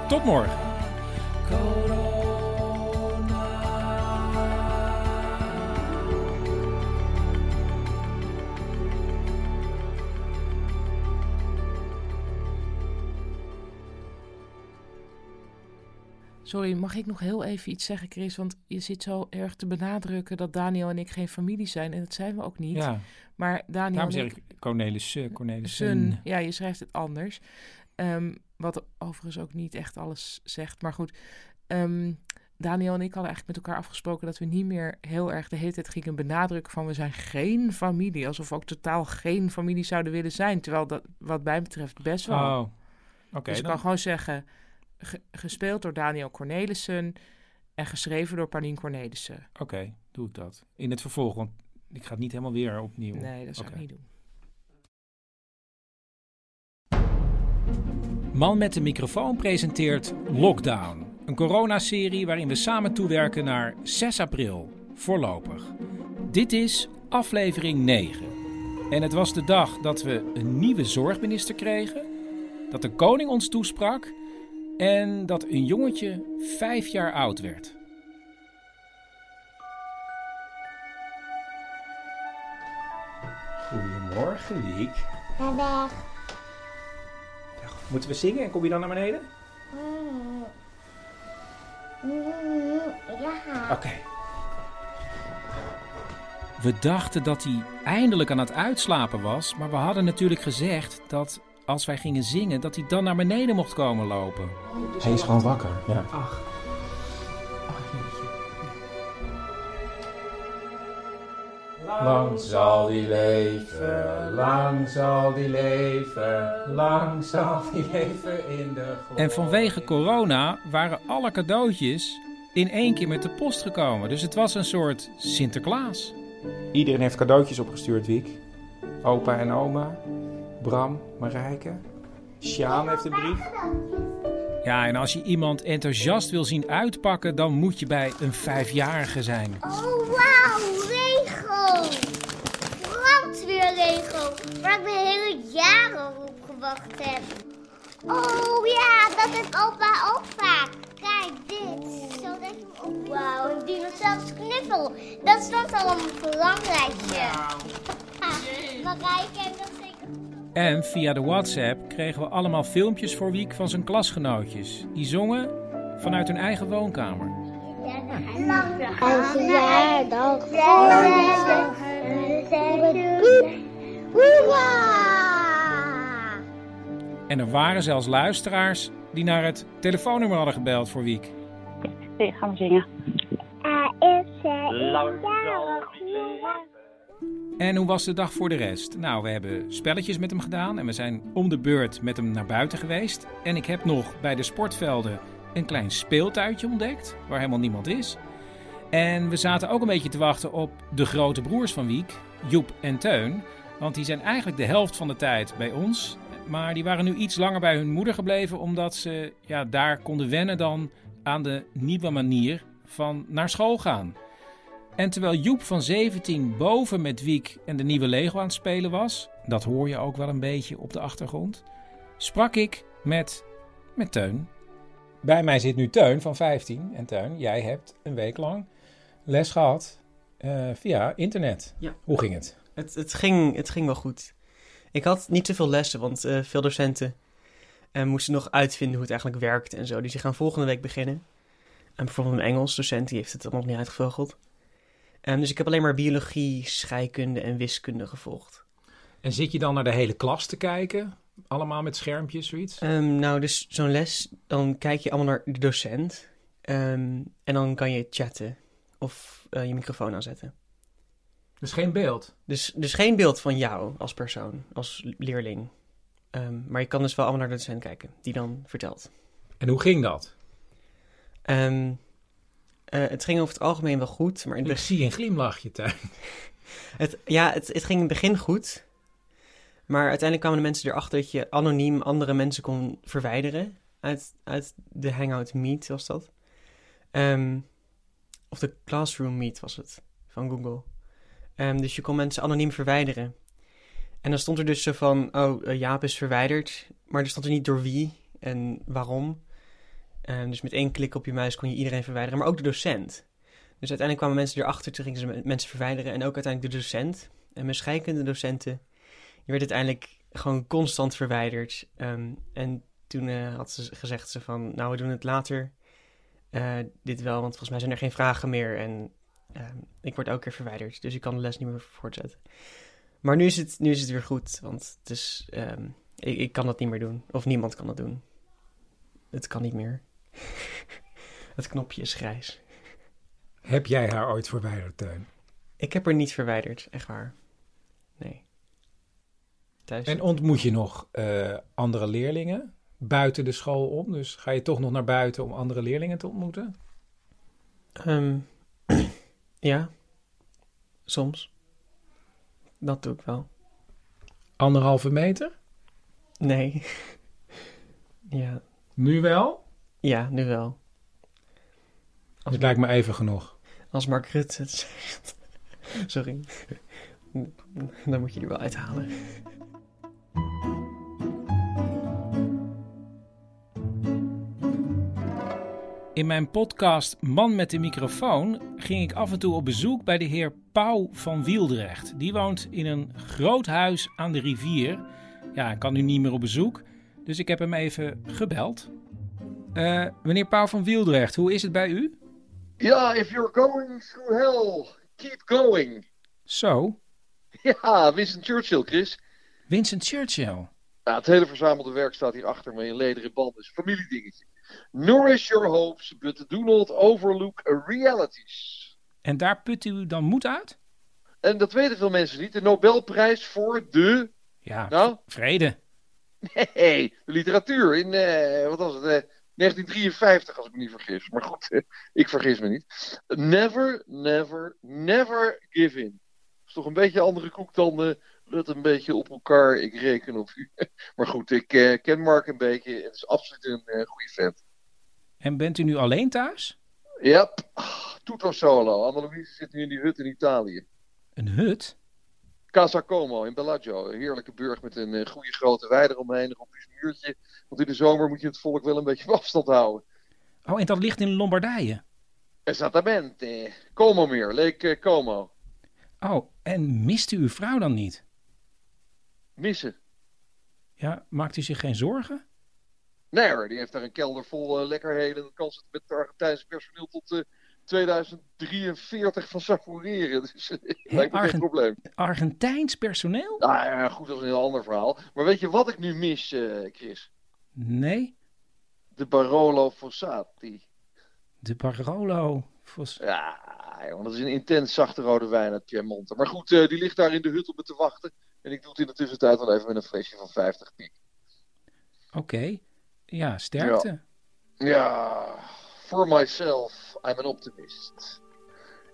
Tot morgen. Sorry, mag ik nog heel even iets zeggen, Chris? Want je zit zo erg te benadrukken dat Daniel en ik geen familie zijn. En dat zijn we ook niet. Ja. Maar Daniel Daarom zeg ik Cornelissen. Sun. Ja, je schrijft het anders. Ehm, wat overigens ook niet echt alles zegt. Maar goed, ehm, Daniel en ik hadden eigenlijk met elkaar afgesproken dat we niet meer heel erg de hele tijd gingen benadrukken van we zijn geen familie. Alsof we ook totaal geen familie zouden willen zijn. Terwijl dat wat mij betreft best wel. Oh, oké. dus ik dan- kan gewoon zeggen, ge- gespeeld door Daniel Cornelissen en geschreven door Paulien Cornelissen. Oké, doe ik dat. In het vervolg, want ik ga het niet helemaal weer opnieuw. Nee, dat zou ik niet doen. Man met de microfoon presenteert Lockdown. Een coronaserie waarin we samen toewerken naar 6 april, voorlopig. Dit is aflevering 9. En het was de dag dat we een nieuwe zorgminister kregen, dat de koning ons toesprak en dat een jongetje vijf jaar oud werd. Goedemorgen, Liek. Dag. Moeten we zingen en kom je dan naar beneden? Mm. Mm, Ja. Oké. We dachten dat hij eindelijk aan het uitslapen was, maar we hadden natuurlijk gezegd dat als wij gingen zingen, dat hij dan naar beneden mocht komen lopen. Hij is gewoon wakker. Ja. Ach. Lang zal die leven, lang zal die leven, lang zal die leven in de En vanwege corona waren alle cadeautjes in één keer met de post gekomen. Dus het was een soort Sinterklaas. Iedereen heeft cadeautjes opgestuurd, Wiek. Opa en oma, Bram, Marijke. Sjaan heeft een brief. Ja, en als je iemand enthousiast wil zien uitpakken, dan moet je bij een vijfjarige zijn. Oh, wauw, Lego! Brandweer Lego, waar ik mijn hele jaren op gewacht heb. Oh ja, dat heeft opa ook vaak. Kijk, dit. Zo leg ik hem op. Wauw, een dinosaurus knuffel. Dat stond al op een verlanglijstje. Ah, Marijke heeft dat zeker En via de WhatsApp kregen we allemaal filmpjes voor Wiek van zijn klasgenootjes. Die zongen vanuit hun eigen woonkamer. En er waren zelfs luisteraars die naar het telefoonnummer hadden gebeld voor Wiek. Nee, gaan we zingen. Er is een jarig En hoe was de dag voor de rest? Nou, we hebben spelletjes met hem gedaan en we zijn om de beurt met hem naar buiten geweest. En ik heb nog bij de sportvelden een klein speeltuintje ontdekt, waar helemaal niemand is. En we zaten ook een beetje te wachten op de grote broers van Wiek, Joep en Teun. Want die zijn eigenlijk de helft van de tijd bij ons. Maar die waren nu iets langer bij hun moeder gebleven, omdat ze ja, daar konden wennen dan aan de nieuwe manier van naar school gaan. En terwijl Joep van 17 boven met Wiek en de nieuwe Lego aan het spelen was, dat hoor je ook wel een beetje op de achtergrond, sprak ik met, met Teun. Bij mij zit nu Teun van 15. En Teun, jij hebt een week lang les gehad eh, via internet. Ja. Hoe ging het? Het, het, ging, het ging wel goed. Ik had niet te veel lessen, want eh, veel docenten eh, moesten nog uitvinden hoe het eigenlijk werkt en zo. Dus die gaan volgende week beginnen. En bijvoorbeeld een Engels docent, die heeft het nog niet uitgevogeld. Um, dus ik heb alleen maar biologie, scheikunde en wiskunde gevolgd. En zit je dan naar de hele klas te kijken? Allemaal met schermpjes, zoiets? Um, nou, dus zo'n les, dan kijk je allemaal naar de docent. Um, en dan kan je chatten of uh, je microfoon aanzetten. Dus geen beeld? Dus, dus geen beeld van jou als persoon, als leerling. Um, maar je kan dus wel allemaal naar de docent kijken, die dan vertelt. En hoe ging dat? Um, het ging over het algemeen wel goed. Maar in Ik zie een glimlachje, Tuin. het, ja, het, het ging in het begin goed. Maar uiteindelijk kwamen de mensen erachter dat je anoniem andere mensen kon verwijderen. Uit, uit de Hangout Meet was dat. Um, of de Classroom Meet was het, van Google. Um, dus je kon mensen anoniem verwijderen. En dan stond er dus zo van, oh, uh, Jaap is verwijderd. Maar er stond er niet door wie en waarom. Um, dus met één klik op je muis kon je iedereen verwijderen, maar ook de docent. Dus uiteindelijk kwamen mensen erachter, toen gingen ze mensen verwijderen. En ook uiteindelijk de docent. En mijn scheikunde docenten, die werd uiteindelijk gewoon constant verwijderd. Um, en toen uh, had ze gezegd ze van, nou, we doen het later. Uh, dit wel, want volgens mij zijn er geen vragen meer. En uh, ik word elke keer verwijderd, dus ik kan de les niet meer voortzetten. Maar nu is het, nu is het weer goed, want het um, ik, ik kan dat niet meer doen. Of niemand kan dat doen. Het kan niet meer. het knopje is grijs. Heb jij haar ooit verwijderd, Teun? Ik heb haar niet verwijderd, echt waar. Nee. Thuis. En ontmoet je nog uh, andere leerlingen buiten de school om? Dus ga je toch nog naar buiten om andere leerlingen te ontmoeten? Um, ja, soms. Dat doe ik wel. Anderhalve meter? Nee. ja. Nu wel? Ja, nu wel. Als het lijkt me even genoeg. Als Mark Rutte het zegt. Sorry. Dan moet je die wel uithalen. In mijn podcast Man met de microfoon ging ik af en toe op bezoek bij de heer Pauw van Wieldrecht. Die woont in een groot huis aan de rivier. Ja, hij kan nu niet meer op bezoek, dus ik heb hem even gebeld. Uh, meneer Pauw van Wieldrecht, hoe is het bij u? Ja, if you're going through hell, keep going. Zo? Ja, Winston Churchill, Chris. Winston Churchill? Ja, het hele verzamelde werk staat hier achter me in lederen is een familiedingetje. Nourish your hopes, but do not overlook realities. En daar put u dan moed uit? En dat weten veel mensen niet. De Nobelprijs voor de... Ja, nou? vrede. Nee, de literatuur in, uh, wat was het, uh, 1953 als ik me niet vergis. Maar goed, ik vergis me niet. Never, never, never give in. Dat is toch een beetje andere koek dan uh, een beetje op elkaar, ik reken op u. maar goed, ik uh, ken Mark een beetje. Het is absoluut een uh, goede vent. En bent u nu alleen thuis? Ja, yep. ah, tutto solo. Anneliese zit nu in die hut in Italië. Een hut? Casa Como in Bellagio. Een heerlijke burg met een uh, goede grote weide eromheen. Een rompjes muurtje. Want in de zomer moet je het volk wel een beetje op afstand houden. Oh, en dat ligt in Lombardije? Esattamente. Como meer, Lake Como. Oh, en mist u uw vrouw dan niet? Missen? Ja, maakt u zich geen zorgen? Nee hoor, die heeft daar een kelder vol uh, lekkerheden. Dat kan ze met het Argentijnse personeel tot uh, 2043 van savoureren. Dus lijkt me geen probleem. Argentijns personeel? Nou ja, goed, dat is een heel ander verhaal. Maar weet je wat ik nu mis, uh, Chris? Nee. De Barolo Fossati. De Barolo Fossati? Ja, jongen, dat is een intens zachte rode wijn uit Piemonte. Maar goed, uh, die ligt daar in de hut op me te wachten. En ik doe het in de tussentijd wel even met een flesje van 50 piek. Oké. Okay. Ja, sterkte. Ja. ja, for myself, I'm an optimist.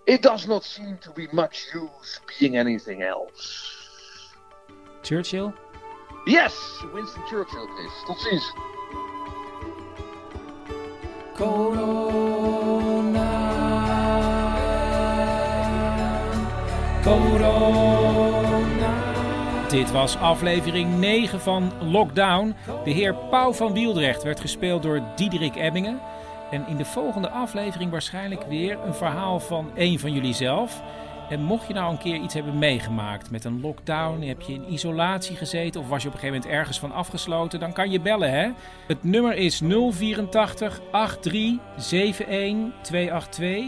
It does not seem to be much use being anything else. Churchill? Yes, Winston Churchill, Chris. Tot ziens. Corona. Dit was aflevering 9 van Lockdown. De heer Pauw van Wieldrecht werd gespeeld door Diederik Ebbingen. En in de volgende aflevering waarschijnlijk weer een verhaal van een van jullie zelf. En mocht je nou een keer iets hebben meegemaakt met een lockdown, heb je in isolatie gezeten of was je op een gegeven moment ergens van afgesloten, dan kan je bellen hè. Het nummer is 084 83 71 282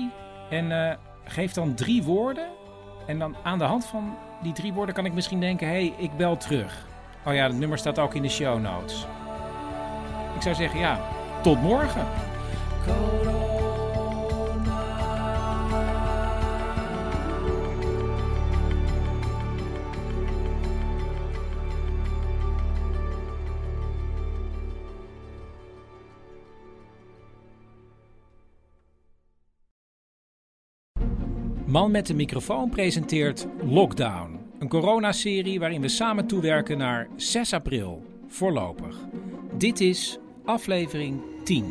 en uh, geef dan drie woorden. En dan aan de hand van die drie woorden kan ik misschien denken, hé, hey, ik bel terug. Oh ja, het nummer staat ook in de show notes. Ik zou zeggen, ja, tot morgen. Man met de microfoon presenteert Lockdown, een coronaserie waarin we samen toewerken naar 6 april, voorlopig. Dit is aflevering 10.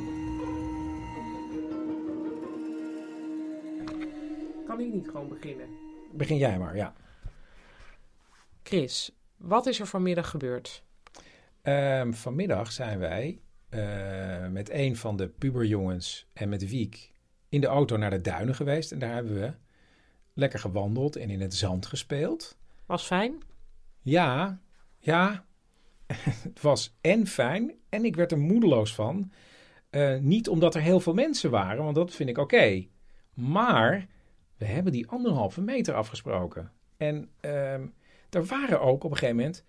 Kan ik niet gewoon beginnen? Begin jij maar, ja. Chris, wat is er vanmiddag gebeurd? Um, vanmiddag zijn wij uh, met een van de puberjongens en met Wiek in de auto naar de duinen geweest. En daar hebben we lekker gewandeld en in het zand gespeeld. Was fijn? Ja, ja. het was en fijn en ik werd er moedeloos van. Uh, niet omdat er heel veel mensen waren, want dat vind ik oké. Okay. Maar we hebben die anderhalve meter afgesproken. En uh, er waren ook op een gegeven moment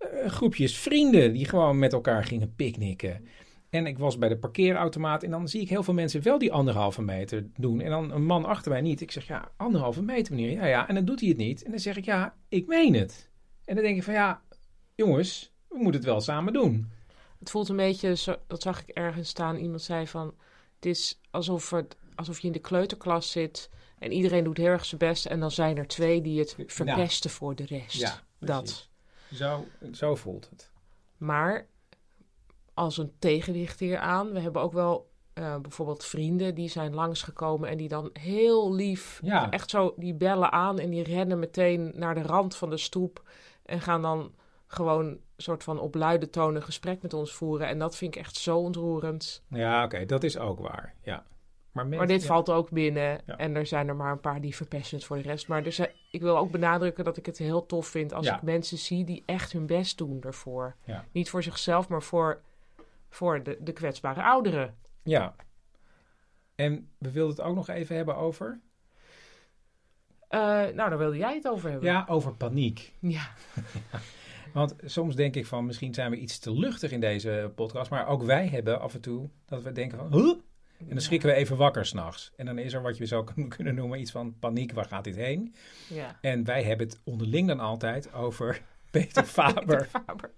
uh, groepjes vrienden die gewoon met elkaar gingen picknicken. En ik was bij de parkeerautomaat en dan zie ik heel veel mensen wel die anderhalve meter doen. En dan een man achter mij niet. Ik zeg, ja, anderhalve meter meneer. Ja, ja. En dan doet hij het niet. En dan zeg ik, ja, ik meen het. En dan denk ik van, ja, jongens, we moeten het wel samen doen. Het voelt een beetje, zo, dat zag ik ergens staan. Iemand zei van, het is alsof, het, alsof je in de kleuterklas zit en iedereen doet heel erg zijn best. En dan zijn er twee die het verpesten voor de rest. Ja, dat. Zo, zo voelt het. Maar als een tegenwicht hier aan. We hebben ook wel uh, bijvoorbeeld vrienden die zijn langsgekomen en die dan heel lief, ja. echt zo, die bellen aan en die rennen meteen naar de rand van de stoep en gaan dan gewoon soort van op luide toon een gesprek met ons voeren. En dat vind ik echt zo ontroerend. Ja, oké, dat is ook waar. Ja. Maar, mensen, maar dit ja. valt ook binnen. Ja. En er zijn er maar een paar die verpesten voor de rest. Maar dus, ik wil ook benadrukken dat ik het heel tof vind als ik mensen zie die echt hun best doen ervoor. Niet voor zichzelf, maar voor voor de, de kwetsbare ouderen. Ja. En we wilden het ook nog even hebben over. Uh, nou, daar wilde jij het over hebben. Ja, over paniek. Ja. Want soms denk ik van, misschien zijn we iets te luchtig in deze podcast. Maar ook wij hebben af en toe dat we denken van, huh? En dan schrikken we even wakker s'nachts. En dan is er wat je zou kunnen noemen iets van paniek, waar gaat dit heen? Ja. En wij hebben het onderling dan altijd over Peter Faber. Peter Faber.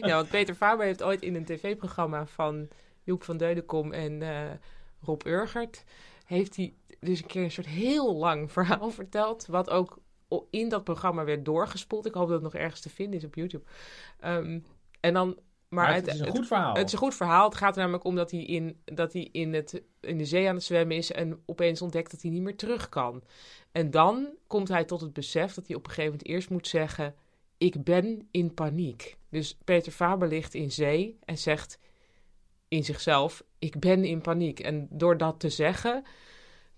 ja, want Peter Faber heeft ooit in een tv-programma van Joep van Deudekom en uh, Rob Urgert... heeft hij dus een keer een soort heel lang verhaal verteld... wat ook in dat programma werd doorgespoeld. Ik hoop dat het nog ergens te vinden is op YouTube. Um, en dan... Maar, maar het, het, is een goed verhaal. Het, het, is een goed verhaal. Het gaat er namelijk om dat hij, in, dat hij in, het, in de zee aan het zwemmen is... en opeens ontdekt dat hij niet meer terug kan. En dan komt hij tot het besef dat hij op een gegeven moment eerst moet zeggen ik ben in paniek. Dus Peter Faber ligt in zee en zegt in zichzelf, ik ben in paniek. En door dat te zeggen,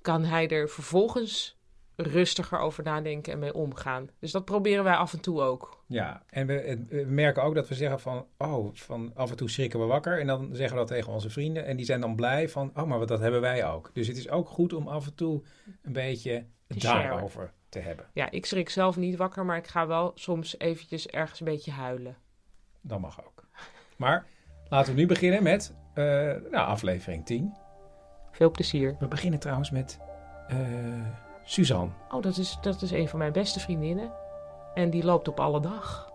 kan hij er vervolgens rustiger over nadenken en mee omgaan. Dus dat proberen wij af en toe ook. Ja, en we, we, merken ook dat we zeggen van, oh, van af en toe schrikken we wakker. En dan zeggen we dat tegen onze vrienden. En die zijn dan blij van, oh, maar dat hebben wij ook. Dus het is ook goed om af en toe een beetje daarover te hebben. Ja, ik schrik zelf niet wakker, maar ik ga wel soms eventjes ergens een beetje huilen. Dat mag ook. Maar laten we nu beginnen met uh, nou, aflevering 10. Veel plezier. We beginnen trouwens met uh, Suzanne. Oh, dat is, dat is een van mijn beste vriendinnen. En die loopt op alle dag.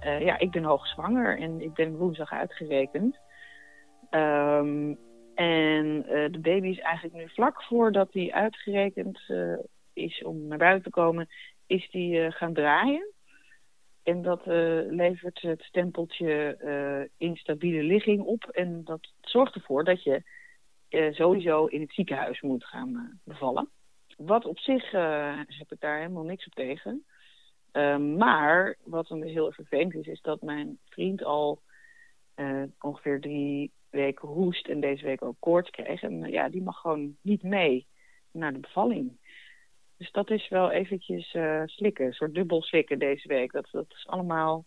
Uh, ja, ik ben hoogzwanger en ik ben woensdag uitgerekend. Um, en uh, de baby is eigenlijk nu vlak voordat hij uitgerekend uh, is om naar buiten te komen, is die uh, gaan draaien. En dat levert het stempeltje instabiele ligging op. En dat zorgt ervoor dat je eh, sowieso in het ziekenhuis moet gaan eh, bevallen. Wat op zich eh, heb ik daar helemaal niks op tegen. Eh, maar wat dan heel vervelend is, is dat mijn vriend al eh, ongeveer drie weken hoest en deze week ook koorts kreeg. En ja, die mag gewoon niet mee naar de bevalling. Dus dat is wel eventjes eh, slikken, een soort dubbel slikken deze week. Dat, dat is allemaal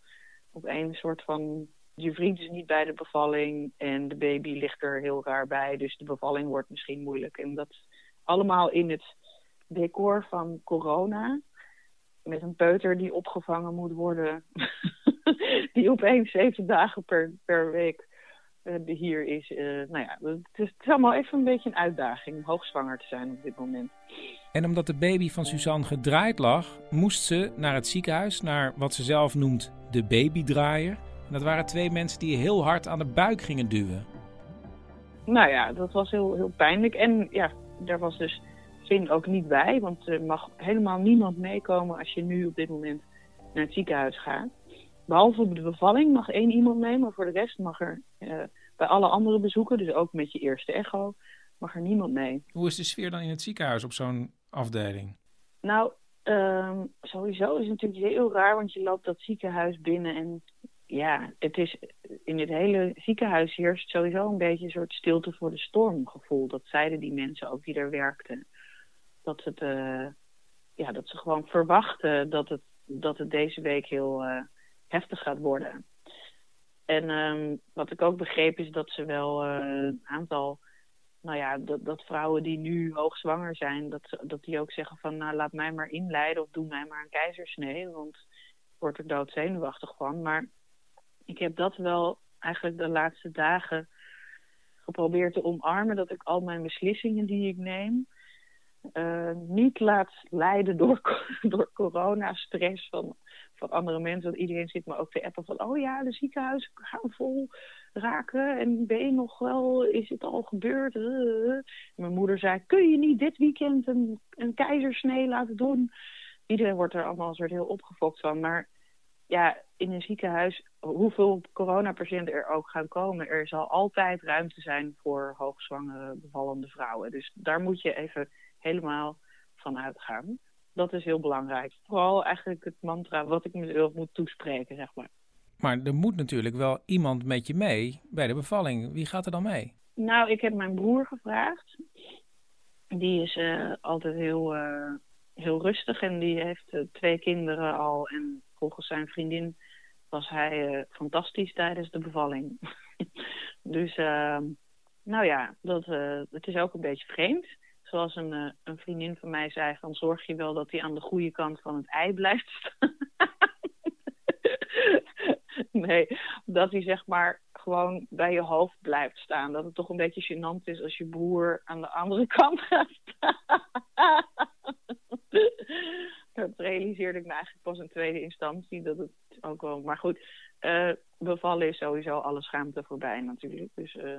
op één soort van... Je vriend is niet bij de bevalling en de baby ligt er heel raar bij. Dus de bevalling wordt misschien moeilijk. En dat allemaal in het decor van corona. Met een peuter die opgevangen moet worden. die opeens zeven dagen per, per week hier is. Eh, nou ja, het is, het is allemaal even een beetje een uitdaging om hoogzwanger te zijn op dit moment. En omdat de baby van Suzanne gedraaid lag, moest ze naar het ziekenhuis, naar wat ze zelf noemt de babydraaier. En dat waren twee mensen die heel hard aan de buik gingen duwen. Nou ja, dat was heel, heel pijnlijk. En ja, daar was dus Finn ook niet bij. Want er mag helemaal niemand meekomen als je nu op dit moment naar het ziekenhuis gaat. Behalve op de bevalling mag één iemand mee, maar voor de rest mag er eh, bij alle andere bezoeken, dus ook met je eerste echo, mag er niemand mee. Hoe is de sfeer dan in het ziekenhuis op zo'n afdeling? Nou, ehm, sowieso is het natuurlijk heel raar, want je loopt dat ziekenhuis binnen en ja, het is in het hele ziekenhuis heerst sowieso een beetje een soort stilte voor de storm gevoel. Dat zeiden die mensen ook die er werkten. Dat, het, eh, ja, dat ze gewoon verwachten dat het, dat het deze week heel eh, heftig gaat worden. En ehm, wat ik ook begreep is dat ze wel eh, een aantal, nou ja, dat, dat vrouwen die nu hoogzwanger zijn, dat, dat die ook zeggen van, nou laat mij maar inleiden of doe mij maar een keizersnee, want ik word er doodzenuwachtig van. Maar ik heb dat wel eigenlijk de laatste dagen geprobeerd te omarmen, dat ik al mijn beslissingen die ik neem, eh, niet laat leiden door, door coronastress van, van andere mensen. Want iedereen zit me ook te appen van, oh ja, de ziekenhuizen gaan vol raken. En ben je nog wel, is het al gebeurd? Eh. Mijn moeder zei, kun je niet dit weekend een, een keizersnee laten doen? Iedereen wordt er allemaal een soort heel opgefokt van. Maar ja, in een ziekenhuis, hoeveel coronapatiënten er ook gaan komen, er zal altijd ruimte zijn voor hoogzwangere bevallende vrouwen. Dus daar moet je even helemaal van uitgaan. Dat is heel belangrijk. Vooral eigenlijk het mantra wat ik mezelf moet toespreken, zeg maar. Maar er moet natuurlijk wel iemand met je mee bij de bevalling. Wie gaat er dan mee? Nou, ik heb mijn broer gevraagd. Die is eh, altijd heel, eh, heel rustig en die heeft eh, twee kinderen al. En volgens zijn vriendin was hij fantastisch tijdens de bevalling. dus, eh, nou ja, dat, het is ook een beetje vreemd. Zoals een, eh, een vriendin van mij zei, dan zorg je wel dat hij aan de goede kant van het ei blijft staan. nee, dat hij zeg maar gewoon bij je hoofd blijft staan. Dat het toch een beetje gênant is als je broer aan de andere kant gaat staan. dat realiseerde ik me eigenlijk pas in tweede instantie. Dat het ook wel. Maar goed, eh, bevallen is sowieso alle schaamte voorbij natuurlijk. Dus eh,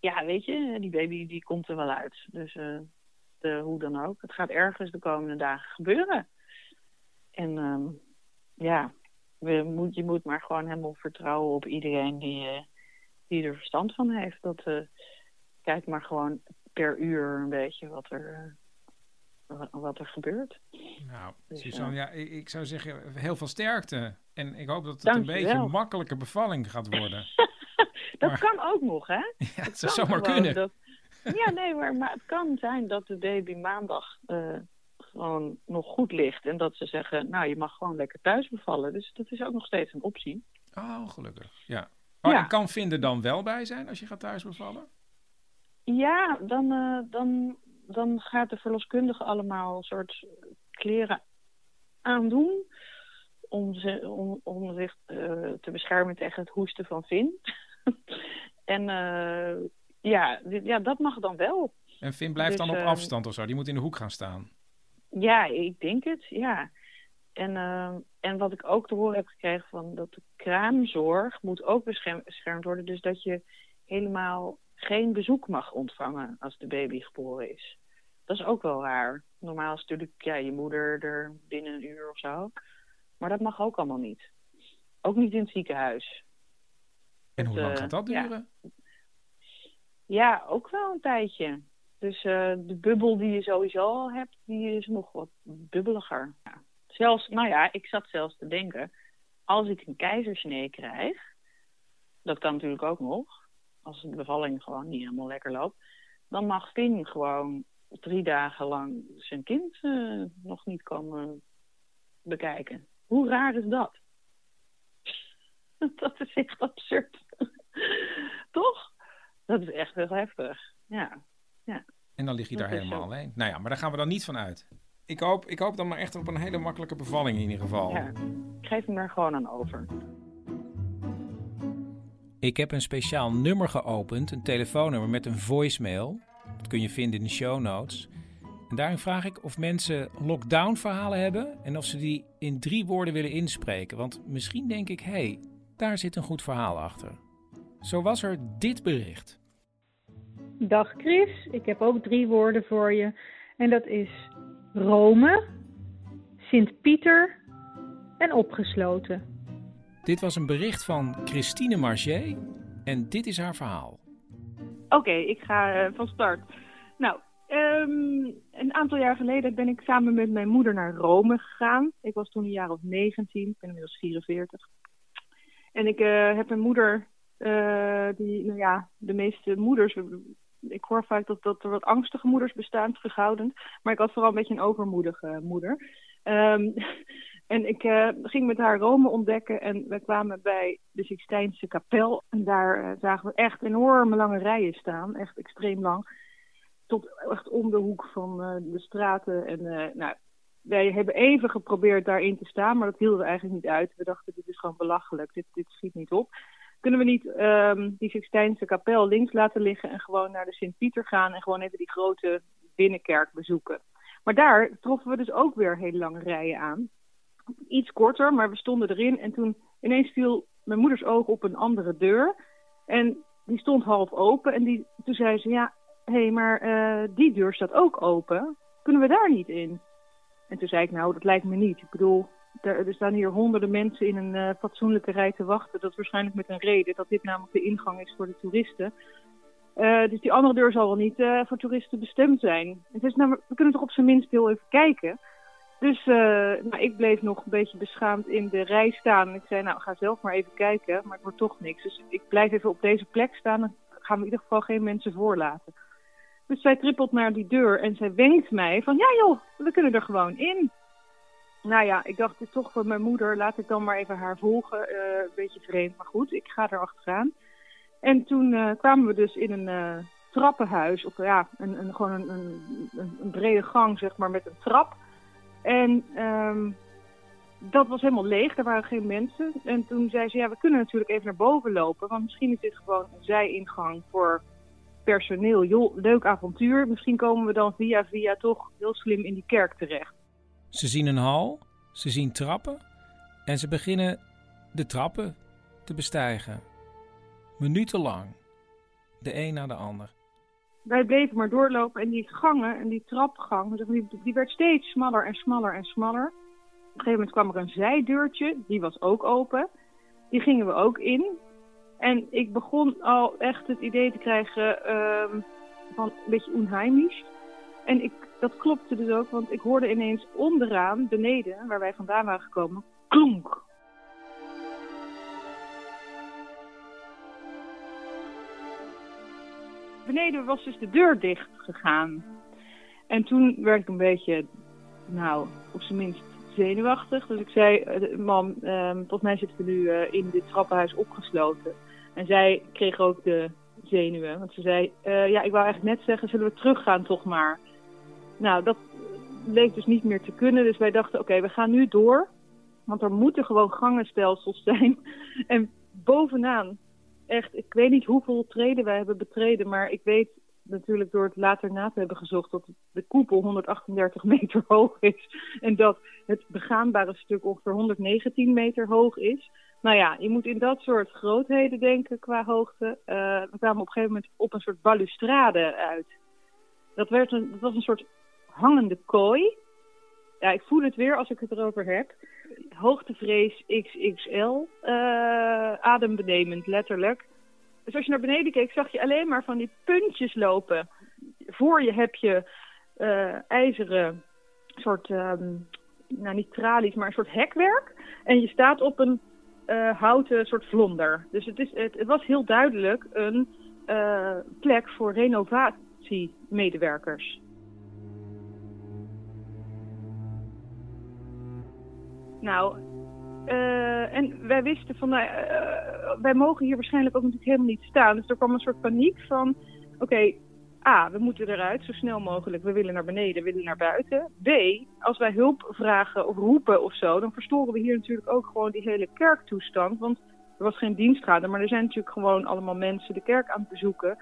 ja, weet je, die baby die komt er wel uit. Dus eh, de, hoe dan ook. Het gaat ergens de komende dagen gebeuren. En ehm, ja, we moet, je moet maar gewoon helemaal vertrouwen op iedereen die, eh, die er verstand van heeft. Dat, eh, kijk maar gewoon per uur een beetje wat er, wa- wat er gebeurt. Nou, Dus, Suzanne, ja, ik, ik zou zeggen heel veel sterkte. En ik hoop dat het een je beetje wel. een makkelijke bevalling gaat worden. Dat Maar- kan ook nog, hè? Ja, het zou zomaar kunnen. dat- Ja, nee, maar, maar het kan zijn dat de baby maandag eh, gewoon nog goed ligt. En dat ze zeggen, nou, je mag gewoon lekker thuis bevallen. Dus dat is ook nog steeds een optie. Oh, gelukkig. Ja. Oh, Ja. En kan Vinder dan wel bij zijn als je gaat thuis bevallen? Ja, dan, eh, dan, dan gaat de verloskundige allemaal een soort kleren aandoen. Om, ze, om, om zich eh, te beschermen tegen het hoesten van Vin. en eh, ja, ja, dat mag dan wel. En Finn blijft Dus, dan op ehm, afstand of zo. Die moet in de hoek gaan staan. Ja, ik denk het, ja. En, eh, en wat ik ook te horen heb gekregen van dat de kraamzorg moet ook bescherm- beschermd worden. Dus dat je helemaal geen bezoek mag ontvangen als de baby geboren is. Dat is ook wel raar. Normaal is natuurlijk ja, je moeder er binnen een uur of zo. Maar dat mag ook allemaal niet. Ook niet in het ziekenhuis. En hoe lang eh, gaat dat ja. duren? Ja, ook wel een tijdje. Dus uh, de bubbel die je sowieso al hebt, die is nog wat bubbeliger. Ja. Zelfs, nou ja, ik zat zelfs te denken, als ik een keizersnee krijg, dat kan natuurlijk ook nog, als de bevalling gewoon niet helemaal lekker loopt, dan mag Finn gewoon drie dagen lang zijn kind uh, nog niet komen bekijken. Hoe raar is dat? dat is echt absurd. Toch? Dat is echt heel heftig. Ja. ja. En dan lig je daar helemaal alleen. Nou ja, maar daar gaan we dan niet van uit. Ik hoop, ik hoop dan maar echt op een hele makkelijke bevalling in ieder geval. Ja, ik geef hem er gewoon aan over. Ik heb een speciaal nummer geopend, een telefoonnummer met een voicemail. Dat kun je vinden in de show notes. En daarin vraag ik of mensen lockdown verhalen hebben en of ze die in drie woorden willen inspreken. Want misschien denk ik, hé, hey, daar zit een goed verhaal achter. Zo was er dit bericht. Dag Chris, ik heb ook drie woorden voor je. En dat is Rome, Sint-Pieter en opgesloten. Dit was een bericht van Christine Marché en dit is haar verhaal. Oké, ik ga uh, van start. Nou, um, een aantal jaar geleden ben ik samen met mijn moeder naar Rome gegaan. Ik was toen een jaar of 19, ik ben inmiddels 44. En ik uh, heb een moeder, uh, die, nou ja, de meeste moeders, ik hoor vaak dat, dat er wat angstige moeders bestaan, terughoudend. Maar ik had vooral een beetje een overmoedige moeder. Um, en ik uh, ging met haar Rome ontdekken en we kwamen bij de Sixtijnse kapel. En daar uh, zagen we echt enorme lange rijen staan, echt extreem lang. Tot echt om de hoek van de straten. En nou, wij hebben even geprobeerd daarin te staan, maar dat hielden we eigenlijk niet uit. We dachten, dit is gewoon belachelijk, dit, dit schiet niet op. Kunnen we niet um, die Sixtijnse kapel links laten liggen en gewoon naar de Sint-Pieter gaan en gewoon even die grote binnenkerk bezoeken? Maar daar troffen we dus ook weer hele lange rijen aan iets korter, maar we stonden erin. En toen ineens viel mijn moeders oog op een andere deur. En die stond half open. En die, toen zei ze, ja, hé, hey, maar uh, die deur staat ook open. Kunnen we daar niet in? En toen zei ik, nou, dat lijkt me niet. Ik bedoel, er, er staan hier honderden mensen in een uh, fatsoenlijke rij te wachten. Dat is waarschijnlijk met een reden, dat dit namelijk de ingang is voor de toeristen. Uh, dus die andere deur zal wel niet voor toeristen bestemd zijn. Het is we kunnen toch op zijn minst heel even kijken. Dus nou, ik bleef nog een beetje beschaamd in de rij staan. Ik zei, nou, ga zelf maar even kijken, maar het wordt toch niks. Dus ik blijf even op deze plek staan en gaan we in ieder geval geen mensen voorlaten. Dus zij trippelt naar die deur en zij wenkt mij van, ja joh, we kunnen er gewoon in. Nou ja, ik dacht, dit toch voor mijn moeder, laat ik dan maar even haar volgen. Uh, een beetje vreemd, maar goed, ik ga er achteraan. En toen uh, kwamen we dus in een trappenhuis, of ja, een, een, gewoon een, een, een brede gang, zeg maar, met een trap... En um, dat was helemaal leeg, er waren geen mensen. En toen zei ze, ja, we kunnen natuurlijk even naar boven lopen, want misschien is dit gewoon een zijingang voor personeel. Jo, leuk avontuur, misschien komen we dan via via toch heel slim in die kerk terecht. Ze zien een hal, ze zien trappen en ze beginnen de trappen te bestijgen. Minutenlang, de een na de ander wij bleven maar doorlopen en die gangen en die trapgang, die, die werd steeds smaller en smaller en smaller. Op een gegeven moment kwam er een zijdeurtje, die was ook open. Die gingen we ook in. En ik begon al echt het idee te krijgen uh, van een beetje onheimisch. En ik, dat klopte dus ook, want ik hoorde ineens onderaan, beneden, waar wij vandaan waren gekomen, klonk. beneden was dus de deur dicht gegaan. En toen werd ik een beetje, nou, op zijn minst zenuwachtig. Dus ik zei, uh, mam, uh, volgens mij zitten we nu uh, in dit trappenhuis opgesloten. En zij kreeg ook de zenuwen. Want ze zei, uh, ja, ik wou eigenlijk net zeggen, zullen we teruggaan toch maar. Nou, dat leek dus niet meer te kunnen. Dus wij dachten, oké, we gaan nu door. Want er moeten gewoon gangenstelsels zijn. En bovenaan echt, ik weet niet hoeveel treden wij hebben betreden, maar ik weet natuurlijk door het later na te hebben gezocht dat de koepel 138 meter hoog is en dat het begaanbare stuk ongeveer 119 meter hoog is. Nou ja, je moet in dat soort grootheden denken qua hoogte. Uh, we kwamen op een gegeven moment op een soort balustrade uit. Dat, werd een, dat was een soort hangende kooi. Ja, ik voel het weer als ik het erover heb hoogtevrees XXL, uh, adembenemend letterlijk. Dus als je naar beneden keek, zag je alleen maar van die puntjes lopen. Voor je heb je eh, ijzeren soort, ehm, nou niet tralies, maar een soort hekwerk. En je staat op een eh, houten soort vlonder. Dus het, is, het, was heel duidelijk een eh, plek voor renovatiemedewerkers. Nou, eh, en wij wisten van, eh, wij mogen hier waarschijnlijk ook natuurlijk helemaal niet staan. Dus er kwam een soort paniek van, oké, A, we moeten eruit zo snel mogelijk. We willen naar beneden, we willen naar buiten. B, als wij hulp vragen of roepen of zo, dan verstoren we hier natuurlijk ook gewoon die hele kerktoestand. Want er was geen dienstrader, maar er zijn natuurlijk gewoon allemaal mensen de kerk aan het bezoeken.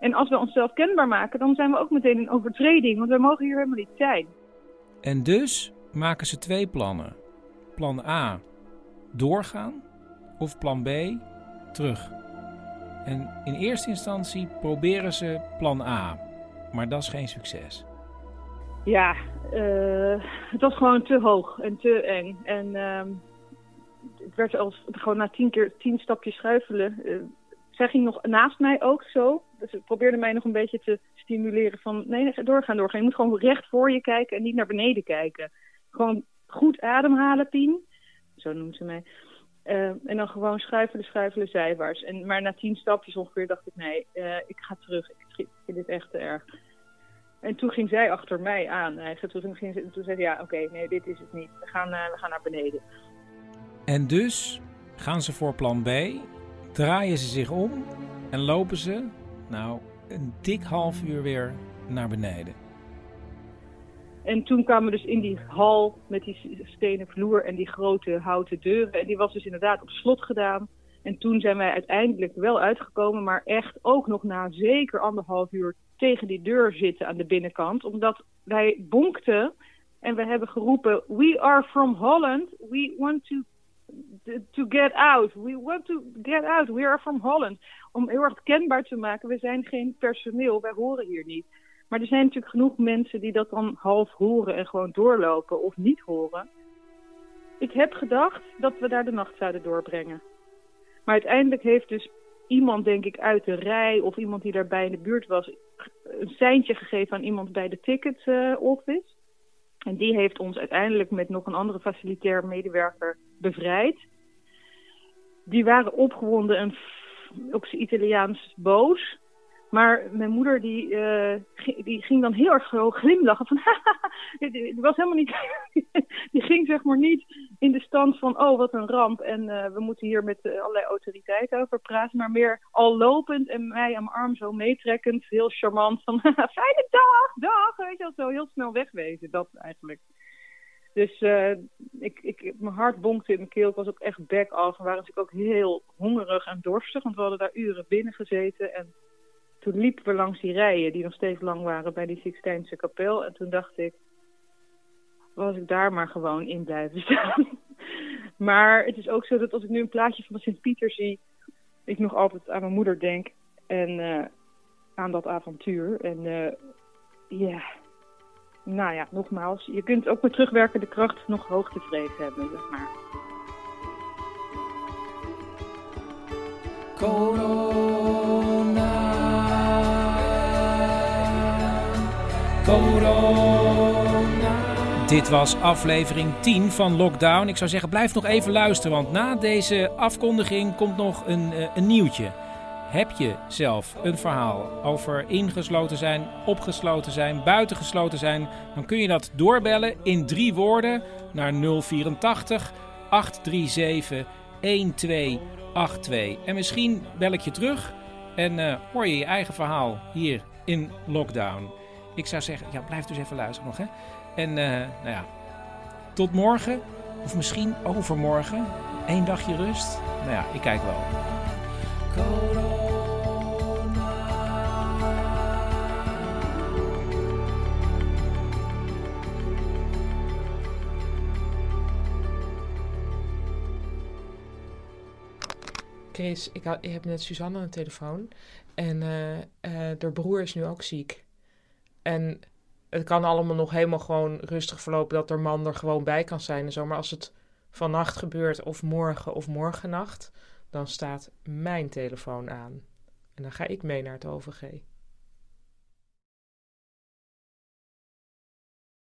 En als we onszelf kenbaar maken, dan zijn we ook meteen in overtreding, want wij mogen hier helemaal niet zijn. En dus maken ze twee plannen. Plan A, doorgaan. Of plan B, terug. En in eerste instantie proberen ze plan A. Maar dat is geen succes. Ja, eh, het was gewoon te hoog en te eng. En ehm, het werd als gewoon na tien keer tien stapjes schuifelen. eh, zij ging nog naast mij ook zo. Dus ze probeerde mij nog een beetje te stimuleren van nee, doorgaan, doorgaan. Je moet gewoon recht voor je kijken en niet naar beneden kijken. Gewoon goed ademhalen, Pien. Zo noemt ze mij. Eh, en dan gewoon schuifelen, schuifelen, zijwaarts. En, maar na tien stapjes ongeveer dacht ik, nee, eh, ik ga terug. Ik vind dit echt te erg. En toen ging zij achter mij aan. Eigenlijk. Toen, ze, toen zei ze, ja, oké, nee, dit is het niet. We gaan, eh, we gaan naar beneden. En dus gaan ze voor plan B, draaien ze zich om en lopen ze, nou, een dik half uur weer naar beneden. En toen kwamen we dus in die hal met die stenen vloer en die grote houten deuren. En die was dus inderdaad op slot gedaan. En toen zijn wij uiteindelijk wel uitgekomen, maar echt ook nog na zeker anderhalf uur tegen die deur zitten aan de binnenkant. Omdat wij bonkten en we hebben geroepen, we are from Holland, we want to, to get out, we want to get out, we are from Holland. Om heel erg kenbaar te maken, we zijn geen personeel, wij horen hier niet. Maar er zijn natuurlijk genoeg mensen die dat dan half horen en gewoon doorlopen of niet horen. Ik heb gedacht dat we daar de nacht zouden doorbrengen. Maar uiteindelijk heeft dus iemand, denk ik, uit de rij of iemand die daarbij in de buurt was, een seintje gegeven aan iemand bij de ticket eh, office. En die heeft ons uiteindelijk met nog een andere facilitair medewerker bevrijd. Die waren opgewonden en op zijn Italiaans boos. Maar mijn moeder die, eh, die ging dan heel erg zo glimlachen van die was helemaal niet die ging zeg maar niet in de stand van oh wat een ramp en eh, we moeten hier met eh, allerlei autoriteiten over praten, maar meer al lopend en mij aan mijn arm zo meetrekkend, heel charmant van fijne dag, dag, weet je wel, zo heel snel wegwezen, dat eigenlijk. Dus ik, ik, mijn hart bonkte in mijn keel. Ik was ook echt back af. We waren natuurlijk ook heel hongerig en dorstig. Want we hadden daar uren binnen gezeten. En toen liepen we langs die rijen die nog steeds lang waren bij die Sixtijnse kapel. En toen dacht ik, was ik daar maar gewoon in blijven staan. maar het is ook zo dat als ik nu een plaatje van Sint-Pieter zie, ik nog altijd aan mijn moeder denk. En eh, aan dat avontuur. En eh, ja, nou ja, nogmaals, je kunt ook met terugwerkende kracht nog hoogtevreden hebben, zeg maar. Dit was aflevering 10 van Lockdown. Ik zou zeggen, blijf nog even luisteren, want na deze afkondiging komt nog een, eh, een nieuwtje. Heb je zelf een verhaal over ingesloten zijn, opgesloten zijn, buitengesloten zijn, dan kun je dat doorbellen in drie woorden naar 084 837 1282. En misschien bel ik je terug en eh, hoor je je eigen verhaal hier in Lockdown. Ik zou zeggen, ja, blijf dus even luisteren nog, hè. En eh, nou ja, tot morgen. Of misschien overmorgen. Eén dagje rust. Nou ja, ik kijk wel. Chris, ik, heb net Suzanne aan de telefoon. En eh haar broer is nu ook ziek. En het kan allemaal nog helemaal gewoon rustig verlopen dat haar man er gewoon bij kan zijn en zo. Maar als het vannacht gebeurt of morgen of morgennacht, dan staat mijn telefoon aan. En dan ga ik mee naar het OVG.